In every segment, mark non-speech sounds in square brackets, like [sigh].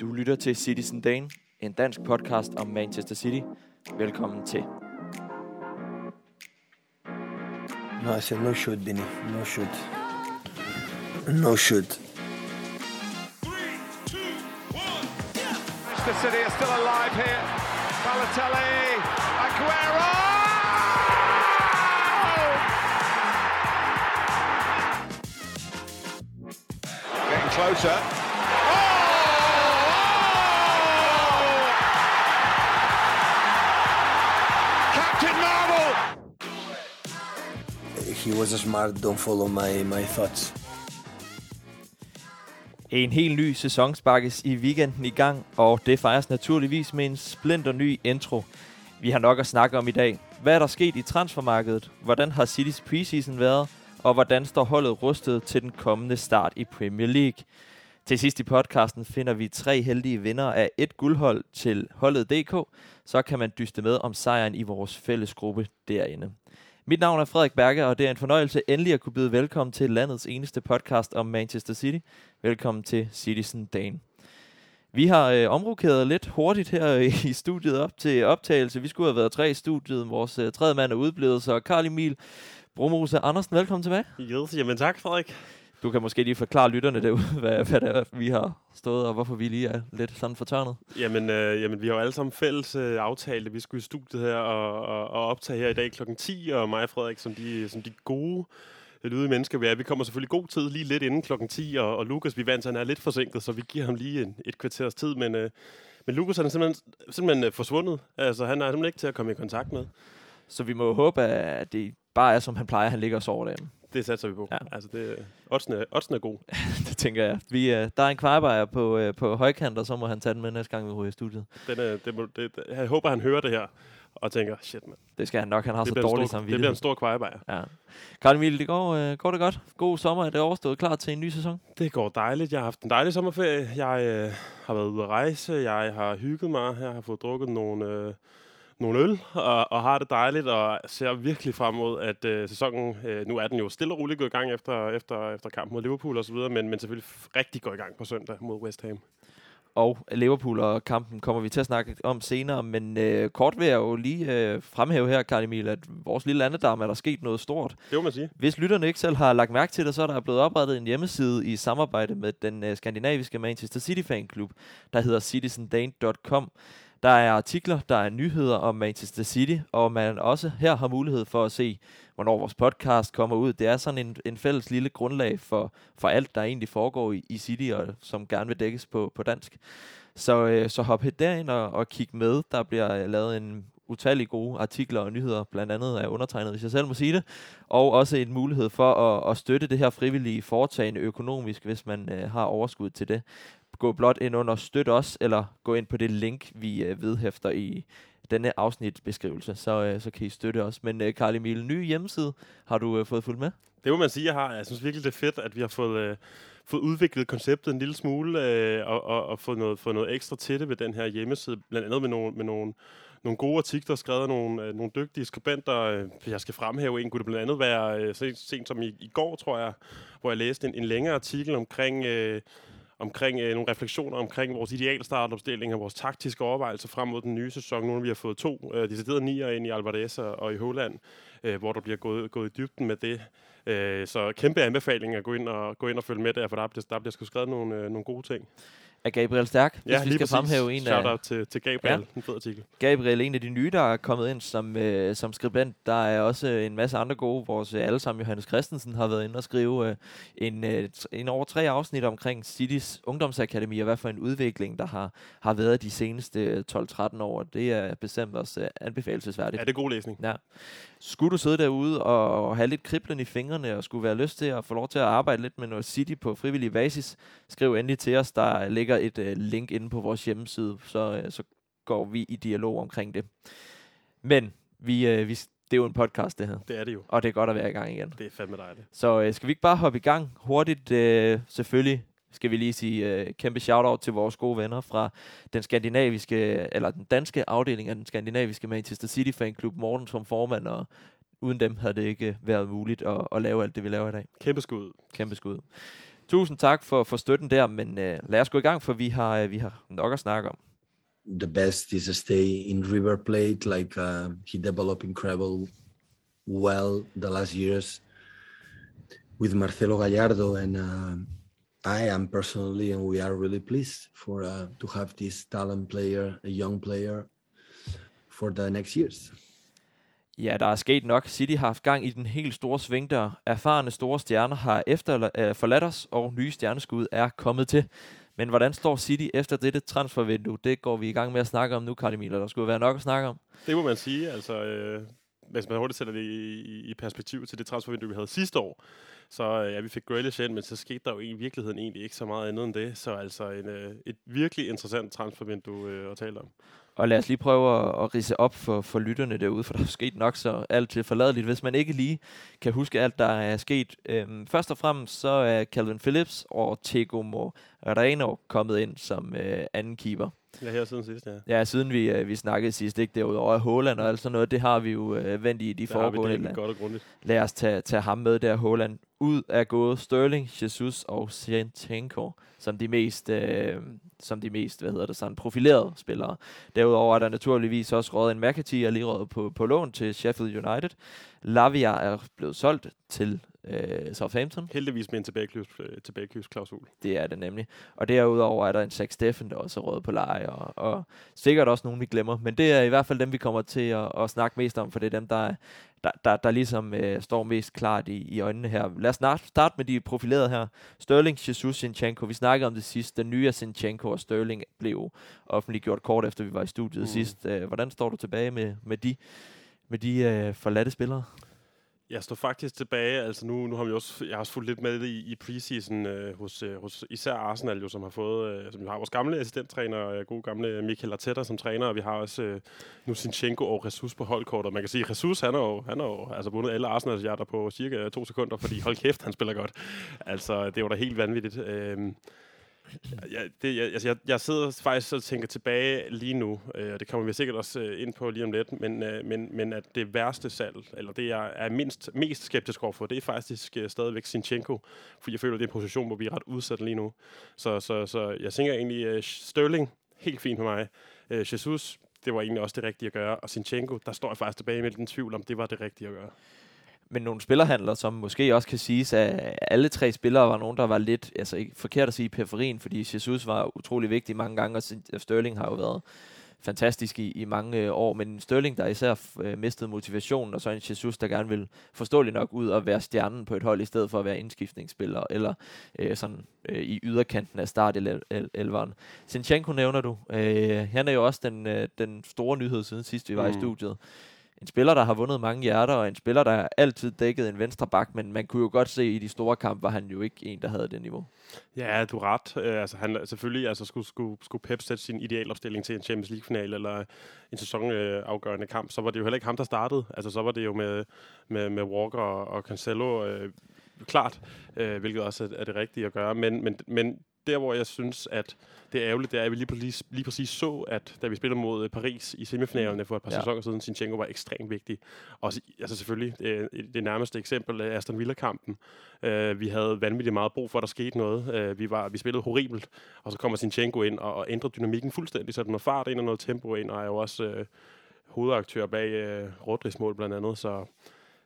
Du lytter til Citizen Dane, en dansk podcast om Manchester City. Velkommen til. No, I said no shoot, Benny. No shoot. No shoot. Manchester City are still alive here. Balotelli, Aguero! Getting closer. He was smart. Don't follow my, my thoughts. En helt ny sæson sparkes i weekenden i gang, og det fejres naturligvis med en splinter ny intro. Vi har nok at snakke om i dag. Hvad er der sket i transfermarkedet? Hvordan har Citys preseason været? Og hvordan står holdet rustet til den kommende start i Premier League? Til sidst i podcasten finder vi tre heldige vinder af et guldhold til holdet DK. Så kan man dyste med om sejren i vores fællesgruppe derinde. Mit navn er Frederik Berger, og det er en fornøjelse endelig at kunne byde velkommen til landets eneste podcast om Manchester City. Velkommen til Citizen Dane. Vi har øh, omrokeret lidt hurtigt her [laughs] i studiet op til optagelse. Vi skulle have været tre i studiet. Vores øh, tredje mand er udblevet, så Karl Emil Brumose Andersen, velkommen tilbage. Yes, jamen tak, Frederik. Du kan måske lige forklare lytterne derude, [laughs] hvad, hvad det er, vi har stået, og hvorfor vi lige er lidt sådan fortørnet. Jamen, øh, jamen vi har jo alle sammen fælles øh, aftalt, at vi skulle i studiet her og, og, og optage her i dag klokken 10, og mig og Frederik, som de, som de gode lydige mennesker vi er. Vi kommer selvfølgelig god tid lige lidt inden klokken 10, og, og Lukas, vi vandt, han er lidt forsinket, så vi giver ham lige en, et kvarters tid, men, øh, men Lukas han er simpelthen, simpelthen øh, forsvundet. Altså, han er simpelthen ikke til at komme i kontakt med. Så vi må håbe, at det bare er, som han plejer. Han ligger og sover derhjemme. Det satser vi på. Ja. Altså, det, oddsen, er, oddsen er god. [laughs] det tænker jeg. Vi, øh, der er en kvarbejer på, øh, på højkant, og så må han tage den med næste gang, vi ryger i studiet. Den er, det, må, det, jeg håber, han hører det her, og tænker, shit, man. Det skal han nok. Han har Det så bliver, en dårlig stor, det samvittighed. bliver en stor kvejebajer. Ja. Karl Emil, det går, øh, går det godt? God sommer, er det overstået klar til en ny sæson? Det går dejligt. Jeg har haft en dejlig sommerferie. Jeg øh, har været ude at rejse. Jeg har hygget mig. Jeg har fået drukket nogle, øh, nogle øl og, og har det dejligt. Og ser virkelig frem mod, at øh, sæsonen... Øh, nu er den jo stille og roligt gået i gang efter, efter, efter kampen mod Liverpool osv., men, men selvfølgelig rigtig går i gang på søndag mod West Ham. Og Liverpool og kampen kommer vi til at snakke om senere, men øh, kort vil jeg jo lige øh, fremhæve her, Karl Emil, at vores lille andedam er der sket noget stort. Det må man sige. Hvis lytterne ikke selv har lagt mærke til det, så er der blevet oprettet en hjemmeside i samarbejde med den øh, skandinaviske Manchester City fanklub, der hedder citizendane.com. Der er artikler, der er nyheder om Manchester City, og man også her har mulighed for at se, hvornår vores podcast kommer ud. Det er sådan en, en fælles lille grundlag for, for alt, der egentlig foregår i, i City, og som gerne vil dækkes på, på dansk. Så, øh, så hop derind og, og kig med. Der bliver øh, lavet en utallige gode artikler og nyheder, blandt andet af undertegnet, hvis jeg selv må sige det, og også en mulighed for at, at støtte det her frivillige foretagende økonomisk, hvis man øh, har overskud til det. Gå blot ind under støt os, eller gå ind på det link, vi øh, vedhæfter i denne afsnitbeskrivelse, så, øh, så kan I støtte os. Men øh, Karl Emil, ny hjemmeside, har du øh, fået fuldt med? Det må man sige, jeg har. Jeg synes virkelig, det er fedt, at vi har fået, øh, fået udviklet konceptet en lille smule, øh, og, og, og fået, noget, fået noget ekstra til det ved den her hjemmeside. Blandt andet med nogle, med nogle, nogle gode artikler, skrevet af nogle, øh, nogle dygtige skribenter. Øh, jeg skal fremhæve en, kunne det blandt andet være øh, sent, sent som i, i går, tror jeg, hvor jeg læste en, en længere artikel omkring... Øh, omkring øh, nogle refleksioner omkring vores idealstartopstilling og vores taktiske overvejelser frem mod den nye sæson. Nu har vi har fået to øh, deciderede nier ind i Alvarez og, og i Holland, øh, hvor der bliver gået, gået i dybden med det. Øh, så kæmpe anbefaling at gå ind og, gå ind og følge med der, for der bliver, der bliver sgu skrevet nogle, øh, nogle gode ting. Af Gabriel Stærk, hvis vi skal fremhæve en Shout af... out til, til Gabriel, Ja. ja. en fed artikel. Gabriel, en af de nye, der er kommet ind som, øh, som skribent. Der er også en masse andre gode. Vores øh, allesammen Johannes Christensen har været inde og skrive øh, en, øh, en over tre afsnit omkring Citys ungdomsakademi, og hvad for en udvikling, der har, har været de seneste øh, 12-13 år. Det er bestemt også øh, anbefalesværdigt. Ja, det er god læsning. Ja. Skulle du sidde derude og, og have lidt kriblen i fingrene, og skulle være lyst til at få lov til at arbejde lidt med noget City på frivillig basis, skriv endelig til os. Der ligger et øh, link inde på vores hjemmeside, så, øh, så går vi i dialog omkring det. Men vi, øh, vi, det er jo en podcast, det her. Det er det jo. Og det er godt at være i gang igen. Det er fandme dejligt. Så øh, skal vi ikke bare hoppe i gang hurtigt? Øh, selvfølgelig skal vi lige sige øh, kæmpe shout-out til vores gode venner fra den skandinaviske, eller den danske afdeling af den skandinaviske Manchester City fanklub, Morten som formand, og uden dem havde det ikke været muligt at, at lave alt det, vi laver i dag. Kæmpe skud. Kæmpe skud. Tusind tak for, for støtten der, men øh, lad os gå i gang, for vi har, øh, vi har nok at snakke om. The best is to stay in River Plate, like uh, he developed incredible well the last years with Marcelo Gallardo, and uh, I am personally, and we are really pleased for uh, to have this talent player, a young player, for the next years. Ja, der er sket nok. City har haft gang i den helt store sving der. Erfarne store stjerner har efter øh, forladt os, og nye stjerneskud er kommet til. Men hvordan står City efter dette transfervindue? Det går vi i gang med at snakke om nu, Cardi Der skulle være nok at snakke om. Det må man sige. Altså, øh, hvis man hurtigt sætter det i, i, i perspektiv til det transfervindue, vi havde sidste år, så øh, ja, vi fik Grealish ind, men så skete der jo i virkeligheden egentlig ikke så meget andet end det. Så altså en, øh, et virkelig interessant transfervindue øh, at tale om. Og lad os lige prøve at, at rise op for, for lytterne derude, for der er sket nok så alt til forladeligt, hvis man ikke lige kan huske alt, der er sket. Øhm, først og fremmest så er Calvin Phillips og Tego Moreno kommet ind som øh, anden keeper. Ja, her siden sidst, ja. Ja, siden vi, øh, vi snakkede sidst, ikke? Derudover Håland og alt sådan noget, det har vi jo øh, vendt i de Der foregående. har vi det godt og grundigt. Lad os tage, tage ham med der, Håland. Ud er gået Sterling, Jesus og Sinchenko som de mest, øh, som de mest hvad hedder det, sådan, profilerede spillere. Derudover er der naturligvis også rådet en McAtee, er lige rådet på, på lån til Sheffield United. Lavia er blevet solgt til øh, Southampton. Heldigvis med en tilbagekøbs, øh, tilbagekøbsklausul. Det er det nemlig. Og derudover er der en Zach Steffen, der også er råd på leje, og, og sikkert også nogen, vi glemmer. Men det er i hvert fald dem, vi kommer til at, at snakke mest om, for det er dem, der, er, der, der, der ligesom øh, står mest klart i, i øjnene her. Lad os snart starte med de profilerede her. Sterling, Jesus, Sinchenko. Vi snakkede om det sidste. Den nye Sinchenko og Sterling blev offentliggjort kort efter, vi var i studiet mm. sidst. Øh, hvordan står du tilbage med, med de, med de øh, forladte spillere? Jeg står faktisk tilbage, altså nu, nu har vi også, jeg har også fulgt lidt med i, i preseason øh, hos, øh, hos især Arsenal, jo, som har fået, øh, som har vores gamle assistenttræner, øh, gode gamle Michael Arteta som træner, og vi har også øh, nu Sinchenko og Jesus på holdkortet. Man kan sige, Jesus, han har jo, han har jo altså vundet alle Arsenals hjerter på cirka to sekunder, fordi hold kæft, han spiller godt. Altså, det var da helt vanvittigt. Øh, Ja, det, jeg, altså jeg, jeg sidder faktisk og tænker tilbage lige nu, øh, og det kommer vi sikkert også øh, ind på lige om lidt, men, øh, men, men at det værste salg, eller det jeg er mindst, mest skeptisk overfor, det er faktisk øh, stadigvæk Sinchenko, fordi jeg føler, det er en position, hvor vi er ret udsat lige nu. Så, så, så jeg tænker egentlig, øh, Sterling, helt fint for mig. Øh, Jesus, det var egentlig også det rigtige at gøre, og Sinchenko, der står jeg faktisk tilbage med den tvivl om, det var det rigtige at gøre men nogle spillerhandler, som måske også kan siges, at alle tre spillere var nogen, der var lidt, altså ikke forkert at sige periferien, fordi Jesus var utrolig vigtig mange gange, og Sterling har jo været fantastisk i, i mange øh, år, men Sterling, der især øh, mistede motivationen, og så en Jesus, der gerne vil forståeligt nok ud og være stjernen på et hold, i stedet for at være indskiftningsspiller, eller øh, sådan øh, i yderkanten af startelveren. Sinchenko nævner du. Øh, han er jo også den, øh, den store nyhed siden sidst, vi var mm. i studiet en spiller, der har vundet mange hjerter, og en spiller, der altid dækket en venstre bak, men man kunne jo godt se, at i de store kampe var han jo ikke en, der havde det niveau. Ja, du er ret. Uh, altså, han, selvfølgelig altså, skulle, skulle, skulle Pep sætte sin idealopstilling til en Champions League-final eller en sæsonafgørende uh, kamp, så var det jo heller ikke ham, der startede. Altså, så var det jo med, med, med Walker og, og Cancelo uh, klart, uh, hvilket også er, er det rigtige at gøre. Men, men, men der, hvor jeg synes, at det er ærgerligt, det er, at vi lige præcis, lige præcis så, at da vi spillede mod øh, Paris i semifinalerne for et par ja. sæsoner siden, Sinchenko var ekstremt vigtig. Og altså selvfølgelig, det, det nærmeste eksempel er Aston Villa-kampen. Uh, vi havde vanvittigt meget brug for, at der skete noget. Uh, vi, var, vi spillede horribelt, og så kommer Sinchenko ind og, og ændrer dynamikken fuldstændig, så der noget fart ind og noget tempo ind, og er jo også uh, hovedaktør bag uh, Rodrigs mål blandt andet, så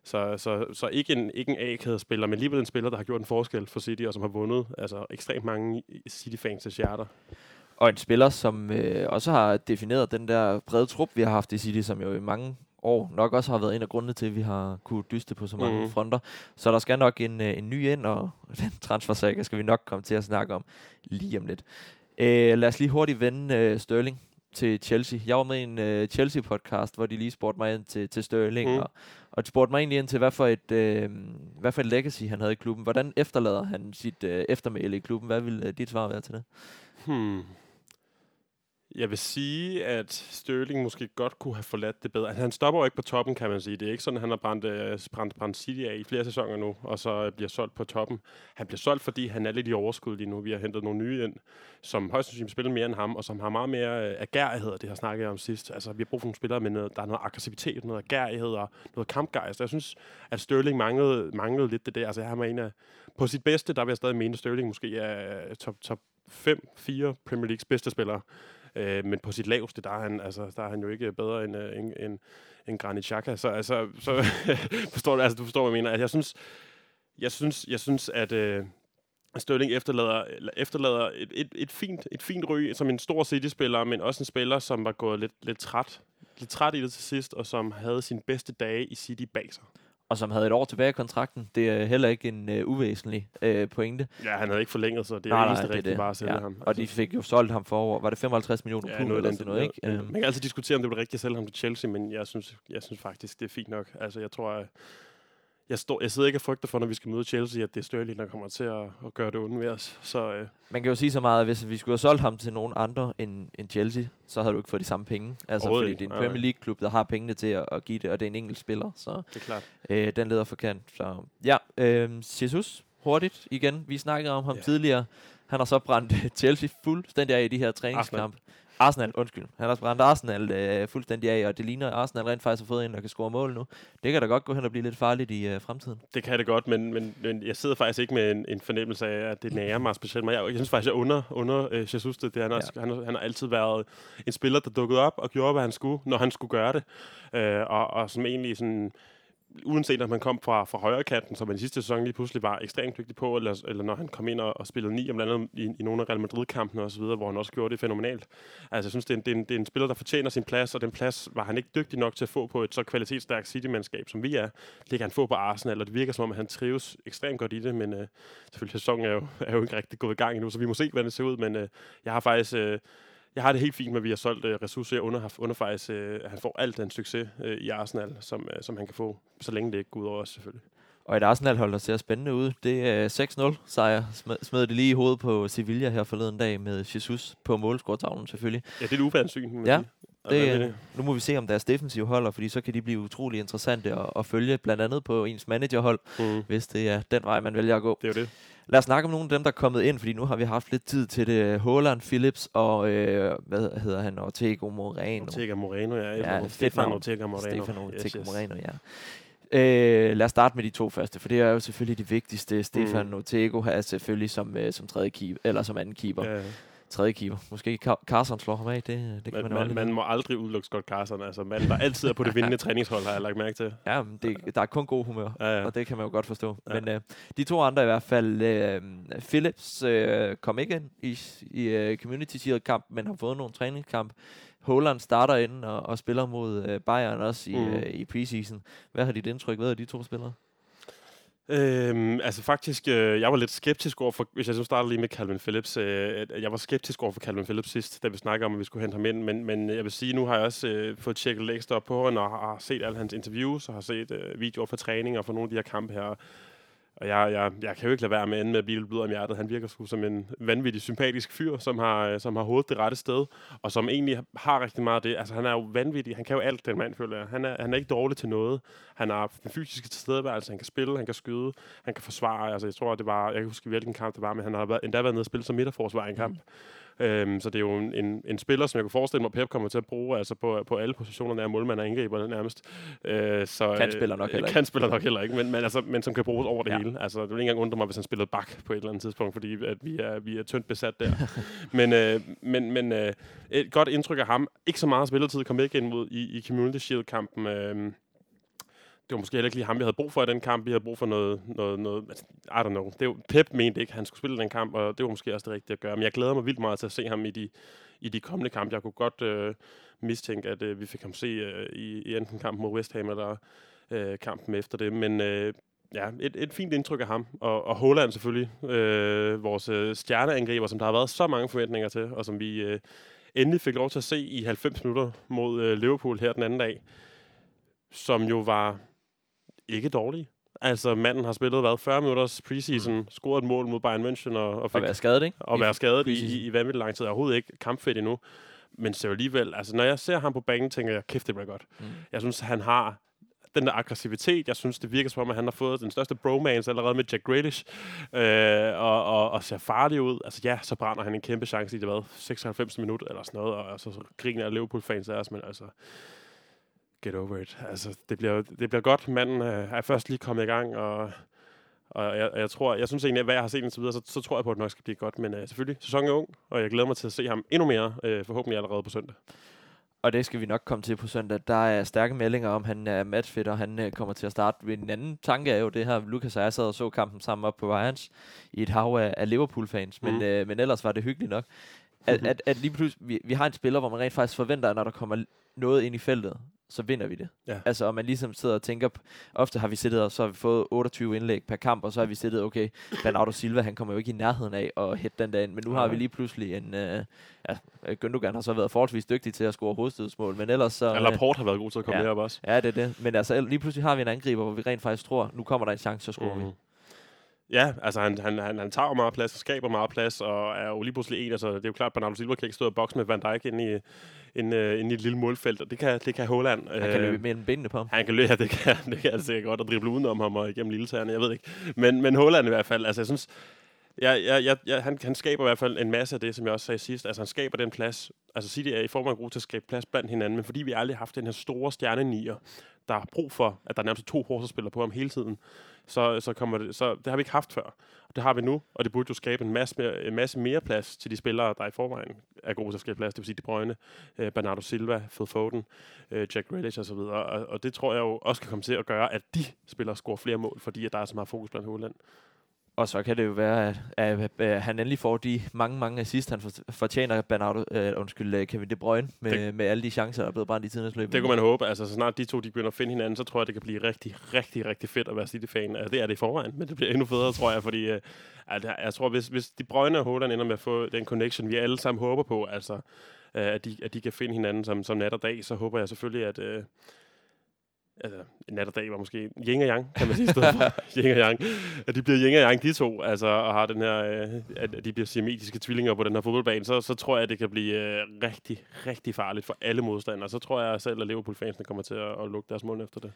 så, så, så ikke en, ikke en A-kædespiller, men alligevel en spiller, der har gjort en forskel for City, og som har vundet altså, ekstremt mange City-fans' hjerter. Og en spiller, som øh, også har defineret den der brede trup, vi har haft i City, som jo i mange år nok også har været en af grundene til, at vi har kunne dyste på så mange mm. fronter. Så der skal nok en, øh, en ny ind, og [laughs] den transfersaga skal vi nok komme til at snakke om lige om lidt. Øh, lad os lige hurtigt vende øh, Sterling til Chelsea. Jeg var med i en uh, Chelsea-podcast, hvor de lige spurgte mig ind til, til Sterling, mm. og, og spurgte mig egentlig ind til, hvad for, et, øh, hvad for et legacy han havde i klubben. Hvordan efterlader han sit øh, eftermæle i klubben? Hvad vil øh, dit svar være til det? Hmm. Jeg vil sige, at Sterling måske godt kunne have forladt det bedre. Altså, han stopper jo ikke på toppen, kan man sige. Det er ikke sådan, at han har brændt, øh, brændt, brændt City af i flere sæsoner nu, og så øh, bliver solgt på toppen. Han bliver solgt, fordi han er lidt i overskud lige nu. Vi har hentet nogle nye ind, som højst sandsynligt spiller mere end ham, og som har meget mere øh, agerighed, det har snakket om sidst. Altså, vi har brug for nogle spillere med noget, der er noget aggressivitet, noget agerighed og noget kampgejst. Jeg synes, at Sterling manglede, manglede lidt det der. Altså, han var en af, på sit bedste, der vil jeg stadig mene, at Sterling måske er øh, top, top 5-4 Premier Leagues bedste spillere. Øh, men på sit laveste, der er han, altså, der er han jo ikke bedre end, øh, end, end, end Granit Xhaka. Så, altså, så [laughs] forstår du, altså, du forstår, hvad jeg mener. Altså, jeg synes, jeg synes, jeg synes at øh, Sterling efterlader, efterlader et, et, et, fint, et fint ry som en stor City-spiller, men også en spiller, som var gået lidt, lidt træt lidt træt i det til sidst, og som havde sin bedste dage i City bag sig og som havde et år tilbage i kontrakten. Det er heller ikke en uh, uvæsentlig uh, pointe. Ja, han havde ikke forlænget, så det er nej, eneste rigtigt det. bare at sælge ja. ham. Altså. Og de altså- fik jo solgt ham for over, var det 55 millioner ja, noget, eller sådan noget, ikke? Ja, man kan altid diskutere, om det var rigtigt at sælge ham til Chelsea, men jeg synes, jeg synes faktisk, det er fint nok. Altså, jeg tror, at jeg, står, jeg sidder ikke og frygter for, når vi skal møde Chelsea, at det er Sterling, der kommer til at, at gøre det onde ved os. Så, øh. Man kan jo sige så meget, at hvis vi skulle have solgt ham til nogen andre end, end Chelsea, så havde du ikke fået de samme penge. Altså, fordi det er en Premier League-klub, der har pengene til at, at give det, og det er en enkelt spiller. Så det er klart. Øh, den leder for kant. Så ja, øh, Jesus, hurtigt igen. Vi snakkede om ham ja. tidligere. Han har så brændt [laughs] Chelsea fuldstændig af i de her træningskampe. Arsenal, undskyld. Han har brændt Arsenal øh, fuldstændig af, og det ligner, at Arsenal rent faktisk har fået en, der kan score mål nu. Det kan da godt gå hen og blive lidt farligt i øh, fremtiden. Det kan det godt, men, men, men jeg sidder faktisk ikke med en, en fornemmelse af, at det nærer mig specielt. Jeg, jeg synes faktisk, jeg under, under øh, Jesus det. det han, også, ja. han, han har altid været en spiller, der dukkede op og gjorde, hvad han skulle, når han skulle gøre det. Øh, og, og som egentlig sådan uanset om man kom fra, fra højre kanten, som han i sidste sæson lige pludselig var ekstremt dygtig på, eller, eller når han kom ind og, og spillede ni, om blandt andet i, i nogle af Real Madrid-kampene osv., hvor han også gjorde det fænomenalt. Altså, jeg synes, det er, en, det, er en, det er en spiller, der fortjener sin plads, og den plads var han ikke dygtig nok til at få på et så kvalitetsstærkt City-mandskab, som vi er. Det kan han få på Arsenal, og det virker som om, at han trives ekstremt godt i det, men øh, selvfølgelig, sæsonen er jo, er jo ikke rigtig gået i gang endnu, så vi må se, hvordan det ser ud, men øh, jeg har faktisk... Øh, jeg har det helt fint med, at vi har solgt øh, ressourcer. Jeg under, under faktisk, øh, at han får alt den succes øh, i Arsenal, som, øh, som han kan få, så længe det ikke går ud over os selvfølgelig. Og et Arsenal-hold, der ser spændende ud. Det er 6-0 sejr. Smed, smed det lige i hovedet på Sevilla her forleden dag med Jesus på målscoretavlen selvfølgelig. Ja, det er et uværende syn. Ja, det, det? Nu må vi se, om deres defensiv holder, fordi så kan de blive utrolig interessante at, at følge, blandt andet på ens managerhold, mm. hvis det er den vej, man vælger at gå. Det er jo det. Lad os snakke om nogle af dem, der er kommet ind, fordi nu har vi haft lidt tid til det. Holland, Phillips og, øh, hvad hedder han, Ortega Moreno. Ortega Moreno, ja. ja Stefan Ortega Moreno. Stefan Ortega yes, yes. Moreno, ja. Øh, lad os starte med de to første, for det er jo selvfølgelig de vigtigste. Stefan mm. Ortega er selvfølgelig som, øh, som tredje keeper, eller som anden keeper. Ja tredje keeper. Måske Carson slår ham af, det, det kan man, man, man, man må aldrig udelukke Scott Carson. Altså manden, der altid er på det [laughs] vindende træningshold, har jeg lagt mærke til. Ja, det, der er kun god humør, ja, ja. og det kan man jo godt forstå. Ja. Men uh, de to andre i hvert fald, uh, Phillips uh, kom ikke ind i, i uh, Community Shield kamp, men har fået nogle træningskamp. Holland starter ind og, og spiller mod uh, Bayern også i, mm. uh, i preseason. Hvad har dit indtryk været af de to spillere? Øhm, altså faktisk, øh, jeg var lidt skeptisk over for, hvis jeg så starter lige med Calvin Phillips, øh, jeg var skeptisk over for Calvin Phillips sidst, da vi snakkede om, at vi skulle hente ham ind, men, men jeg vil sige, nu har jeg også øh, fået tjekket lidt ekstra op på ham, og har set alle hans interviews, og har set øh, videoer fra træning og fra nogle af de her kampe her, og jeg, jeg, jeg kan jo ikke lade være med at med at blive lidt blød om hjertet. Han virker sgu som en vanvittig sympatisk fyr, som har, øh, som har hovedet det rette sted, og som egentlig har rigtig meget af det. Altså, han er jo vanvittig. Han kan jo alt, den mand, føler jeg. Han er, han er ikke dårlig til noget. Han har den fysiske tilstedeværelse. Han kan spille, han kan skyde, han kan forsvare. Altså, jeg tror, det var... Jeg kan huske, hvilken kamp det var, men han har været, endda været nede og spille som midterforsvar i en kamp. Mm. Øhm, så det er jo en, en, en spiller, som jeg kunne forestille mig, Pep kommer til at bruge altså på, på alle positioner, af målmand og angriber nærmest. Øh, så, kan spiller nok heller ikke. Kan spiller nok heller ikke, men, men, altså, men som kan bruges over det ja. hele. Altså, det vil ikke engang undre mig, hvis han spillede bak på et eller andet tidspunkt, fordi at vi, er, vi er tyndt besat der. [laughs] men øh, men, men øh, et godt indtryk af ham. Ikke så meget spilletid, kom ikke ind mod i, i Community Shield-kampen. Øh, det var måske heller ikke lige ham, vi havde brug for i den kamp. Vi havde brug for noget, noget, noget altså, I don't know. Det var, Pep mente ikke, at han skulle spille den kamp, og det var måske også det rigtige at gøre. Men jeg glæder mig vildt meget til at se ham i de, i de kommende kampe. Jeg kunne godt øh, mistænke, at øh, vi fik ham se øh, i, i enten kampen mod West Ham, eller øh, kampen efter det. Men øh, ja, et, et fint indtryk af ham. Og, og Holland selvfølgelig, øh, vores øh, stjerneangriber, som der har været så mange forventninger til, og som vi øh, endelig fik lov til at se i 90 minutter mod øh, Liverpool her den anden dag. Som jo var ikke dårlige. Altså, manden har spillet, hvad, 40 minutters preseason, mm. scoret et mål mod Bayern München. Og, og, fik, og være skadet, ikke? Og være skadet i, i, i vanvittigt lang tid. Overhovedet ikke kampfedt endnu. men så alligevel, altså når jeg ser ham på banen, tænker jeg, kæft, det bliver godt. Mm. Jeg synes, han har den der aggressivitet. Jeg synes, det virker som om, at han har fået den største bromance allerede med Jack Grealish, øh, og, og, og ser farlig ud. Altså ja, så brænder han en kæmpe chance i det, hvad, 96 minutter eller sådan noget, og, og så, så griner Liverpool-fans af os, men altså, get over it. Altså, det bliver, det bliver godt. Manden øh, er først lige kommet i gang, og, og jeg, jeg, tror, jeg synes egentlig, at hvad jeg har set indtil videre, så, så tror jeg på, at det nok skal blive godt. Men øh, selvfølgelig, sæsonen er ung, og jeg glæder mig til at se ham endnu mere, øh, forhåbentlig allerede på søndag. Og det skal vi nok komme til på søndag. Der er stærke meldinger om, han er matchfit, og han øh, kommer til at starte. En anden tanke er jo det her, Lukas og jeg sad og så kampen sammen op på Vejens i et hav af, af Liverpool-fans, men, Mm. øh, men ellers var det hyggeligt nok. At, at, at lige pludselig, vi, vi har en spiller, hvor man rent faktisk forventer, at når der kommer noget ind i feltet, så vinder vi det. Ja. Altså, og man ligesom sidder og tænker, ofte har vi siddet og så har vi fået 28 indlæg per kamp, og så har vi siddet, okay, Bernardo Silva, han kommer jo ikke i nærheden af at hætte den der ind, men nu har vi lige pludselig en, øh, ja, Gündogan har så været forholdsvis dygtig til at score hovedstødsmål, men ellers så... Ja, øh, Laporte har været god til at komme ja. ja. derop også. Ja, det er det. Men altså, lige pludselig har vi en angriber, hvor vi rent faktisk tror, nu kommer der en chance, så scorer mm. vi. Ja, altså han, han, han, han tager jo meget plads skaber meget plads, og er jo lige pludselig en. Altså, det er jo klart, at Bernardo Silva kan ikke stå og bokse med Van Dijk ind i, ind, uh, ind i et lille målfelt, og det kan, det kan Holland. Han kan løbe mellem benene på ham. Han kan løbe, ja, det kan, det kan altså godt at drible udenom ham og igennem lille tæerne, jeg ved ikke. Men, men Holland i hvert fald, altså jeg synes, ja, ja, ja, ja, han, han skaber i hvert fald en masse af det, som jeg også sagde sidst. Altså han skaber den plads, altså City er i forvejen god til at skabe plads blandt hinanden, men fordi vi aldrig har haft den her store stjernenier, der har brug for, at der er nærmest to forsvarsspillere på ham hele tiden, så, så, kommer det, så det har vi ikke haft før. Det har vi nu, og det burde jo skabe en masse, mere, en masse mere plads til de spillere, der i forvejen er gode til at skabe plads. Det vil sige De Bruyne, øh, Bernardo Silva, Phil Foden, øh, Jack Grealish osv. Og, og det tror jeg jo også kan komme til at gøre, at de spillere scorer flere mål, fordi at der er så meget fokus blandt Holland. Og så kan det jo være, at, at, at han endelig får de mange, mange assist, han for- fortjener Bernardo, øh, undskyld, øh, Kevin De Bruyne, med, Det- med alle de chancer, der er blevet brændt i tidens løb. Det kunne man håbe. Altså, så snart de to de begynder at finde hinanden, så tror jeg, det kan blive rigtig, rigtig, rigtig fedt at være City-fan. Altså, det er det i forvejen, men det bliver endnu federe, tror jeg, fordi øh, at, jeg tror, hvis, hvis de Brøgne og Holland ender med at få den connection, vi alle sammen håber på, altså, øh, at, de, at de kan finde hinanden som, som nat og dag, så håber jeg selvfølgelig, at... Øh, altså, nat og dag var måske yin og yang, kan man sige, i stedet for [laughs] yin og yang. At de bliver yin og yang, de to, altså, og har den her, øh, at de bliver siametiske tvillinger på den her fodboldbane, så, så tror jeg, at det kan blive øh, rigtig, rigtig farligt for alle modstandere. Så tror jeg selv, at Liverpool-fansene kommer til at, at lukke deres mund efter det.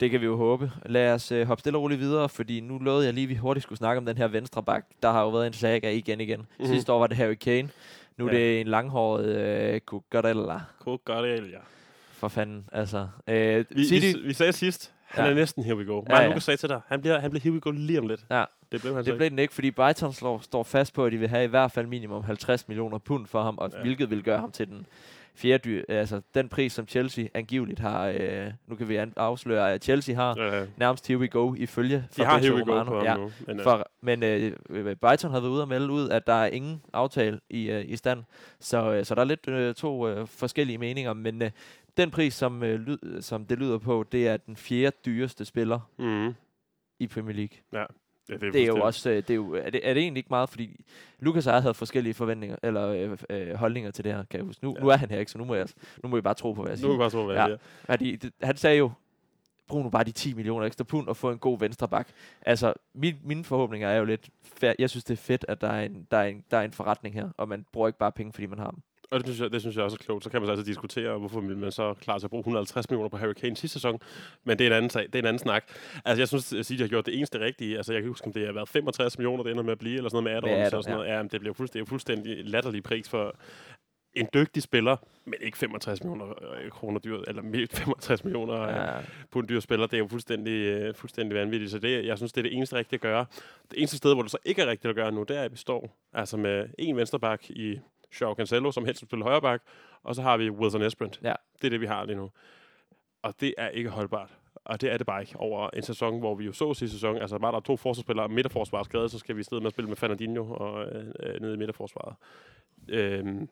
Det kan vi jo håbe. Lad os øh, hoppe stille og roligt videre, fordi nu lovede jeg lige, at vi hurtigt skulle snakke om den her venstre bak. Der har jo været en saga igen igen. Mm-hmm. Sidste år var det Harry Kane. Nu er Ja. det en langhåret øh, Cucurella. Ja. For fanden, altså. Øh, Vi, City, vi, vi sagde sidst, han Ja. er næsten here we go. Ja, Martin ja. Lucas sagde til dig, han bliver, han bliver here we go lige om lidt. Ja. Det blev han det blev den ikke, fordi Brighton slår, står fast på, at de vil have i hvert fald minimum 50 millioner pund for ham, og Ja. ja. hvilket vil gøre ham til den fjerde dyr, altså den pris, som Chelsea angiveligt har, øh, nu kan vi afsløre, at Chelsea har Ja, nærmest here we go ifølge de har here we go på ja. nu. Men, øh, For, men øh, øh, Brighton har været ude og melde ud, at der er ingen aftale i, øh, i stand. Så, øh, så der er lidt øh, to øh, forskellige meninger. Men øh, den pris, som, øh, lyd, som det lyder på, det er den fjerde dyreste spiller mm, i Premier League. ja, det, Det er jo også, øh, det er, jo, er, det, er det egentlig ikke meget, fordi Lukas og jeg havde forskellige forventninger, eller øh, øh, holdninger til det her, kan jeg huske. Nu, Ja. ja. nu er han her ikke, så nu må, jeg, nu må vi bare tro på, hvad jeg Nu siger. kan vi bare tro, hvad Ja. jeg siger. Fordi det, han sagde jo, brug nu bare de 10 millioner ekstra pund og få en god venstre bak. Altså, min, mine forhåbninger er jo lidt, jeg synes det er fedt, at der er, en, der, er en, der er en forretning her, og man bruger ikke bare penge, fordi man har dem. Og det synes, jeg, det synes jeg også er klogt. Så kan man så altid diskutere, hvorfor man så klar til at bruge 150 millioner på Harry Kane sidste sæson. Men det er en anden, sag, det er en anden snak. Altså, jeg synes, at City har gjort det eneste rigtige. Altså, jeg kan huske, om det har været 65 millioner, det ender med at blive, eller sådan noget med add-ons add-on, og sådan noget. Ja, men det bliver fuldstændig, fuldstændig latterlig pris for en dygtig spiller, men ikke 65 millioner øh, kroner dyr, eller mere- 65 millioner ja. Ja. på en dyr spiller. Det er jo fuldstændig, øh, fuldstændig vanvittigt. Så det, jeg synes, det er det eneste rigtige at gøre. Det eneste sted, hvor det så ikke er rigtigt at gøre nu, det er, at vi står altså med en vensterbak i Joao Cancelo, som helst vil spille højre bak, og så har vi Wilson Esperant. Ja. Det er det, vi har lige nu. Og det er ikke holdbart. Og det er det bare ikke over en sæson, hvor vi jo så sidste sæson, altså bare der er to forsvarsspillere og midterforsvaret skadet, så skal vi i stedet med at spille med Fernandinho og øh, øh, nede i midterforsvaret. Øhm,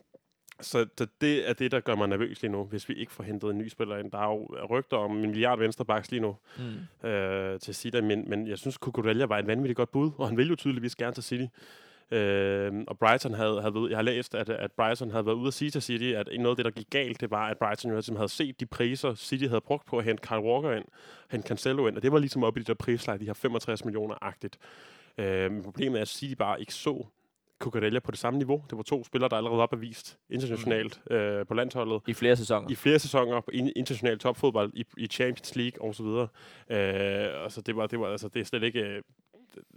så, så det er det, der gør mig nervøs lige nu, hvis vi ikke får hentet en ny spiller ind. Der er jo rygter om en milliard venstrebacks lige nu Mm. øh, til City, men, men jeg synes, Cucurella var et vanvittigt godt bud, og han vil jo tydeligvis gerne til City. Øh, og Brighton havde, havde været, jeg har læst, at, at Brighton havde været ude at sige til City, at noget af det, der gik galt, det var, at Brighton jo havde set de priser, City havde brugt på at hente Kyle Walker ind, hente Cancelo ind, og det var ligesom oppe i de der prisleje, de her 65 millioner-agtigt. Øh, men problemet er, at City bare ikke så Cucurella på det samme niveau. Det var to spillere, der allerede var bevist internationalt mm. øh, på landsholdet. I flere sæsoner. I flere sæsoner på in- international topfodbold, i, i Champions League og så videre. Øh, altså, det var, det var, altså, det er slet ikke...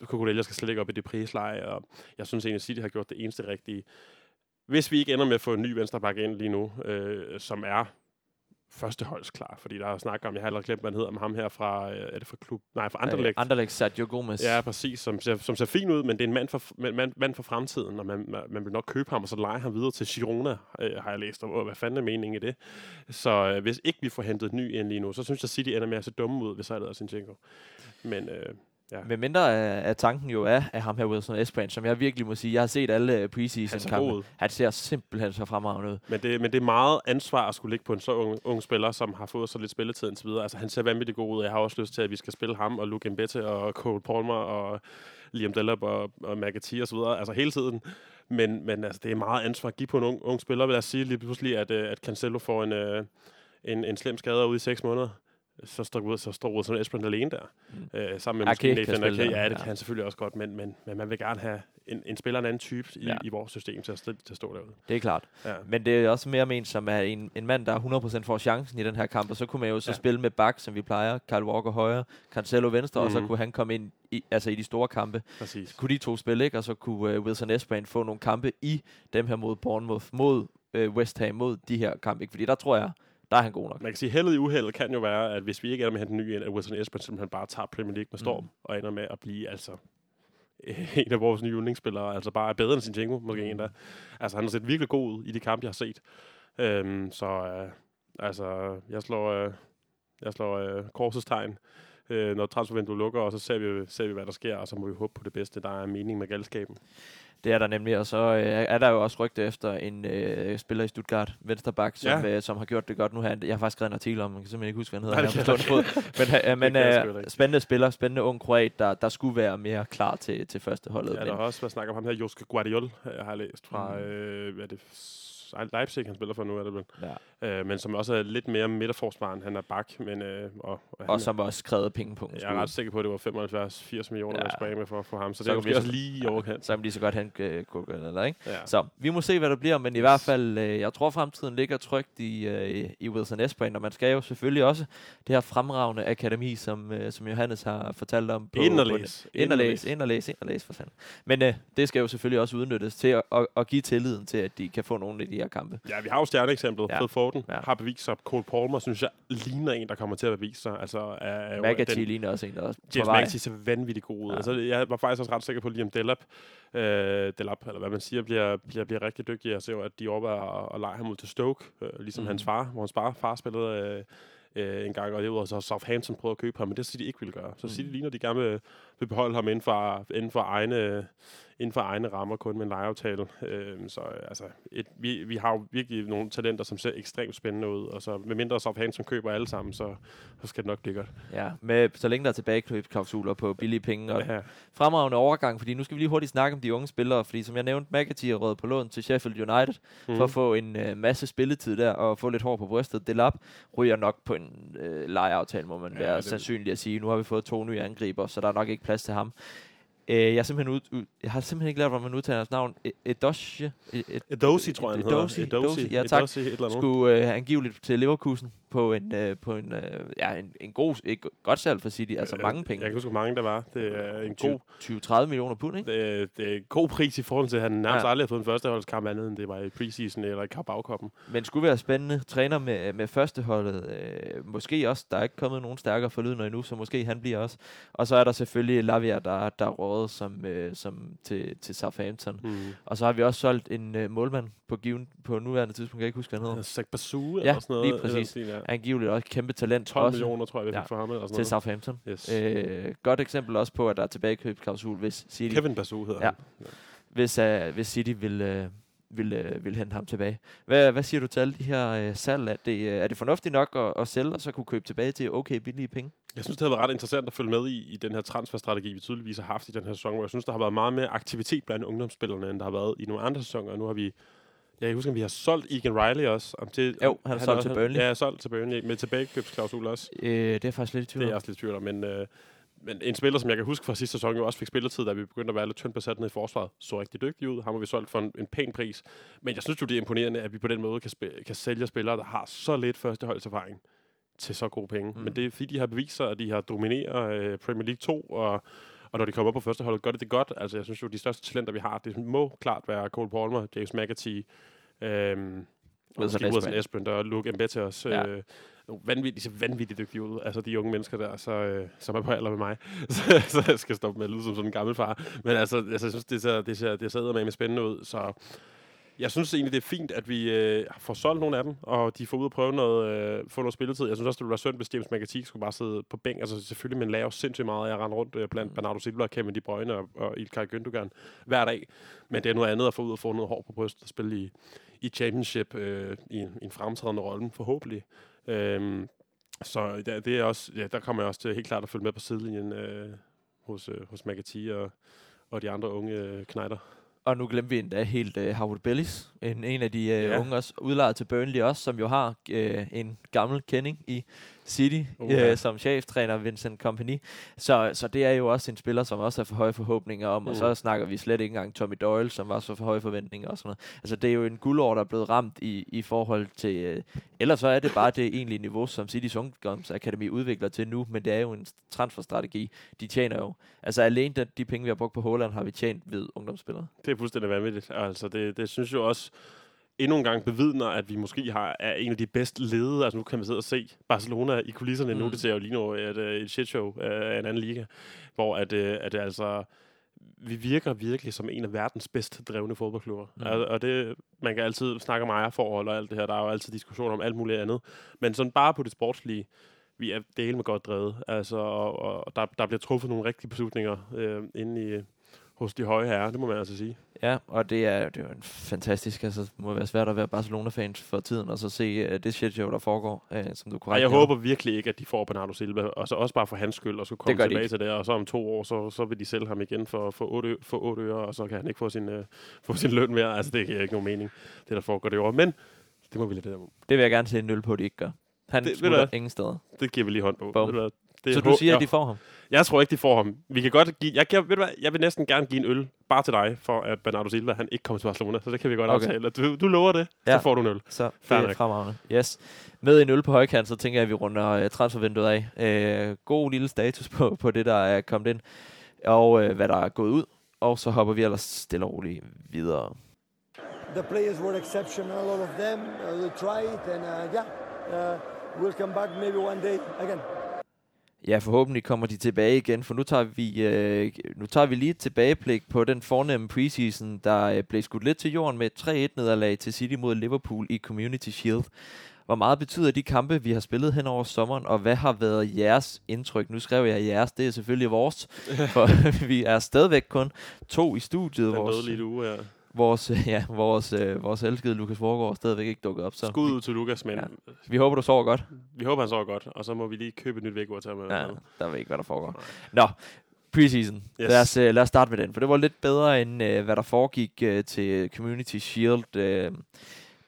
Cucurella skal slet ikke op i det prisleje, og jeg synes egentlig, at City har gjort det eneste rigtige. Hvis vi ikke ender med at få en ny venstreback ind lige nu, øh, som er førsteholdsklar, fordi der er snak om, jeg har allerede glemt, hvad han hedder, med ham her fra, øh, er det fra klub? Nej, fra Anderlecht. Øh, Anderlecht Sergio Gomez. Ja, præcis, som ser, som ser fin ud, men det er en mand for, mand, mand for fremtiden, og man, man, vil nok købe ham, og så lege ham videre til Girona, øh, har jeg læst, og hvad fanden er meningen i det? Så øh, hvis ikke vi får hentet ny ind lige nu, så synes jeg, City ender med at se dumme ud, hvis jeg hedder Sinchenko. Men øh, Ja. Men mindre af, af tanken jo er af ham her Wilson Espran, som jeg virkelig må sige, jeg har set alle øh, preseason kampe. Han ser simpelthen så fremragende ud. Men det, men det er meget ansvar at skulle ligge på en så ung, ung spiller, som har fået så lidt spilletid indtil videre. Altså han ser vanvittigt god ud. Jeg har også lyst til, at vi skal spille ham og Luke Mbette og Cole Palmer og Liam Delap og, og McAtee og så videre. Altså hele tiden. Men, men altså, det er meget ansvar at give på en ung, ung spiller. Vil jeg sige lige pludselig, at, øh, at Cancelo får en, øh, en, en slem skade ud i seks måneder så står, så står Wilson Esbjørn alene der. Mm. Øh, sammen med måske Nathan Ake. Ja, det ja. kan han selvfølgelig også godt, men, men, men man vil gerne have en, en spiller en anden type i, ja. i vores system til at, til at stå derude. Det er klart. Ja. Men det er også mere ment som er en, en mand, der 100% får chancen i den her kamp, og så kunne man jo så ja. spille med Bak, som vi plejer, Kyle Walker højre, Cancelo venstre, mm. og så mhm. kunne han komme ind i, altså i de store kampe. Præcis. Kunne de to spille, ikke? og så kunne uh, Wilson Esbjørn få nogle kampe i dem her mod Bournemouth, mod uh, West Ham, mod de her kampe. Ikke? Fordi der tror jeg, der er han god nok. Man kan sige, heldet i uheldet kan jo være, at hvis vi ikke ender med at hente en ny ind, at Wilson Esbjørn simpelthen bare tager Premier League med storm, mm. og ender med at blive altså [laughs] en af vores nye yndlingsspillere, altså bare er bedre end Sinchenko, måske mm. endda. Altså, han har set virkelig god ud i de kampe, jeg har set. Øhm, så øh, altså, jeg slår, øh, jeg slår øh, korsets tegn, øh, når transfervinduet lukker, og så ser vi, ser vi, hvad der sker, og så må vi håbe på det bedste. Der er mening med galskaben. Det er der nemlig, og så øh, er der jo også rygte efter en øh, spiller i Stuttgart, Vensterbak, som, ja. øh, som har gjort det godt nu her. Jeg har faktisk skrevet en artikel om, man kan simpelthen ikke huske, hvad han hedder. Nej, her på men øh, [laughs] men øh, spændende spiller, spændende ung kroat, der, der skulle være mere klar til, til første holdet. Ja, der har også været snak om ham her, Joske Guardiol, jeg har læst fra, mm. øh, hvad er det, Leipzig, han spiller for nu, er det vel. Ja. Øh, men som også er lidt mere midterforsvaren. Han er bak, men... Øh, og, og, og som også skrevet penge på. Jeg er ret sikker på, at det var 75-80 millioner, ja. der sprang med for, for ham. Så, så det er også lige i overkant. [laughs] Så kan lige så godt han øh, kunne eller ikke? Ja. Så vi må se, hvad der bliver, men i hvert fald, øh, jeg tror, fremtiden ligger trygt i, øh, i Wilson Esbjørn, og man skal jo selvfølgelig også det her fremragende akademi, som, øh, som Johannes har fortalt om. På, Inderlæs. Inderlæs, inderlæs, inderlæs for sanden. Men øh, det skal jo selvfølgelig også udnyttes til at, at, at give tilliden til, at de kan få nogle af de her kampe. Ja, vi har jo stjerneeksemplet. Ja. Fred Forden ja. har bevist sig. Cole Palmer, synes jeg, ligner en, der kommer til at bevise sig. Altså, er, McAtee ligner også en, der er James McAtee ser vanvittigt god ud. Ja. Altså, jeg var faktisk også ret sikker på, at Liam Delap, øh, Delap, eller hvad man siger, bliver, bliver, bliver rigtig dygtig. Jeg ser jo, at de overvejer at, lege ham ud til Stoke, øh, ligesom mm. hans far, hvor hans far, far spillede... Øh, øh, en gang, og det var så Southampton prøvede at købe ham, men det siger de ikke ville gøre. Så mm. City ligner, de gerne vil beholde ham inden for, inden for egne inden for egne rammer kun med en lejeaftale. Øh, så altså, et, vi, vi har jo virkelig nogle talenter, som ser ekstremt spændende ud, og så med mindre Southampton køber alle sammen, så, så skal det nok blive godt. Ja, med, så længe der er tilbagekøbsklausuler på billige penge, og ja. fremragende overgang, fordi nu skal vi lige hurtigt snakke om de unge spillere, fordi som jeg nævnte, McAtee er på lån til Sheffield United, mm. for at få en øh, masse spilletid der, og få lidt hår på brystet. Delap ryger nok på en øh, lejeaftale, må man ja, være sandsynlig at sige. Nu har vi fået to nye angriber, så der er nok ikke plads til ham. Øh, jeg, simpelthen ud, ud, jeg har simpelthen ikke lært, hvordan man udtaler hans navn. E- Edoshi? E- Edosi, tror jeg, han hedder. Edosi, ja tak. Skulle øh, angiveligt til Leverkusen på en, øh, på en, øh, ja, en, en god, et godt salg for City, altså øh, mange penge. Jeg kan huske, hvor mange der var. Det er en god... 20-30 millioner pund, ikke? Det, det er en god pris i forhold til, at han nærmest ja. aldrig har fået en førsteholdskamp andet, end det var i preseason eller i Carabao-koppen. Men skulle være spændende. Træner med, med førsteholdet. Øh, måske også, der er ikke kommet nogen stærkere forlydende endnu, så måske han bliver også. Og så er der selvfølgelig Lavia, der, der er rådet som, øh, som til, til Southampton. Mm. Og så har vi også solgt en øh, målmand på, given, på nuværende tidspunkt, kan jeg ikke huske, hvad han hedder. Zach Basu ja, eller sådan noget. lige præcis. Stil, ja. Angiveligt også kæmpe talent. 12 også. millioner, tror jeg, vi fik ja, for ham. Eller sådan til Southampton. Yes. Øh, godt eksempel også på, at der er tilbagekøbsklausul, hvis City... Kevin Basu hedder ja. han. Ja. Hvis, uh, hvis City vil... Uh, vil, uh, vil hente ham tilbage. Hvad, hvad siger du til alle de her uh, salg? Er det, uh, er det fornuftigt nok at, at sælge, og så kunne købe tilbage til okay billige penge? Jeg synes, det har været ret interessant at følge med i, i den her transferstrategi, vi tydeligvis har haft i den her sæson, hvor jeg synes, der har været meget mere aktivitet blandt ungdomsspillerne, end der har været i nogle andre sæsoner. Nu har vi jeg husker, at vi har solgt Egan Riley også. Om til, jo, han har solgt til Burnley. Ja, solgt til Burnley med tilbagekøbsklausul også. Øh, det er faktisk lidt tvivl Det er også lidt tvivl men, øh, men en spiller, som jeg kan huske fra sidste sæson, jo også fik spilletid, da vi begyndte at være lidt tyndt besat ned i forsvaret, så rigtig dygtig ud. Ham har vi solgt for en, en pæn pris. Men jeg synes jo, det er imponerende, at vi på den måde kan, kan sælge spillere, der har så lidt førsteholdserfaring til så gode penge. Mm. Men det er fordi, de har bevist sig, at de har domineret øh, Premier League 2, og, og når de kommer op på første hold, gør det det godt. Altså, jeg synes jo, de største talenter, vi har, det må klart være Cole Palmer, James McAtee, øhm, Wilson. Espen og Luke Mbete også. Ja. Øh, vanvittigt, ser vanvittigt dygtige ud. Altså de unge mennesker der, så, øh, som er på alder med mig. [laughs] så, så jeg skal stoppe med at lyde som sådan en gammel far. Men altså, altså jeg synes, det ser, det ser, det ser med spændende ud. Så jeg synes egentlig, det er fint, at vi øh, får solgt nogle af dem, og de får ud og prøve noget, øh, få noget spilletid. Jeg synes også, det ville være synd, hvis James McAtee skulle bare sidde på bænk. Altså selvfølgelig, men laver sindssygt meget af at rende rundt øh, blandt Bernardo Silva, Kevin De Bruyne og, og Ilkay Gündogan hver dag. Men det er noget andet at få ud og få noget hår på brystet og spille i, i championship øh, i, en, i en fremtrædende rolle, forhåbentlig. Øhm, så der, det er også, ja, der kommer jeg også til helt klart at følge med på sidelinjen øh, hos, øh, hos McAtee og, og de andre unge øh, knejder. Og nu glemte vi endda helt uh, Howard Bellis, en, en af de uh, Ja. ja. unge også, udlejet til Burnley også, som jo har uh, en gammel kending i City Uh, uh, ja. som cheftræner Vincent Company. Så, så det er jo også en spiller, som også har for høje forhåbninger om, mm. og så snakker vi slet ikke engang Tommy Doyle, som var så for høje forventninger og sådan noget. Altså det er jo en guldår, der er blevet ramt i, i forhold til, uh, ellers så er det bare det egentlige niveau, som Citys Ungdomsakademi udvikler til nu, men det er jo en transferstrategi. De tjener jo, altså alene de, de penge, vi har brugt på Holland, har vi tjent ved ungdomsspillere. Det er fuldstændig vanvittigt. Altså, det, det synes jeg også endnu en gang bevidner, at vi måske har, er en af de bedst ledede. Altså, nu kan man sidde og se Barcelona i kulisserne mm. nu. Det ser jo lige nu et, øh, et shitshow af en anden liga, hvor at, øh, at altså vi virker virkelig som en af verdens bedst drevne fodboldklubber. Mm. Og, og det, man kan altid snakke om ejerforhold og alt det her. Der er jo altid diskussioner om alt muligt andet. Men sådan bare på det sportslige, vi er del med godt drevet. Altså, og, og der, der bliver truffet nogle rigtige beslutninger øh, inde i, hos de høje herrer, det må man altså sige. Ja, og det er, det er jo en fantastisk, altså det må være svært at være Barcelona-fans for tiden, og så se uh, det shit show, der foregår, uh, som du korrekt jeg nævner. håber virkelig ikke, at de får Bernardo Silva, og så også bare for hans skyld, og så komme de tilbage ikke. til det, og så om to år, så, så vil de sælge ham igen for, for, 8, for 8 øre, og så kan han ikke få sin, uh, få sin løn mere. Altså, det giver ikke nogen mening, det der foregår det år. Men det må vi lade det der. Det vil jeg gerne se en nul på, at de ikke gør. Han Det- smutter ingen steder. Det giver vi lige hånd på. Det Så du siger, jeg, at de får ham? Jeg tror ikke, de får ham. Vi kan godt give, jeg, kan, ved du hvad, jeg vil næsten gerne give en øl, bare til dig, for at Bernardo Silva, han ikke kommer til Barcelona. Så det kan vi godt Okay. aftale. Du, du lover det, Ja. så får du en øl. Så det er fremragende. Yes. Med en øl på højkant, så tænker jeg, at vi runder uh, transfervinduet af. Uh, god lille status på, på det, der er kommet ind, og uh, hvad der er gået ud. Og så hopper vi ellers stille og roligt videre. The players were exceptional, all of them. Uh, we tried, and uh, yeah, uh, we'll come back maybe one day again. Ja, forhåbentlig kommer de tilbage igen, for nu tager vi, øh, nu tager vi lige et tilbageblik på den fornemme preseason, der øh, blev skudt lidt til jorden med et 3-1 nederlag til City mod Liverpool i Community Shield. Hvor meget betyder de kampe, vi har spillet hen over sommeren, og hvad har været jeres indtryk? Nu skrev jeg jeres, det er selvfølgelig vores, [laughs] for [laughs] vi er stadigvæk kun to i studiet. Den Vores, døde lige uge her. Vores, [laughs] ja, vores, øh, vores elskede Lukas Vorgård stadigvæk ikke dukket op. Så Skud ud til Lukas, men Ja. vi håber, du sover godt. vi håber, han sover godt. Og så må vi lige købe et nyt vækord til ham. Ja, der ved ikke, hvad der foregår. Nå, preseason. Yes. Lad, os, uh, lad os starte med den, for det var lidt bedre, end uh, hvad der foregik uh, til Community Shield. Uh,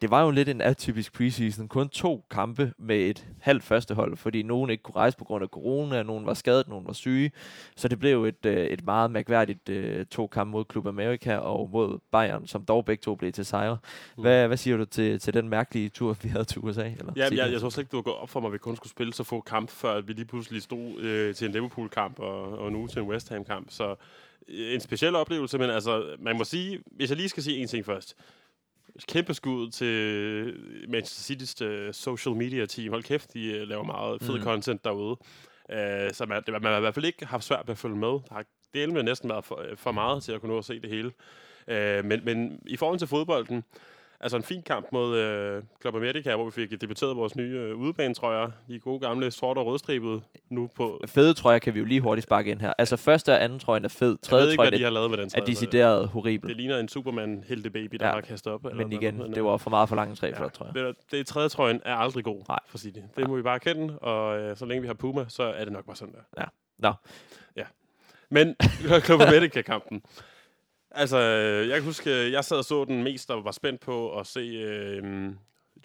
det var jo lidt en atypisk preseason. Kun to kampe med et halvt førstehold, fordi nogen ikke kunne rejse på grund af corona, nogen var skadet, nogen var syge. Så det blev et, uh, et meget mærkværdigt uh, to kampe mod Club America og mod Bayern, som dog begge to blev til sejre. Mm. Hvad, hvad siger du til, til den mærkelige tur, vi havde til USA? Eller Ja, jeg, jeg tror slet ikke, det var gået op for mig, at vi kun skulle spille så få kampe, før vi lige pludselig stod øh, til en Liverpool-kamp og, og nu til en West Ham-kamp. Så øh, en speciel oplevelse, men altså, man må sige, hvis jeg lige skal sige en ting først. Kæmpe skud til Manchester City's øh, social media team. Hold kæft, de øh, laver meget fed Mm. content derude. Øh, så man, det, man har i hvert fald ikke haft svært ved at følge med. Der har delt med næsten været for, for meget til at kunne nå at se det hele. Øh, men, men i forhold til fodbolden, altså en fin kamp mod øh, Club America, hvor vi fik debuteret vores nye øh, udebanetrøjer. De gode gamle sorte og rødstribede nu på... Fede trøjer kan vi jo lige hurtigt sparke ind her. Altså første og anden trøjen er fed. Jeg ved Tredje ikke, trøjen hvad de er, har lavet med den er trøje. Det horribel. ligner en superman helte baby der Ja. har kastet op. eller Men igen, men, det øh, var for meget for lange tre ja, flot trøjer. det, det, det tredje trøjen er aldrig god Nej. for City. Det må vi bare erkende, og øh, så længe vi har Puma, så er det nok bare sådan der. Ja. Nå. Ja. Men [laughs] Club America-kampen. Altså, øh, jeg kan huske, jeg sad og så den mest, og var spændt på at se øh,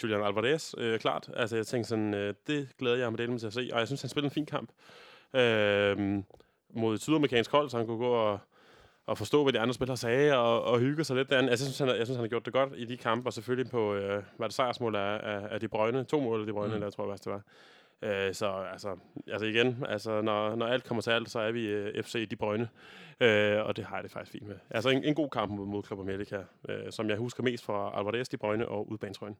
Julian Alvarez, øh, klart. Altså, jeg tænkte sådan, øh, det glæder jeg mig delt til at se, og jeg synes, han spillede en fin kamp. Øh, mod et sydamerikansk hold, så han kunne gå og, og forstå, hvad de andre spillere sagde, og, og hygge sig lidt. derinde. Altså, jeg synes, han, har- jeg synes, han har gjort det godt i de kampe, og selvfølgelig på, øh, var det sejrsmål af, af, af De Brøgne. To mål af De Brøgne, Mm. der tror jeg det var. Øh, så altså, altså igen, altså, når, når alt kommer til alt, så er vi øh, FC De Brøgne. Øh, og det har jeg det faktisk fint med. Altså en, en god kamp mod, mod Club America, øh, som jeg husker mest fra Alvarez De Brøgne og udbanetrøjen.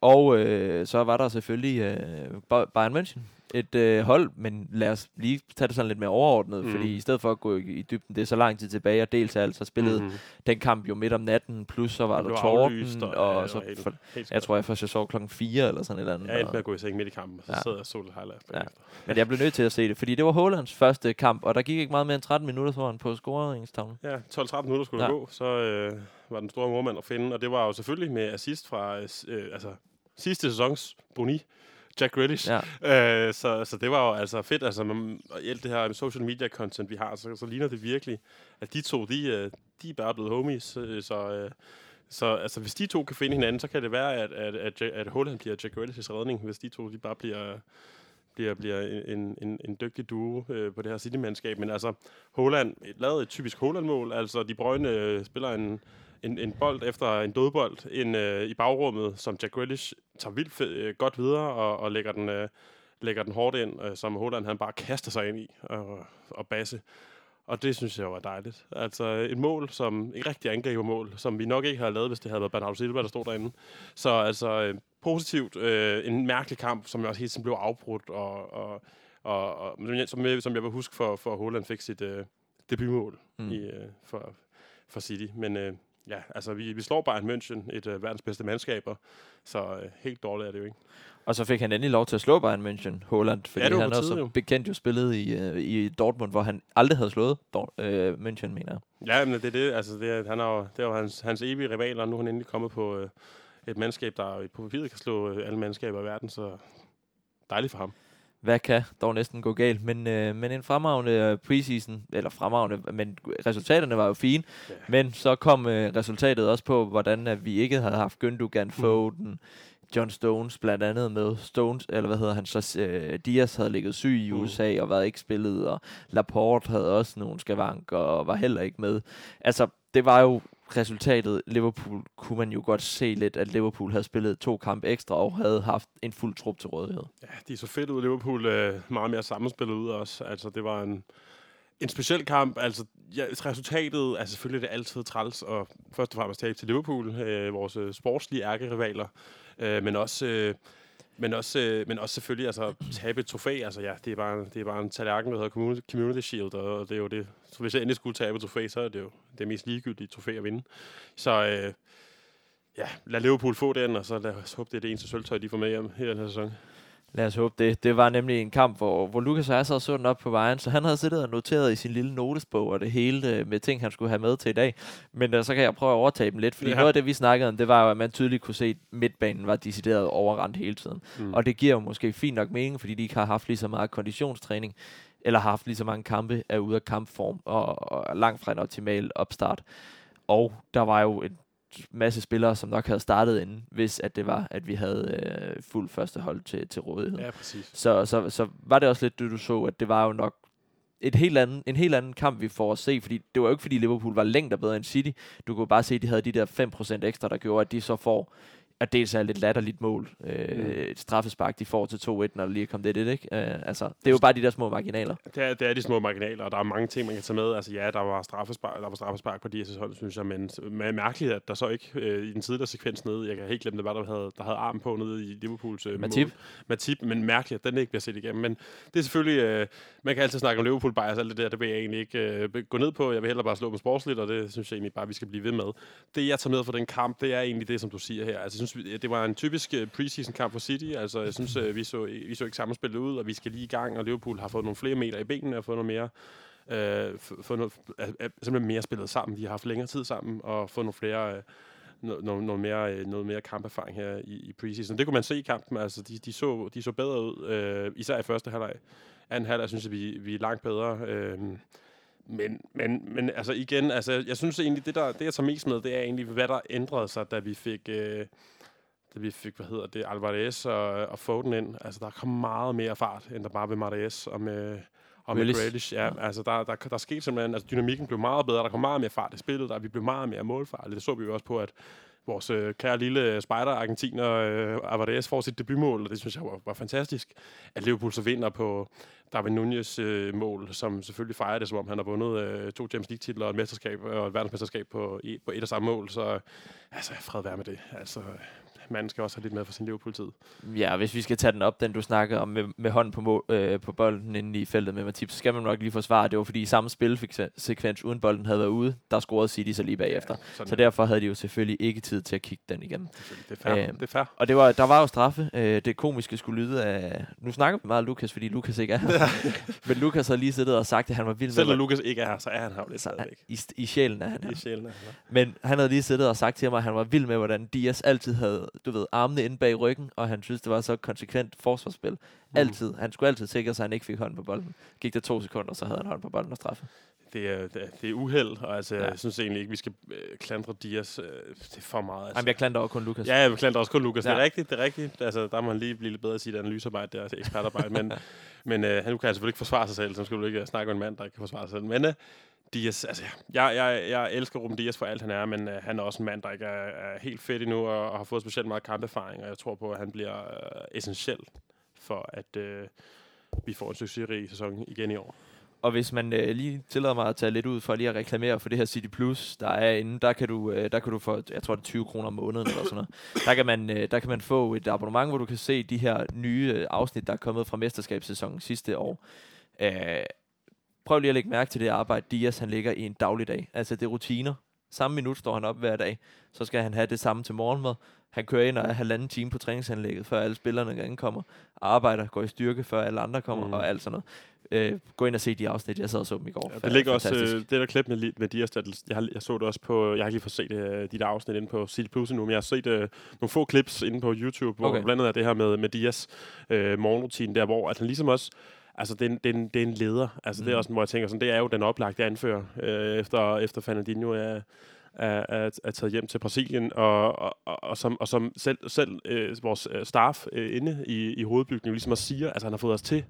Og øh, så var der selvfølgelig øh, Bayern München. Et øh, hold, men lad os lige tage det sådan lidt mere overordnet, mm. Fordi i stedet for at gå i, i dybden, det er så lang tid tilbage, og dels er altså spillet mm. Den kamp jo midt om natten, plus så var Det der torden, og, og- ja, det så, helt- for, Helt jeg tror jeg først jeg sov klokken 4 eller sådan et eller andet. Jeg endte med at gå i seng midt i kampen, så Ja. sad jeg og så lidt highlights Ja. Men jeg blev nødt til at se det, fordi det var Hollands første kamp, og der gik ikke meget mere end 13 minutter, han på scoringstavlen. Ja, 12-13 minutter skulle Ja. gå, så øh, var den store mormand at finde, og det var jo selvfølgelig med assist fra øh, øh, altså, sidste sæsons Boni, Jack Grealish. Ja. Øh, så, så det var jo altså fedt, altså man, og alt det her social media content, vi har, så, så ligner det virkelig, at de to, de, øh, de er bare blevet homies, øh, så... Øh, så altså, hvis de to kan finde hinanden, så kan det være, at, at, at, at, Holland bliver Jack Grealish's redning, hvis de to de bare bliver, bliver, bliver en, en, en dygtig duo øh, på det her City-mandskab. Men altså, Holland lavede et typisk Holland-mål. Altså, De Bruyne øh, spiller en, en, en bold efter en dødbold en, øh, i bagrummet, som Jack Grealish tager vildt fed, øh, godt videre og, og lægger, den, øh, lægger den hårdt ind, øh, som Holland han bare kaster sig ind i og, og basse. Og det synes jeg var dejligt. Altså et mål, som ikke rigtig angribermål, som vi nok ikke havde lavet, hvis det havde været Bernardo Silva, der stod derinde. Så altså øh, positivt. Øh, en mærkelig kamp, som jeg også helt tiden blev afbrudt, og, og, og, og som, jeg, som jeg vil huske for, for Holland fik sit øh, debutmål mm. i, øh, for, for City. Men øh, ja, altså vi, vi slår Bayern München, et af verdens bedste mandskaber, så øh, helt dårligt er det jo ikke. Og så fik han endelig lov til at slå Bayern München, Holland, fordi var han på også jo. bekendt jo spillet i, øh, i Dortmund, hvor han aldrig havde slået Dort, øh, München, mener jeg. Ja, men det er det. Altså, det han er jo, det er jo hans, hans evige rivaler, og nu er han endelig kommet på øh, et mandskab, der på papiret kan slå øh, alle mandskaber i verden, så dejligt for ham. Hvad kan dog næsten gå galt? Men, øh, men en fremragende preseason, eller fremragende, men resultaterne var jo fine. Ja. Men så kom øh, resultatet også på, hvordan at vi ikke havde haft Gündogan, Foden, John Stones blandt andet med. Stones, eller hvad hedder han så, øh, Diaz havde ligget syg i Mm. USA og været ikke spillet, og Laporte havde også nogle skavanker og var heller ikke med. Altså, det var jo resultatet. Liverpool kunne man jo godt se lidt, at Liverpool havde spillet to kampe ekstra og havde haft en fuld trup til rådighed. Ja, de så fedt ud, Liverpool. Øh, meget mere sammenspillet ud også. Altså, det var en, en speciel kamp. Altså, ja, resultatet altså selvfølgelig det altid træls, og først og fremmest tabe til Liverpool, øh, vores øh, sportslige ærkerivaler, øh, men også... Øh, men også, øh, men også selvfølgelig altså, tabe et trofæ. Altså, ja, det er bare, det er bare en tallerken, der hedder Community, Community Shield, og, og det er jo det. Så hvis jeg endelig skulle tabe et trofæ, så er det jo det mest ligegyldige trofæ at vinde. Så øh, ja, lad Liverpool få den, og så lad os håbe, det er det eneste sølvtøj, de får med hjem i den her sæson. Lad os håbe det. Det var nemlig en kamp, hvor, hvor Lukas og jeg sad og så den op på vejen, så han havde siddet og noteret i sin lille notesbog og det hele øh, med ting, han skulle have med til i dag. Men øh, så kan jeg prøve at overtage dem lidt, fordi ja. Noget af det, vi snakkede om, det var jo, at man tydeligt kunne se, at midtbanen var decideret overrendt hele tiden. Mm. Og det giver jo måske fint nok mening, fordi de ikke har haft lige så meget konditionstræning, eller har haft lige så mange kampe af ude af kampform, og, og er langt fra en optimal opstart. Og der var jo en masse spillere, som nok havde startet inden, hvis at det var, at vi havde øh, fuld første hold til, til rådighed. Ja, præcis. Så, så, så var det også lidt det, du så, at det var jo nok et helt anden, en helt anden kamp, vi får at se, fordi det var jo ikke, fordi Liverpool var længder bedre end City. Du kunne bare se, at de havde de der 5% ekstra, der gjorde, at de så får at dels er lidt latterligt mål. Øh, Mm. Et straffespark, de får til 2-1, når der lige er kommet det, ikke? Øh, altså, det er jo bare de der små marginaler. Det er, det er de små marginaler, og der er mange ting, man kan tage med. Altså ja, der var straffespark, der var straffespark på de her hold, synes jeg, men men mærkeligt, at der så ikke øh, i den tidligere sekvens nede, jeg kan helt glemme, det var, der havde, der havde arm på nede i Liverpools øh, Matip. mål. Matip, men mærkeligt, at den ikke bliver set igennem. Men det er selvfølgelig, øh, man kan altid snakke om Liverpool bias, alt det der, det vil jeg egentlig ikke øh, gå ned på. Jeg vil hellere bare slå dem sportsligt, og det synes jeg egentlig bare, vi skal blive ved med. Det, jeg tager med fra den kamp, det er egentlig det, som du siger her. Altså, jeg synes, det var en typisk øh, preseason kamp for City. Altså, jeg synes, øh, vi, så, øh, vi så ikke sammenspillet ud, og vi skal lige i gang, og Liverpool har fået nogle flere meter i benene og fået noget mere øh, fået få noget, er, er simpelthen mere spillet sammen. De har haft længere tid sammen og fået nogle flere, øh, noget, noget, mere, øh, noget mere kamperfaring her i, i preseason. Det kunne man se i kampen. Altså, de, de, så, de så bedre ud, øh, især i første halvleg. Anden halvleg synes jeg, vi, vi er langt bedre. Øh, men, men, men altså igen, altså, jeg synes egentlig, det, der, det jeg tager mest med, det er egentlig, hvad der ændrede sig, da vi fik... Øh, da vi fik, hvad hedder det, Alvarez og, og Foden ind. Altså, der kom meget mere fart, end der bare ved Marais og med, Og med Grealish. Grealish, ja, altså der, der, der, skete simpelthen, altså dynamikken blev meget bedre, der kom meget mere fart i spillet, der vi blev meget mere målfarlige. Det så vi jo også på, at vores øh, kære lille spider-argentiner øh, Alvarez får sit debutmål, og det synes jeg var, var fantastisk. At Liverpool så vinder på Darwin Nunez øh, mål, som selvfølgelig fejrer det, som om han har vundet øh, to Champions League-titler og et mesterskab og et verdensmesterskab på, på et og samme mål. Så altså, fred være med det. Altså, manden skal også have lidt med for sin Liverpool-tid. Ja, hvis vi skal tage den op, den du snakkede om med, med hånden på, mål, øh, på bolden inde i feltet med Matip, så skal man nok lige forsvare, det var fordi i samme spilsekvens uden bolden havde været ude, der scorede City så lige bagefter. sådan, Så derfor havde de jo selvfølgelig ikke tid til at kigge den igennem. Det er fair. Øhm, det er fair. Og det var, der var jo straffe. Øh, det komiske skulle lyde af... Nu snakker vi meget om Lukas, fordi Lukas ikke er her. [laughs] Men Lukas har lige siddet og sagt, at han var vild Selvom med... Lukas ikke er her, så er han her lidt så, stadigvæk. i, I sjælen er han Det er her. sjældent. Altså. Men han havde lige siddet og sagt til mig, at han var vild med, hvordan Dias altid havde, du ved, armene inde bag ryggen, og han synes, det var så konsekvent forsvarsspil. Mm. Altid. Han skulle altid sikre sig, at han ikke fik hånden på bolden. Gik der to sekunder, så havde han hånden på bolden og straffe. Det er, det er, uheld, og altså, Ja. jeg synes egentlig ikke, vi skal øh, klandre Dias. Øh, det er for meget. Altså. Jamen, jeg klandrer over kun Lukas. Ja, jeg klandrer også kun Lukas. Ja. Det er rigtigt, det er rigtigt. Altså, der må man lige blive lidt bedre at sige, det er analysearbejde, det er ekspertarbejde. men [laughs] men øh, han kan selvfølgelig ikke forsvare sig selv, så skal du ikke snakke om en mand, der ikke kan forsvare sig selv. Men øh, Diaz, altså, jeg, jeg, jeg elsker Ruben Diaz for alt han er, men øh, han er også en mand, der ikke er, er helt fedt endnu, og, og har fået specielt meget kamperfaring, og jeg tror på, at han bliver øh, essentiel for, at øh, vi får en succesrig sæson igen i år. Og hvis man øh, lige tillader mig at tage lidt ud for lige at reklamere for det her City Plus, der er inde, der kan du, øh, der kan du få, jeg tror det er 20 kroner om måneden eller sådan noget. Der kan, man, øh, der kan man få et abonnement, hvor du kan se de her nye øh, afsnit, der er kommet fra mesterskabssæsonen sidste år. Øh, prøv lige at lægge mærke til det arbejde, Dias han ligger i en dagligdag. Altså det er rutiner. Samme minut står han op hver dag. Så skal han have det samme til morgenmad. Han kører ind og er halvanden time på træningsanlægget, før alle spillerne ankommer. Arbejder, går i styrke, før alle andre kommer, Mm. og alt sådan noget. Øh, gå ind og se de afsnit, jeg sad og så dem i går. Ja, det ligger også, øh, det der klip med, med Dias, jeg, har, jeg så det også på, jeg har ikke lige fået set øh, de der afsnit inde på City Plus endnu, men jeg har set øh, nogle få clips inde på YouTube, hvor okay. blandt andet er det her med, med Dias øh, morgenrutine der, hvor at han ligesom også, altså det er en, det er en, det er en leder, altså mm. det er Mm. også, hvor jeg tænker sådan, det er jo den oplagte anfører, øh, efter, efter Fernandinho er, er, er, er taget hjem til Brasilien, og, og, og, og som, og som selv, selv øh, vores øh, staff øh, inde i, i hovedbygningen ligesom også siger, altså han har fået os til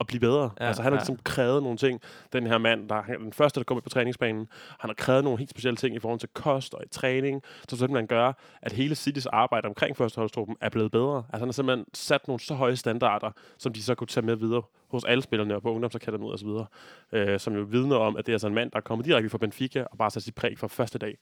at blive bedre. Ja, altså han har ja. ligesom krævet nogle ting. Den her mand, der er den første, der kommer på træningsbanen, han har krævet nogle helt specielle ting i forhold til kost og i træning, så simpelthen gør, at hele Citys arbejde omkring førsteholdstruppen er blevet bedre. Altså han har simpelthen sat nogle så høje standarder, som de så kunne tage med videre hos alle spillerne og på ungdomsakademiet videre, øh, som jo vidner om, at det er altså en mand, der er kommet direkte fra Benfica og bare sat sit præg fra første dag.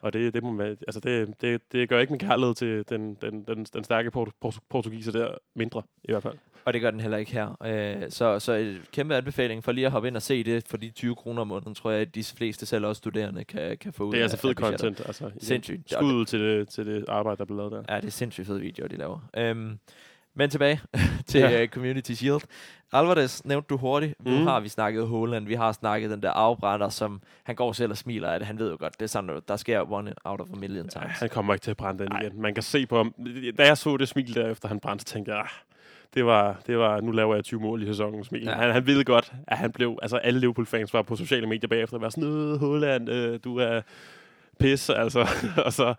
Og det, det, må man, altså det, det, det gør ikke min kærlighed til den, den, den, den stærke portu, portu, portugiser der mindre, i hvert fald. Og det gør den heller ikke her. Øh, så, så et kæmpe anbefaling for lige at hoppe ind og se det. For de 20 kroner om måneden, tror jeg, at de fleste, selv også studerende, kan, kan få ud Det er altså fed content. Altså. Sindssygt. Skud ud til det, til det arbejde, der blev lavet der. Ja, det er sindssygt fede videoer, de laver. Øhm, men tilbage [laughs] til Ja. ja. uh, Community Shield. Alvarez nævnte du hurtigt. Nu Mm. har vi snakket Holland, vi har snakket den der afbrænder, som han går selv og smiler af det. Han ved jo godt, det er sådan noget, der sker one out of a million Ja, times. han kommer ikke til at brænde den igen. Man kan se på ham. Da jeg så det smil der, efter han brændte, tænkte jeg, ah, det var, det var, nu laver jeg 20 mål i sæsonen smil. Ja. Ja. Han, han ved godt, at han blev, altså alle Liverpool-fans var på sociale medier bagefter og var sådan, øh, Holland, øh, du er pis, altså. [laughs] og så,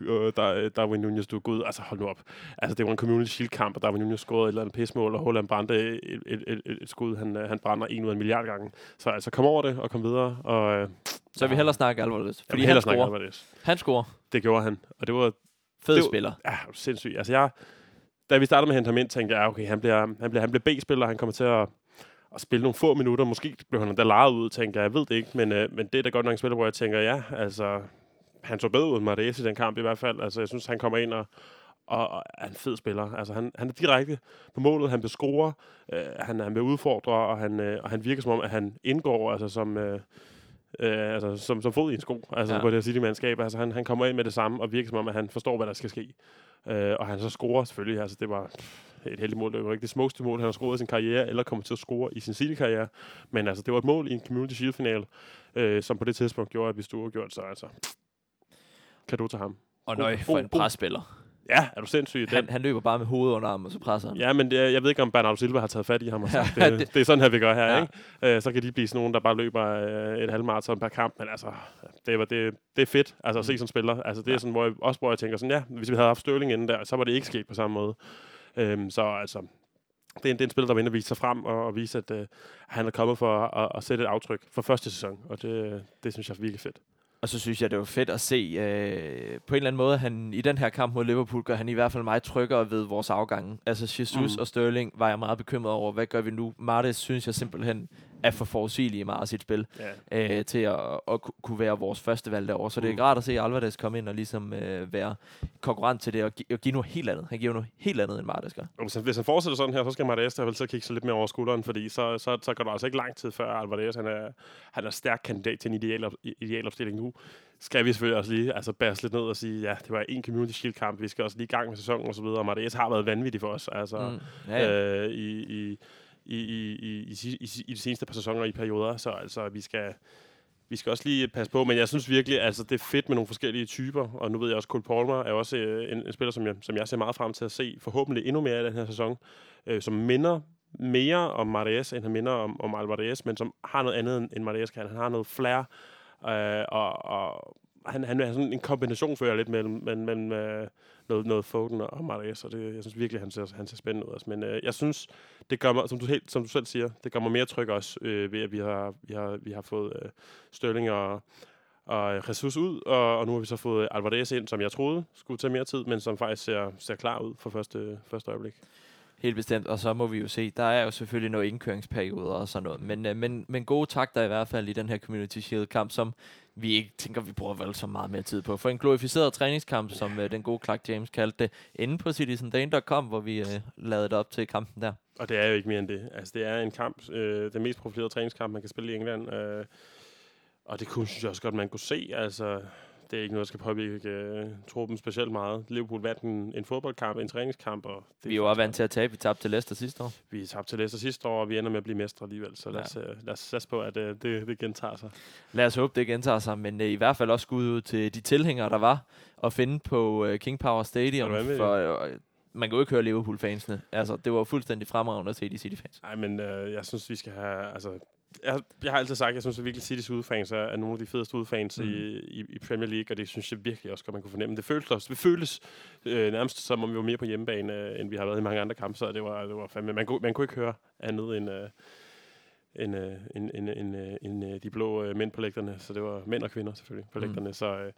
øh, der, Darwin Nunez, du er god. Altså, hold nu op. Altså, det var en Community Shield-kamp, og Darwin Nunez scorede et eller andet pismål, og Holland brændte et, et, et, et, skud, han, øh, han brænder en ud af en milliard gange. Så altså, kom over det og kom videre. Og, øh, Så jeg vil hellere snakke Alvarez, fordi jeg han scorer. Han scorer. Det gjorde han, og det var Fed Det var- spiller. Ja, sindssygt. Altså, jeg, da vi startede med at hente ham ind, tænkte jeg, ja, okay, han bliver, han bliver, han bliver B-spiller, han kommer til at, at spille nogle få minutter. Måske blev han da lejet ud, tænkte jeg, jeg ved det ikke, men, øh, men det er da godt nok en spiller, hvor jeg tænker, ja, altså, han så bedre ud end Marais i den kamp i hvert fald. Altså, jeg synes, han kommer ind og, og, og er en fed spiller. Altså, han, han er direkte på målet, han bescorer, øh, han, han vil udfordre, og han, øh, og han virker som om, at han indgår altså, som, øh, øh, altså, som, som fod i en sko, altså Ja. på det her City-mandskab. Altså, han, han kommer ind med det samme, og virker som om, at han forstår, hvad der skal ske. Øh, og han så scorer selvfølgelig. Altså, det var et heldigt mål. Det var ikke det smukkeste mål, han har scoret i sin karriere, eller kommer til at score i sin City-karriere. Men altså, det var et mål i en Community Shield-final, øh, som på det tidspunkt gjorde, at hvis du har gjort så altså, kan du til ham. Og nøj for en presspiller. Ja, er du sindssyg? Han, Den, han løber bare med hovedet under armen, og så presser han. ja, men det, jeg ved ikke, om Bernardo Silva har taget fat i ham og sagt, Ja, det, [laughs] det- det, er sådan her, vi gør her, Ja. ikke? Øh, så kan de blive sådan nogen, der bare løber øh, et halvmarathon per kamp, men altså, det, var, det, det er fedt altså, at se sådan en spiller. Altså, det er sådan, hvor jeg, også hvor jeg tænker sådan, ja, hvis vi havde haft Sterling inden der, så var det ikke sket på samme måde. Øhm, så altså, det er, en, det er en spiller, der vil ind og vise sig frem og, og vise, at uh, han er kommet for at, at sætte et aftryk for første sæson, og det, det synes jeg er virkelig fedt. Og så synes jeg, det var fedt at se, øh, på en eller anden måde, han i den her kamp mod Liverpool, gør han i hvert fald meget tryggere ved vores afgange. Altså Jesus mm. og Sterling var jeg meget bekymret over, hvad gør vi nu? Martes synes jeg simpelthen er for forudsigelig i meget af sit spil, Ja. øh, til at, at ku- kunne være vores første valg derovre. Så det er Mm. rart at se Alvarez komme ind og ligesom øh, være konkurrent til det, og, gi- og give noget helt andet. Han giver noget helt andet, end Martes gør. Og Hvis han, fortsætter sådan her, så skal Martes vel så kigge sig lidt mere over skulderen, fordi så, så, så går der altså ikke lang tid før Alvarez, han er, han er stærk kandidat til en ideal, op, idealopstilling nu. Skal vi selvfølgelig også lige altså, bære lidt ned og sige, ja, det var en Community Shield-kamp, vi skal også lige i gang med sæsonen og så videre. Og Martes har været vanvittig for os, altså, Mm. mm. Ja, ja. øh, i, i, i, i, i, i, si- i, i de seneste par sæsoner i perioder, så altså, vi skal, vi skal også lige passe på, men jeg synes virkelig, altså det er fedt med nogle forskellige typer, og nu ved jeg også, Cole Palmer er også øh, en, en spiller, som jeg, som jeg ser meget frem til at se, forhåbentlig endnu mere i den her sæson, øh, som minder mere om Marias, end han minder om, om Alvarez, men som har noget andet, end- end Marias kan. Han har noget flair, øh, og, og han, han er sådan en kombination, føler jeg lidt, mellem, mellem, mellem øh, noget, noget Foden og Marias, og det, jeg synes virkelig, han ser, han ser spændende ud. Altså. Men øh, jeg synes, det gør mig, som du, helt, som du selv siger, det gør mig mere tryg også, øh, ved at vi har, vi har, vi har fået øh, Sterling og, og Jesus ud, og, og nu har vi så fået Alvarez ind, som jeg troede skulle tage mere tid, men som faktisk ser, ser klar ud for første, første øjeblik. Helt bestemt, og så må vi jo se. Der er jo selvfølgelig noget indkøringsperioder og sådan noget, men, øh, men, men gode takter i hvert fald i den her Community Shield-kamp, som vi ikke tænker, vi bruger vel så meget mere tid på. For en glorificeret træningskamp, som øh, den gode Clark James kaldte det, inde på citizendane.com, hvor vi øh, lavede det op til kampen der. Og det er jo ikke mere end det. Altså, det er en kamp, øh, den mest profilerede træningskamp, man kan spille i England. Øh, og det kunne, synes jeg også godt, man kunne se. Altså, det er ikke noget, der skal påvirke øh, truppen specielt meget. Liverpool vandt en, en fodboldkamp, en træningskamp. Og det Vi er jo også vant til at tabe. Vi tabte til Leicester sidste år. Vi tabte til Leicester sidste år, og vi ender med at blive mestre alligevel. Så lad os, øh, lad os satse på, at øh, det, det gentager sig. Lad os håbe, det gentager sig, men øh, i hvert fald også skud ud til de tilhængere, der var at finde på øh, King Power Stadium. For, øh, man kan jo ikke høre Liverpool-fansene. Altså, det var fuldstændig fremragende at se de City-fans. Nej, men øh, jeg synes, vi skal have... Altså, jeg, jeg har altid sagt, at jeg synes, at virkelig City's udfans er, er nogle af de fedeste udfans mm. i, i, i Premier League, og det synes jeg virkelig også godt, man kunne fornemme. Det føles, også, det føles øh, nærmest som om vi var mere på hjemmebane, øh, end vi har været i mange andre kampe, så det var, det var fandme... Man kunne, man kunne ikke høre andet end... Øh, end, øh, end, end, end, øh, end øh, de blå øh, mænd på lægterne, så det var mænd og kvinder selvfølgelig på Mm. lægterne, så øh,